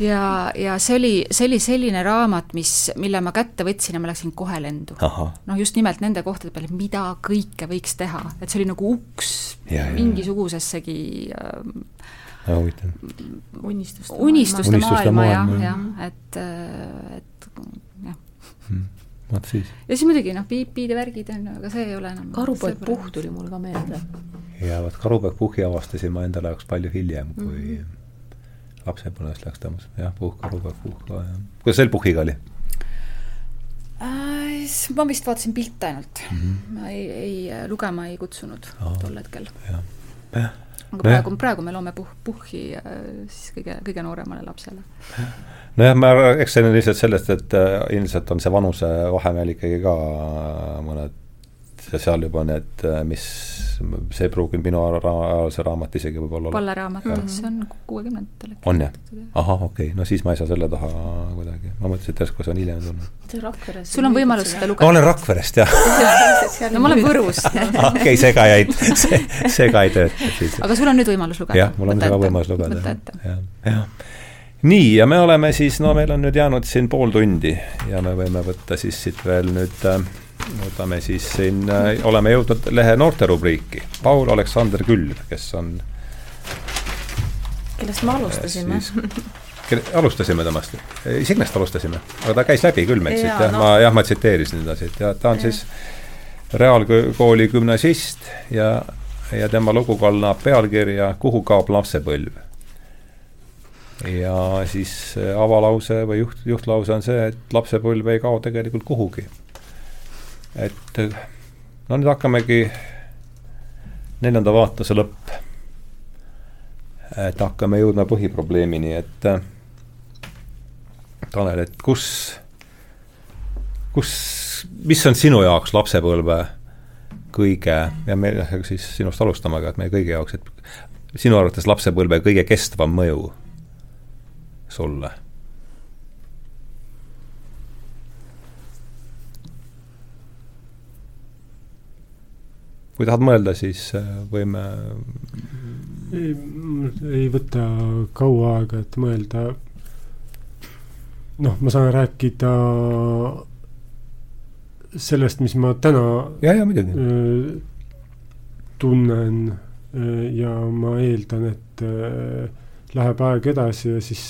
ja, ja see oli, see oli selline raamat, mis, mille ma kätte võtsin ja ma läksin kohe lendu. noh, just nimelt nende kohtade peale, mida kõike võiks teha, et see oli nagu uks ja, mingisugusessegi äh, huvitav. unistuste, unistuste maailma, maailma, jah, jah, et, et jah mm.. Vot siis. ja siis muidugi noh, piipid ja värgid on ju, aga see ei ole enam karupoeg Puhh tuli mul ka meelde. ja vot Karupoeg Puhhi avastasin ma endale jaoks palju hiljem, kui mm -hmm. lapsepõlves läks tõmbas, jah, Puhh, Karupoeg Puhh ka, jah. kuidas teil Puhhiga oli äh,? ma vist vaatasin pilte ainult mm. -hmm. ma ei, ei, lugema ei kutsunud Aa, tol hetkel. jah, jah aga praegu, praegu me loome puh-, puhhi äh, siis kõige, kõige nooremale lapsele. Nojah, ma, eks see on lihtsalt sellest, et äh, ilmselt on see vanusevahe meil ikkagi ka mõned, seal juba need, äh, mis, see ei pruuginud minu ajalise raamat isegi võib-olla olla. Palle raamat, see on kuuekümnendatel. on jah? ahah, okei okay., no siis ma ei saa selle taha kuidagi, ma mõtlesin, et järsku see on hiljem tulnud. see sul on võimalus seda lugeda. ma olen Rakverest, jah [LAUGHS] no ma olen Võrust [LAUGHS] okei, see ka jäi, see, see ka ei tööta siis. aga sul on nüüd võimalus lugeda. jah, mul on ka võimalus lugeda, jah, jah nii, ja me oleme siis, no meil on nüüd jäänud siin pool tundi ja me võime võtta siis siit veel nüüd äh, võtame siis siin äh,, oleme jõudnud lehe noorterubriiki. Paul Aleksander Külv, kes on kellest me alustasime? kelle, alustasime temast, Signest alustasime, aga ta käis läbi küll meil siit jah no., ma jah, ma tsiteerisin teda siit ja ta on ja. siis reaalkooli gümnasist ja, ja tema lugu kannab pealkirja Kuhu kaob lapsepõlv ja siis avalause või juht, juhtlause on see, et lapsepõlv ei kao tegelikult kuhugi. Et no nüüd hakkamegi, neljanda vaatuse lõpp. et hakkame jõudma põhiprobleemini, et Tanel, et kus, kus, mis on sinu jaoks lapsepõlve kõige, ja me siis sinust alustame, aga et meie kõigi jaoks, et sinu arvates lapsepõlve kõige kestvam mõju sulle? Kui tahad mõelda, siis äh, võime ei, ei võta kaua aega, et mõelda. noh, ma saan rääkida sellest, mis ma täna ja, ja muidugi äh, tunnen äh, ja ma eeldan, et läheb aeg edasi ja siis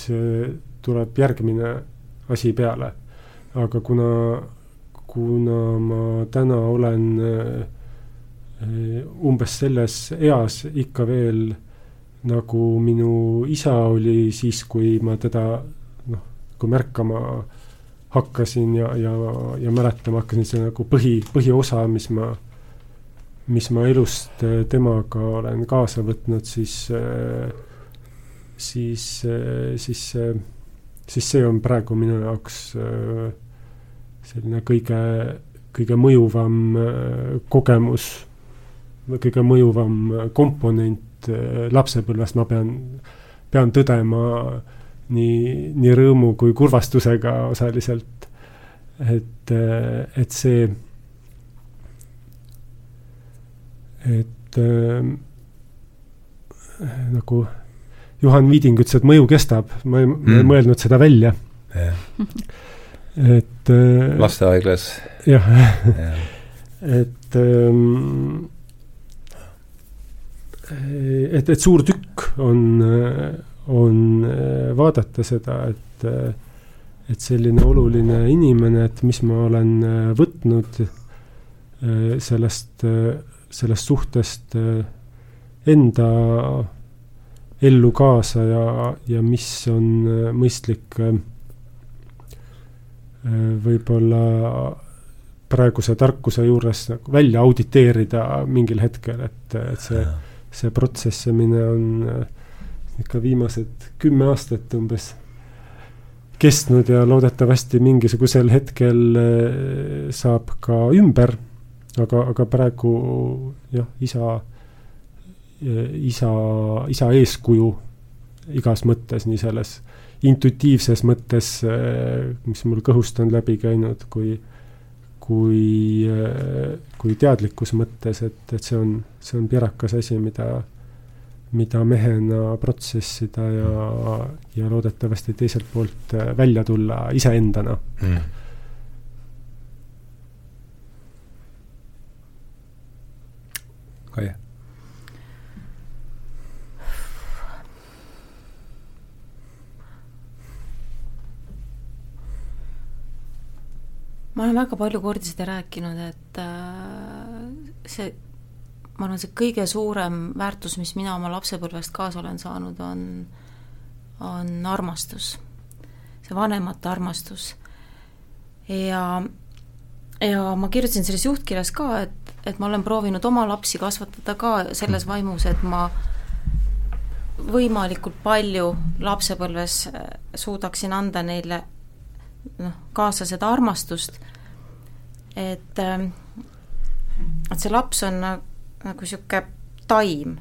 tuleb järgmine asi peale. aga kuna, kuna ma täna olen äh, umbes selles eas ikka veel nagu minu isa oli siis, kui ma teda noh, kui märkama hakkasin ja, ja, ja mäletama hakkasin, see nagu põhi, põhiosa, mis ma, mis ma elust äh, temaga olen kaasa võtnud, siis äh, siis, siis, siis see on praegu minu jaoks äh, selline kõige, kõige mõjuvam äh, kogemus kõige mõjuvam komponent äh, lapsepõlvest, ma pean, pean tõdema nii, nii rõõmu kui kurvastusega osaliselt, et, et see, et äh, nagu Juhan Viiding ütles, et mõju kestab, ma ei mm. mõelnud seda välja. [LAUGHS] et äh,. lastehaiglas. jah ja. [LAUGHS] et ähm, et, et suur tükk on, on äh, vaadata seda, et, et selline oluline inimene, et mis ma olen võtnud sellest, sellest suhtest enda ellu kaasa ja, ja mis on mõistlik võib-olla praeguse tarkuse juures nagu välja auditeerida mingil hetkel, et, et see, see protsessimine on ikka viimased kümme aastat umbes kestnud ja loodetavasti mingisugusel hetkel saab ka ümber, aga, aga praegu jah, isa isa, isa eeskuju igas mõttes, nii selles intuitiivses mõttes, mis mul kõhust on läbi käinud, kui kui, kui teadlikus mõttes, et, et see on, see on pirakas asi, mida, mida mehena protsessida ja, ja loodetavasti teiselt poolt välja tulla iseendana. Mm.. Kaie ma olen väga palju kordi seda rääkinud, et äh, see, ma arvan, see kõige suurem väärtus, mis mina oma lapsepõlvest kaasa olen saanud, on, on armastus. see vanemate armastus. ja, ja ma kirjutasin selles juhtkirjas ka, et, et ma olen proovinud oma lapsi kasvatada ka selles vaimus, et ma võimalikult palju lapsepõlves suudaksin anda neile noh, kaasa seda armastust, et ähm, et see laps on nagu niisugune taim,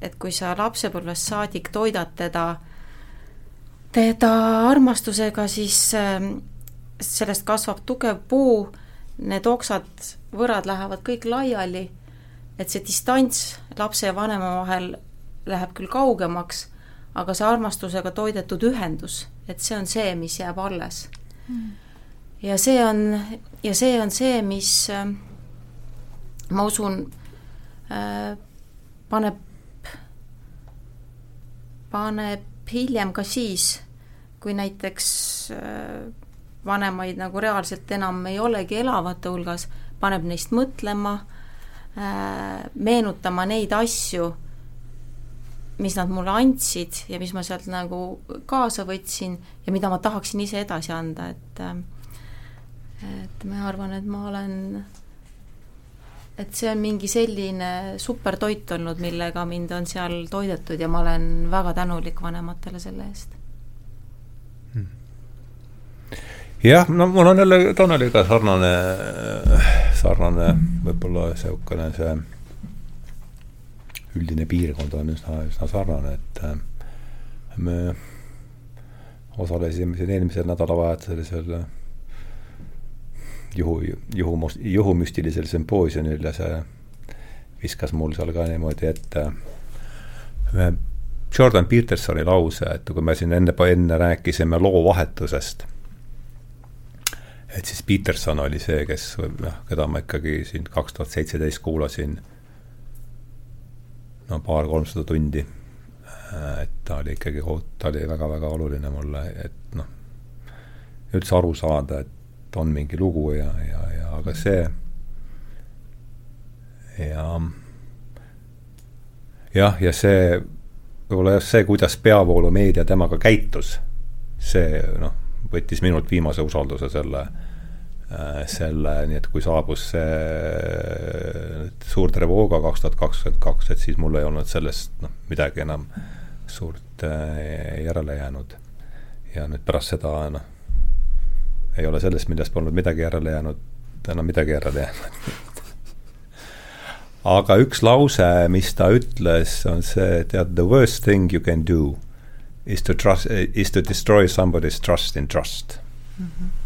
et kui sa lapsepõlvest saadik toidad teda, teda armastusega, siis ähm, sellest kasvab tugev puu, need oksad, võrad lähevad kõik laiali, et see distants lapse ja vanema vahel läheb küll kaugemaks, aga see armastusega toidetud ühendus et see on see, mis jääb alles. Mm.. ja see on, ja see on see, mis äh, ma usun äh,, paneb, paneb hiljem ka siis, kui näiteks äh, vanemaid nagu reaalselt enam ei olegi elavate hulgas, paneb neist mõtlema, äh, meenutama neid asju, mis nad mulle andsid ja mis ma sealt nagu kaasa võtsin ja mida ma tahaksin ise edasi anda, et äh, et ma arvan, et ma olen, et see on mingi selline supertoit olnud, millega mind on seal toidetud ja ma olen väga tänulik vanematele selle eest hmm. jah, no mul on jälle Taneliga sarnane, sarnane võib-olla niisugune see üldine piirkond on üsna, üsna sarnane, et äh, me osalesime siin eelmisel nädalavahetusel seal juhu, juhu, juhumüstilisel sümpoosiumil ja see viskas mul seal ka niimoodi ette ühe Jordan Petersoni lause, et kui me siin enne, enne rääkisime loovahetusest, et siis Peterson oli see, kes noh, keda ma ikkagi siin kaks tuhat seitseteist kuulasin no paar-kolmsada tundi. et ta oli ikkagi, ta oli väga-väga oluline mulle, et noh, üldse aru saada, et on mingi lugu ja, ja, ja aga see ja jah, ja see, võib-olla jah, see, kuidas peavoolumeedia temaga käitus, see noh, võttis minult viimase usalduse selle äh, Äh, selle, nii et kui saabus see suur Trevooga kaks tuhat kakskümmend kaks, et siis mul ei olnud sellest noh, midagi enam suurt äh, järele jäänud. ja nüüd pärast seda noh, ei ole sellest, millest polnud midagi järele jäänud, enam midagi järele jäänud [LAUGHS] aga üks lause, mis ta ütles, on see, tead, the worst thing you can do is to trust, is to destroy somebody's trust in trust mm. -hmm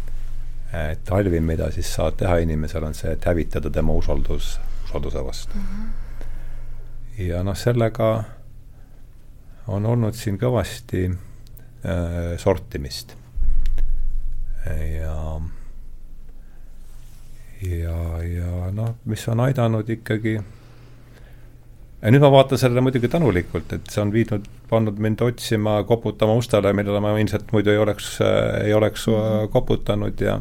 et halvim, mida siis saad teha inimesel, on see, et hävitada tema usaldus, usalduse vastu mm. -hmm. ja noh, sellega on olnud siin kõvasti äh, sortimist. ja, ja, ja noh, mis on aidanud ikkagi ja nüüd ma vaatan sellele muidugi tänulikult, et see on viinud, pannud mind otsima, koputama ustele, millele ma ilmselt muidu ei oleks, ei oleks mhm. koputanud ja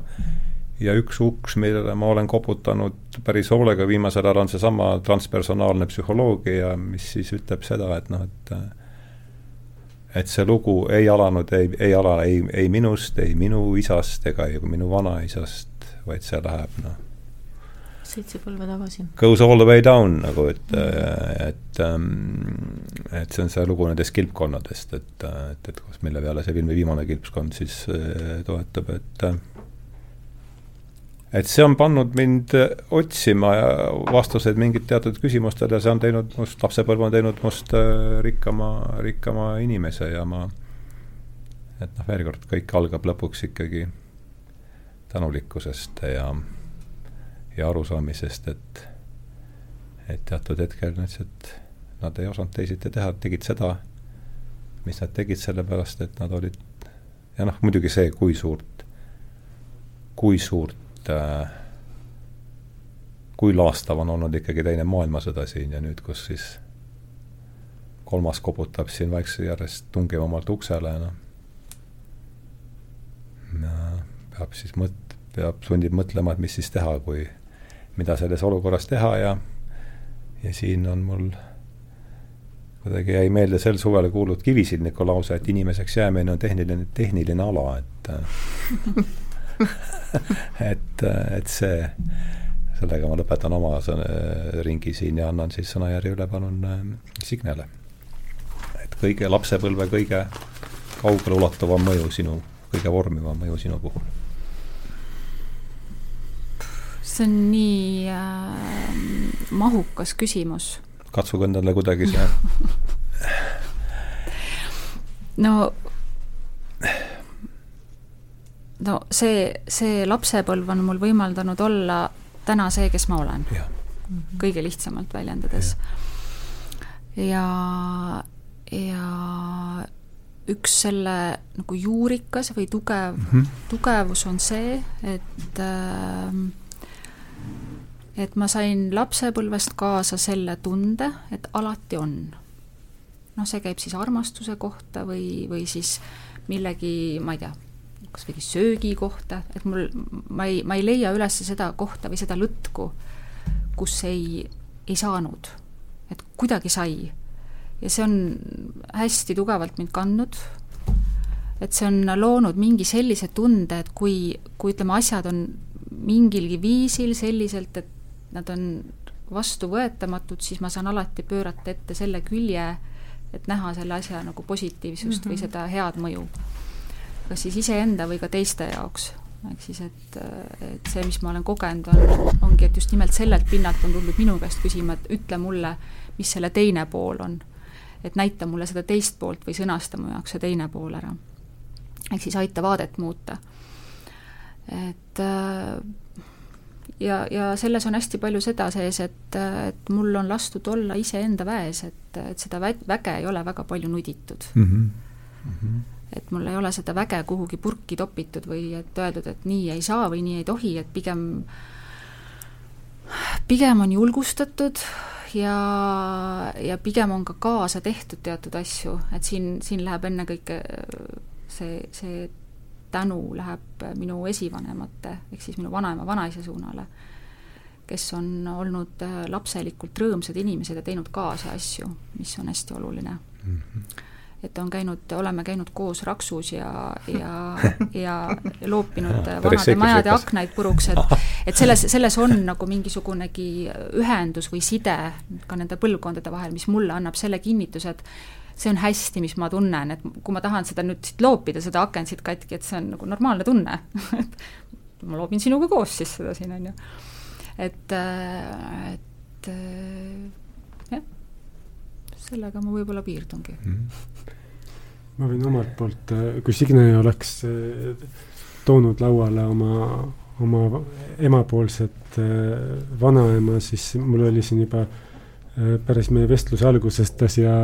ja üks uks, millele ma olen koputanud päris hoolega viimasel ajal, on seesama transpersonaalne psühholoogia, mis siis ütleb seda, et noh, et et see lugu ei alanud, ei, ei ala ei, ei minust, ei minu isast ega minu vanaisast, vaid see läheb noh seitse põlve tagasi. Goes all the way down nagu, et mm., et, ähm, et see on see lugu nendest kilpkonnadest, et, et, et kus, mille peale see filmi viimane kilpkond siis äh, toetab, et et see on pannud mind otsima vastuseid mingit teatud küsimustele ja see on teinud must, lapsepõlv on teinud must äh, rikkama, rikkama inimese ja ma, et noh, veel kord, kõik algab lõpuks ikkagi tänulikkusest ja ja arusaamisest, et, et teatud hetkel nad et nad ei osanud teisiti teha, tegid seda, mis nad tegid, sellepärast et nad olid, ja noh, muidugi see, kui suurt, kui suurt äh, kui laastav on olnud ikkagi Teine maailmasõda siin ja nüüd, kus siis kolmas koputab siin vaikselt järjest tungivamalt uksele, noh. peab siis mõt-, peab, sundib mõtlema, et mis siis teha, kui mida selles olukorras teha ja, ja siin on mul kuidagi jäi meelde sel suvel kuuldud Kivisilniku lause, et inimeseks jäämine on tehniline, tehniline ala, et [LAUGHS] et, et see, sellega ma lõpetan oma sõna, ringi siin ja annan siis sõnajärje üle palun äh, Signele. et kõige, lapsepõlve kõige kaugeleulatuvam mõju sinu, kõige vormivam mõju sinu puhul see on nii äh, mahukas küsimus. katsuge endale kuidagi see [LAUGHS] no no see, see lapsepõlv on mul võimaldanud olla täna see, kes ma olen. kõige lihtsamalt väljendades. ja, ja üks selle nagu juurikas või tugev mm, -hmm. tugevus on see, et äh, et ma sain lapsepõlvest kaasa selle tunde, et alati on. noh, see käib siis armastuse kohta või, või siis millegi, ma ei tea, kas või söögi kohta, et mul, ma ei, ma ei leia üles seda kohta või seda lõtku, kus ei, ei saanud. et kuidagi sai. ja see on hästi tugevalt mind kandnud, et see on loonud mingi sellise tunde, et kui, kui ütleme, asjad on mingilgi viisil selliselt, et nad on vastuvõetamatud, siis ma saan alati pöörata ette selle külje, et näha selle asja nagu positiivsust mm -hmm. või mhm. seda head mõju. kas siis iseenda või ka teiste jaoks. ehk siis, et, et see, mis ma olen kogenud, on, ongi, et just nimelt sellelt pinnalt on tulnud minu käest küsima, et ütle mulle, mis selle teine pool on. et näita mulle seda teist poolt või sõnasta mu jaoks see teine pool ära. ehk siis aita vaadet muuta. et äh, ja, ja selles on hästi palju seda sees, et, et mul on lastud olla iseenda väes, et, et seda vä-, väge ei ole väga palju nuditud mm. -hmm. Mm -hmm. et mul ei ole seda väge kuhugi purki topitud või et öeldud, et nii ei saa või nii ei tohi, et pigem, pigem on julgustatud ja, ja pigem on ka kaasa tehtud teatud asju, et siin, siin läheb ennekõike see, see tänu läheb minu esivanemate, ehk siis minu vanaema, vanaisa suunale, kes on olnud äh, lapselikult rõõmsad inimesed ja teinud kaasa asju, mis on hästi oluline. Mm. -hmm et on käinud, oleme käinud koos Raksus ja, ja, [LAUGHS] ja loopinud vanade majade aknaid puruks, et et selles, selles on nagu mingisugunegi ühendus või side ka nende põlvkondade vahel, mis mulle annab selle kinnituse, et see on hästi, mis ma tunnen, et kui ma tahan seda nüüd siit loopida, seda akent siit katki, et see on nagu normaalne tunne. [LAUGHS] Et ma loobin sinuga koos siis seda siin, on ju. et, et jah, sellega ma võib-olla piirdungi. Mm.. ma võin omalt poolt, kui Signe oleks toonud lauale oma, oma emapoolset vanaema, siis mul oli siin juba äh, Äh, päris meie vestluse algusest siia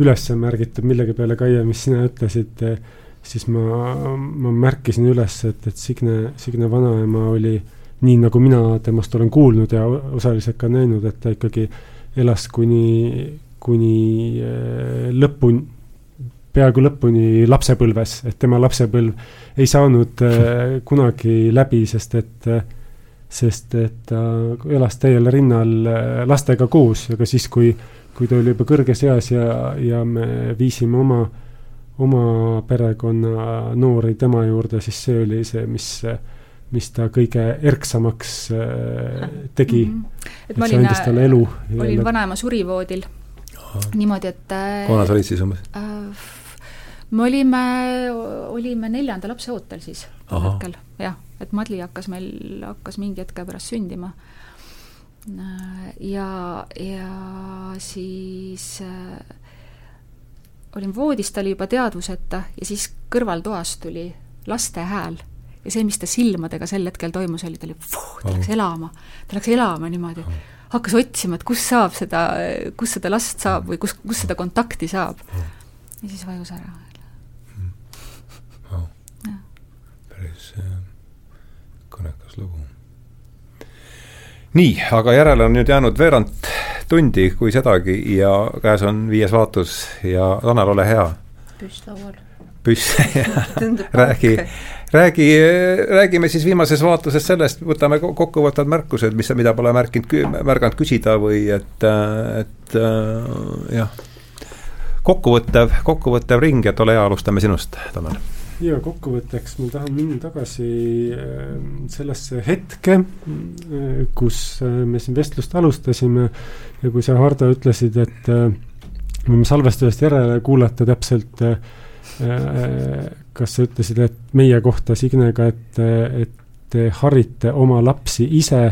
üles märgitud millegi peale, Kaie, mis sina ütlesid, äh, siis ma, ma märkisin üles, et, et Signe, Signe vanaema oli nii, nagu mina temast olen kuulnud ja osaliselt ka näinud, et ta ikkagi elas kuni, kuni äh, lõpuni, peaaegu lõpuni lapsepõlves, et tema lapsepõlv ei saanud kunagi läbi, sest et äh, sest et ta elas täiel rinnal äh, lastega koos, aga siis, kui, kui ta oli juba kõrges eas ja, ja me viisime oma, oma perekonna noori tema juurde, siis see oli see, mis, mis ta kõige erksamaks äh, tegi mm. -hmm. et, et ma olin, olin jälle... vanaema surivoodil niimoodi, et äh, kunas olid siis umbes äh,? me olime, olime neljanda lapse ootel siis hetkel, jah et Madli hakkas meil, hakkas mingi hetke pärast sündima. ja, ja siis äh, olin voodis, ta oli juba teadvuseta ja siis kõrvaltoas tuli laste hääl. Ja see, mis ta silmadega sel hetkel toimus, oli, ta oli, ta läks elama, ta läks elama niimoodi, hakkas otsima, et kus saab seda, kus seda last saab või kus, kus seda kontakti saab. ja siis vajus ära. Päris kõnekas lugu. nii, aga järele on nüüd jäänud veerand tundi, kui sedagi, ja käes on viies vaatus ja Tanel, ole hea. püss laual. püss, [LAUGHS] räägi, räägi, räägime siis viimases vaatuses sellest, võtame kokkuvõtvad märkused, mis, mida pole märkinud, märganud küsida või et, et jah, kokkuvõttev, kokkuvõttev ring, et ole hea, alustame sinust, Tanel ja kokkuvõtteks ma tahan minna tagasi ähm, sellesse hetke, äh, kus äh, me siin vestlust alustasime ja kui sa, Hardo, ütlesid, et äh, me võime salvestusest järele kuulata täpselt, kas sa ütlesid, et meie kohta Signega, et, et te harite oma lapsi ise,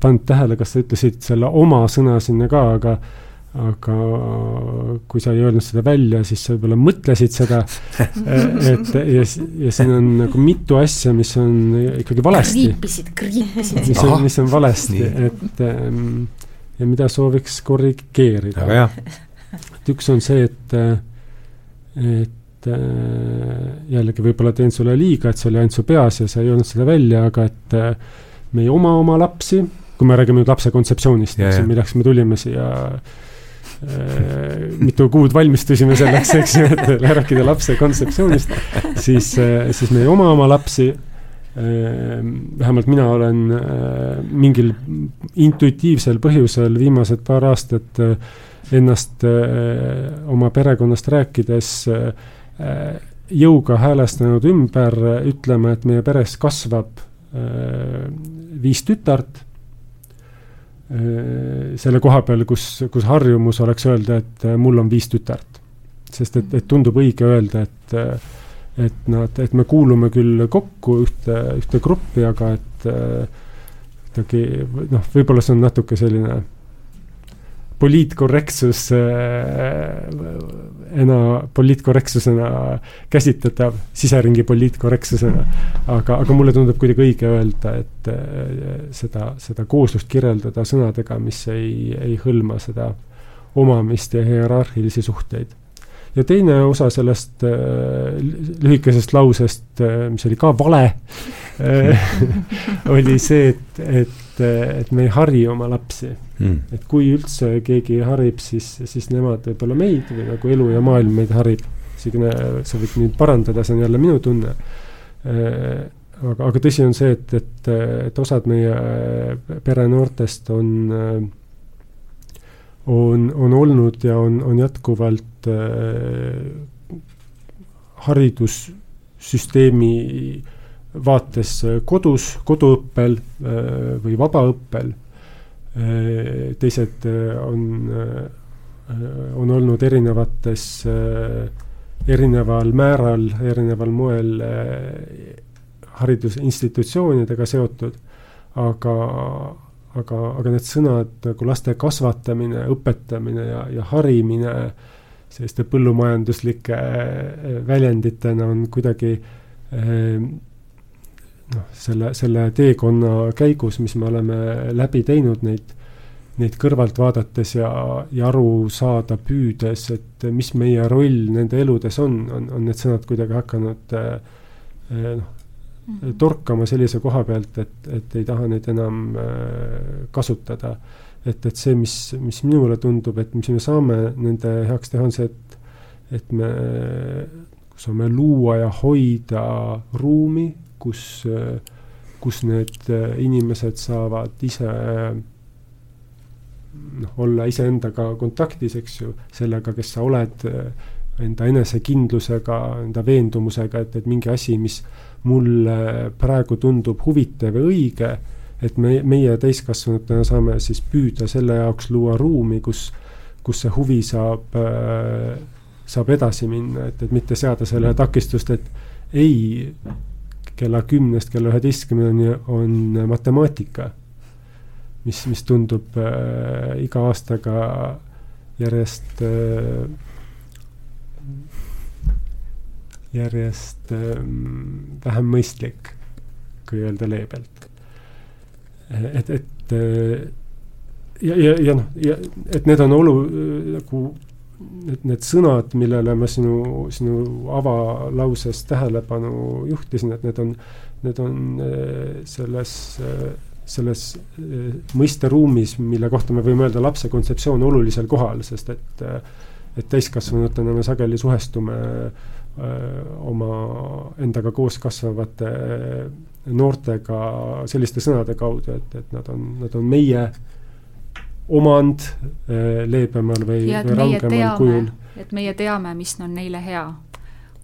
pannud tähele, kas sa ütlesid selle oma sõna sinna ka, aga aga kui sa ei öelnud seda välja, siis sa võib-olla mõtlesid seda, [LAUGHS] et ja, ja siin on nagu mitu asja, mis on ikkagi valesti. kriipisid, kriipisid. mis on, mis on valesti, et ähm, ja mida sooviks korrigeerida. et üks on see, et, et äh, jällegi võib-olla teen sulle liiga, et see oli ainult su peas ja sa ei öelnud seda välja, aga et äh, me ei oma oma lapsi, kui me räägime nüüd lapse kontseptsioonist, milleks me tulime siia mitu kuud valmistusime selleks, eks ju, et rääkida lapse kontseptsioonist, siis, siis me ei oma oma lapsi. Vähemalt mina olen mingil intuitiivsel põhjusel viimased paar aastat ennast oma perekonnast rääkides jõuga häälestanud ümber ütlema, et meie peres kasvab viis tütart selle koha peal, kus, kus harjumus oleks öelda, et mul on viis tütart. sest et, et tundub õige öelda, et, et nad, et me kuulume küll kokku ühte, ühte gruppi, aga et kuidagi noh, võib-olla see on natuke selline poliitkorrektsus ena poliitkorrektsusena käsitletav, siseringi poliitkorrektsusena. aga, aga mulle tundub kuidagi õige öelda, et seda, seda kooslust kirjeldada sõnadega, mis ei, ei hõlma seda omamist ja hierarhilisi suhteid. ja teine osa sellest äh, lühikesest lausest äh,, mis oli ka vale äh, [LAUGHS] oli see, et, et, et me ei hari oma lapsi mm.. et kui üldse keegi harib, siis, siis nemad võib-olla meid või nagu elu ja maailm meid harib. Signe, sa võid mind parandada, see on jälle minu tunne. Äh, aga, aga tõsi on see, et, et, et osad meie perenoortest on, on, on olnud ja on, on jätkuvalt äh, haridussüsteemi vaates kodus, koduõppel äh, või vabaõppel. Äh, teised äh, on, äh, on olnud erinevates, erineval määral, erineval moel haridusinstitutsioonidega seotud, aga, aga, aga need sõnad nagu laste kasvatamine, õpetamine ja, ja harimine selliste põllumajanduslike väljenditena on kuidagi noh, selle, selle teekonna käigus, mis me oleme läbi teinud, neid, neid kõrvalt vaadates ja, ja aru saada püüdes, et mis meie roll nende eludes on, on, on need sõnad kuidagi hakanud eh, noh, mhm. torkama sellise koha pealt, et, et ei taha neid enam eh, kasutada. et, et see, mis, mis minule tundub, et mis me saame nende heaks teha, on see, et, et me saame luua ja hoida ruumi kus, kus need inimesed saavad ise noh, olla iseendaga kontaktis, eks ju, sellega, kes sa oled, enda enesekindlusega, enda veendumusega, et, et mingi asi, mis mulle praegu tundub huvitav ja õige, et me, meie täiskasvanutena saame siis püüda selle jaoks luua ruumi, kus, kus see huvi saab äh, saab edasi minna, et, et mitte seada sellele takistust, et ei, kella kümnest kella üheteistkümneni on matemaatika, mis, mis tundub äh, iga aastaga järjest äh,, järjest äh, vähem mõistlik, kui öelda leebelt. et, et äh, ja, ja, ja noh, ja et need on olu-, nagu need, need sõnad, millele ma sinu, sinu avalauses tähelepanu juhtisin, et need on, need on äh, selles, äh, selles äh, mõisteruumis, mille kohta me võime öelda lapse kontseptsioon olulisel kohal, sest et et täiskasvanutena me sageli suhestume oma endaga koos kasvavate noortega selliste sõnade kaudu, et, et nad on, nad on meie omand eh, leebemal või, või rangemal kujul. et meie teame, mis on neile hea,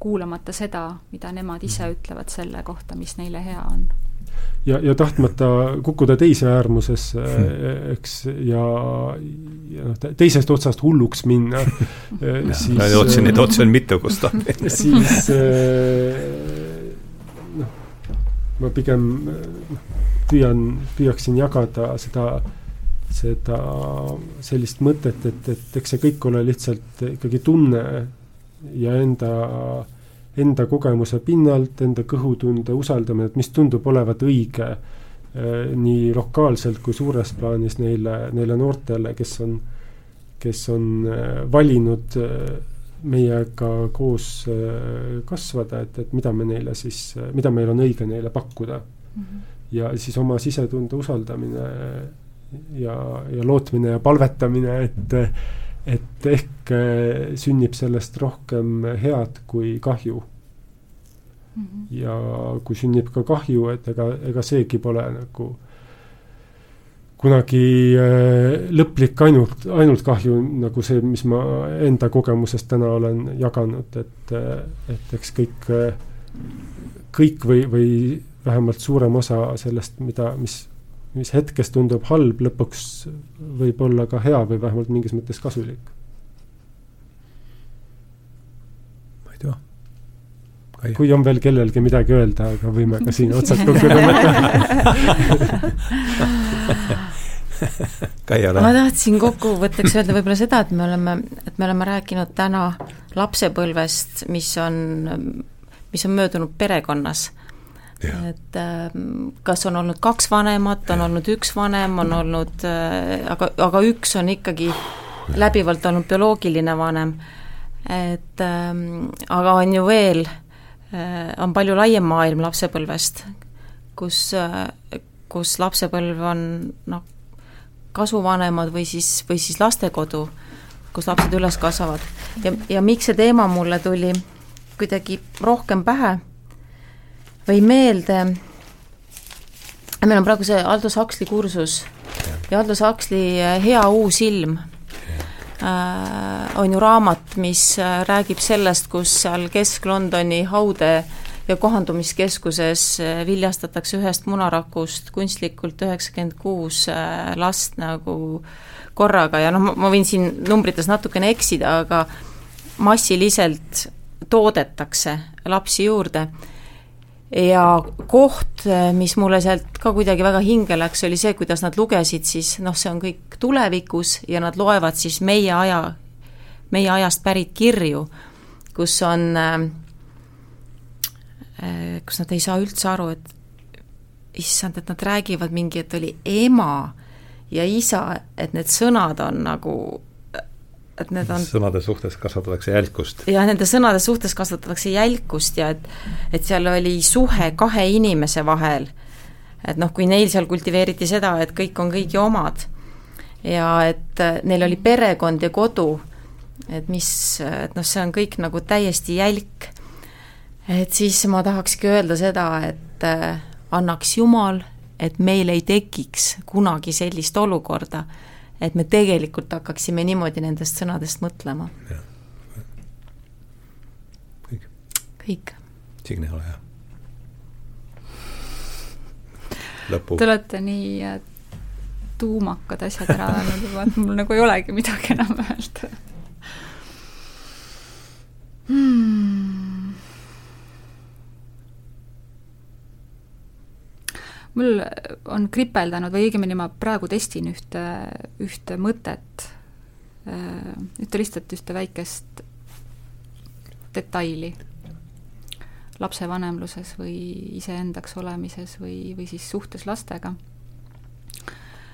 kuulamata seda, mida nemad ise ütlevad selle kohta, mis neile hea on. ja, ja tahtmata kukkuda teise äärmusesse hmm., eks, ja, ja noh, teisest otsast hulluks minna [LAUGHS] siis no, otsi, neid otsi on mitu, kus ta [LAUGHS] siis noh, ma pigem noh, püüan, püüaksin jagada seda seda, sellist mõtet, et, et eks see kõik ole lihtsalt ikkagi tunne ja enda, enda kogemuse pinnalt, enda kõhutunde usaldamine, et mis tundub olevat õige eh, nii lokaalselt kui suures plaanis neile, neile noortele, kes on, kes on eh, valinud eh, meiega koos kasvada, et, et mida me neile siis, mida meil on õige neile pakkuda mm. -hmm. ja siis oma sisetunde usaldamine ja, ja lootmine ja palvetamine, et, et ehk äh, sünnib sellest rohkem head kui kahju. -hmm. ja kui sünnib ka kahju, et ega, ega seegi pole nagu kunagi äh, lõplik ainult, ainult kahju, nagu see, mis ma enda kogemusest täna olen jaganud, et, et eks kõik, kõik või, või vähemalt suurem osa sellest, mida, mis mis hetkes tundub halb, lõpuks võib olla ka hea või vähemalt mingis mõttes kasulik. ma ei tea. kui on veel kellelgi midagi öelda, aga võime ka siin otsad kokku [LAUGHS] tõmmata Kaia, ma tahtsin kokkuvõtteks öelda võib-olla seda, et me oleme, et me oleme rääkinud täna lapsepõlvest, mis on, mis on möödunud perekonnas et äh, kas on olnud kaks vanemat, on ja. olnud üks vanem, on olnud äh,, aga, aga üks on ikkagi läbivalt olnud bioloogiline vanem. et äh, aga on ju veel äh,, on palju laiem maailm lapsepõlvest, kus äh,, kus lapsepõlv on noh, kasuvanemad või siis, või siis lastekodu, kus lapsed üles kasvavad. ja, ja miks see teema mulle tuli kuidagi rohkem pähe või meelde, meil on praegu see Aldous Huxley kursus. Ja Aldous Huxley äh, Hea uus ilm. Äh, on ju raamat, mis äh, räägib sellest, kus seal Kesk-Londoni haude ja kohandumiskeskuses äh, viljastatakse ühest munarakust kunstlikult üheksakümmend kuus last nagu korraga. Ja noh, ma võin siin numbrites natukene eksida, aga massiliselt toodetakse lapsi juurde ja koht, mis mulle sealt ka kuidagi väga hinge läks, oli see, kuidas nad lugesid siis, noh, see on kõik tulevikus ja nad loevad siis meie aja, meie ajast pärit kirju, kus on äh,, kus nad ei saa üldse aru, et issand, et nad räägivad mingi, et oli ema ja isa, et need sõnad on nagu et need on sõnade suhtes kasvatatakse jälkust. jah, nende sõnade suhtes kasvatatakse jälkust ja et et seal oli suhe kahe inimese vahel, et noh, kui neil seal kultiveeriti seda, et kõik on kõigi omad ja et neil oli perekond ja kodu, et mis, et noh, see on kõik nagu täiesti jälk, et siis ma tahakski öelda seda, et äh, annaks Jumal, et meil ei tekiks kunagi sellist olukorda et me tegelikult hakkaksime niimoodi nendest sõnadest mõtlema. kõik. kõik. Signe, ole hea. lõpu. Te olete nii äh, tuumakad asjad ära öelnud juba, et mul nagu ei olegi midagi enam öelda hmm mul on kripeldanud või õigemini ma praegu testin ühte, ühte mõtet, äh, ühte lihtsalt ühte väikest detaili lapsevanemluses või iseendaks olemises või, või siis suhtes lastega.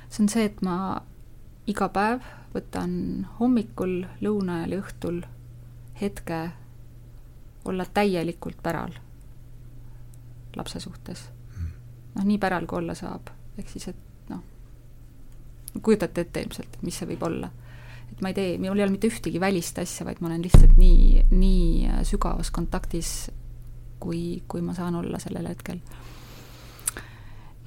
see on see, et ma iga päev võtan hommikul, lõuna ajal ja õhtul hetke olla täielikult päral lapse suhtes noh, nii päral kui olla saab, ehk siis et noh, kujutate ette ilmselt, mis see võib olla. et ma ei tee, mul ei ole mitte ühtegi välist asja, vaid ma olen lihtsalt nii, nii sügavas kontaktis, kui, kui ma saan olla sellel hetkel.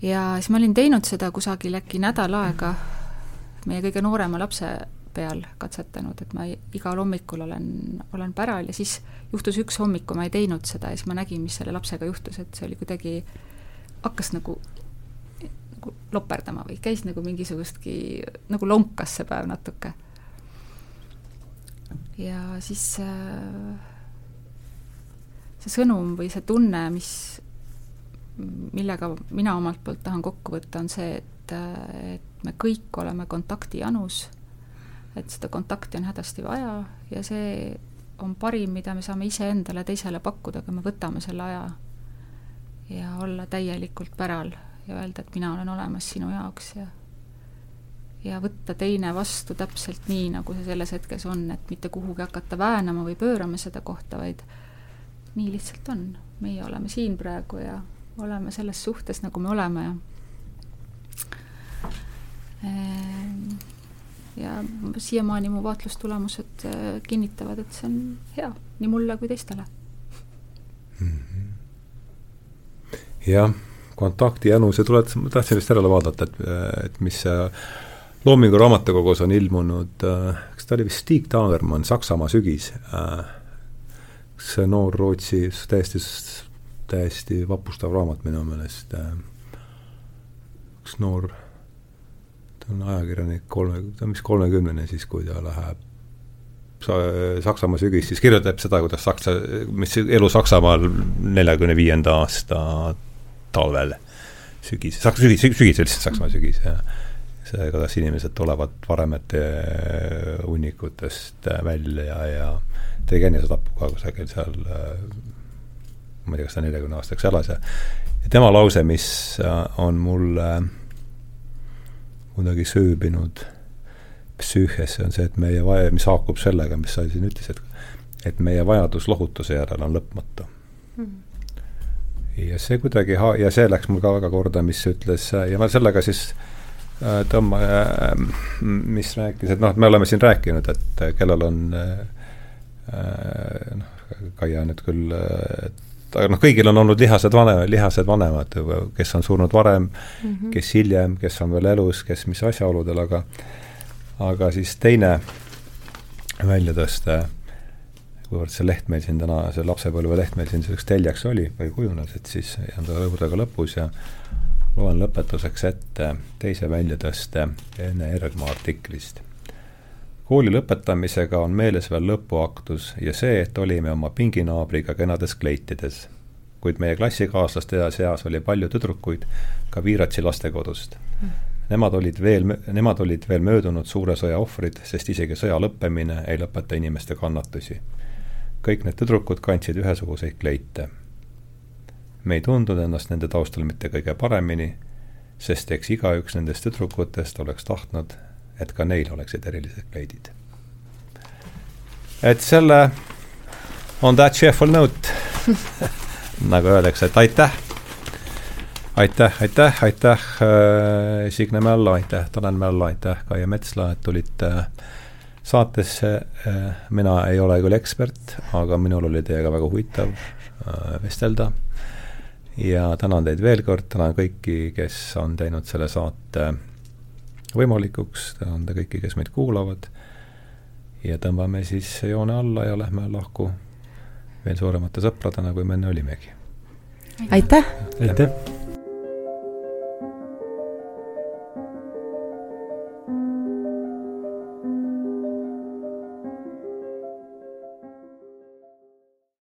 ja siis ma olin teinud seda kusagil äkki nädal aega meie kõige noorema lapse peal katsetanud, et ma igal hommikul olen, olen päral ja siis juhtus üks hommik, kui ma ei teinud seda ja siis ma nägin, mis selle lapsega juhtus, et see oli kuidagi hakkas nagu, nagu loperdama või käis nagu mingisugustki, nagu lonkas see päev natuke. ja siis äh, see sõnum või see tunne, mis, millega mina omalt poolt tahan kokku võtta, on see, et, et me kõik oleme kontaktijanus, et seda kontakti on hädasti vaja ja see on parim, mida me saame iseendale, teisele pakkuda, kui me võtame selle aja ja olla täielikult päral ja öelda, et mina olen olemas sinu jaoks ja ja võtta teine vastu täpselt nii, nagu see selles hetkes on, et mitte kuhugi hakata väänama või pöörama seda kohta, vaid nii lihtsalt on. meie oleme siin praegu ja oleme selles suhtes, nagu me oleme ja ehm, ja siiamaani mu vaatlustulemused äh, kinnitavad, et see on hea nii mulle kui teistele mm. -hmm. Jah, kontakti jänus ja tuled, ma tahtsin vist järele vaadata, et, et mis see Loomingu raamatukogus on ilmunud, kas ta oli vist Stig Dagermann, Saksamaa sügis, see noor Rootsi, täiesti, täiesti vapustav raamat minu meelest, üks noor ta on ajakirjanik kolme, ta on vist kolmekümnene siis, kui ta läheb Saksamaa sügis, siis kirjutab seda, kuidas Saksa, mis elu Saksamaal neljakümne viienda aasta talvel, sügis, Saksa sügis, sügis lihtsalt Saksamaa sügis ja see, kuidas inimesed tulevad varemete hunnikutest välja ja, ja tegi enesetapu ka kusagil seal ma ei tea, kas ta neljakümne aastaks elas ja ja tema lause, mis on mulle äh, kuidagi sööbinud psüühiasse, on see, et meie vaja, mis haakub sellega, mis sa siin ütlesid, et meie vajadus lohutuse järele on lõpmatu. Ja see kuidagi ha-, ja see läks mul ka väga korda, mis ütles ja ma sellega siis äh, tõmba- äh,, mis rääkis, et noh, et me oleme siin rääkinud, et kellel on äh, äh noh, Kaia nüüd küll äh, aga noh, kõigil on olnud lihased vanemad, lihased vanemad, kes on surnud varem mm, -hmm. kes hiljem, kes on veel elus, kes mis asjaoludel, aga aga siis teine väljatõste, kuivõrd see leht meil siin täna, see lapsepõlve leht meil siin selliseks teljaks oli või kujunes, et siis jään ta lõpudega lõpus ja loen lõpetuseks ette teise väljatõste Ene Ergma artiklist kooli lõpetamisega on meeles veel lõpuaktus ja see, et olime oma pinginaabriga kenades kleitides. kuid meie klassikaaslaste seas oli palju tüdrukuid ka Viiratsi lastekodust. Nemad olid veel, nemad olid veel möödunud suure sõja ohvrid, sest isegi sõja lõppemine ei lõpeta inimeste kannatusi. Kõik need tüdrukud kandsid ühesuguseid kleite. me ei tundnud ennast nende taustal mitte kõige paremini, sest eks igaüks nendest tüdrukutest oleks tahtnud, et ka neil oleksid erilised kleidid. et selle, on that cheerful note [LAUGHS] nagu öeldakse, et aitäh. aitäh, aitäh, aitäh äh, Signe Mällo, aitäh Tanel Mällo, aitäh Kaie Metsla, et tulite saatesse äh,. mina ei ole küll ekspert, aga minul oli teiega väga huvitav äh, vestelda. ja tänan teid veel kord, tänan kõiki, kes on teinud selle saate võimalikuks, tänan te kõiki, kes meid kuulavad ja tõmbame siis joone alla ja lähme lahku veel suuremate sõpradena, kui me enne olimegi. aitäh! aitäh!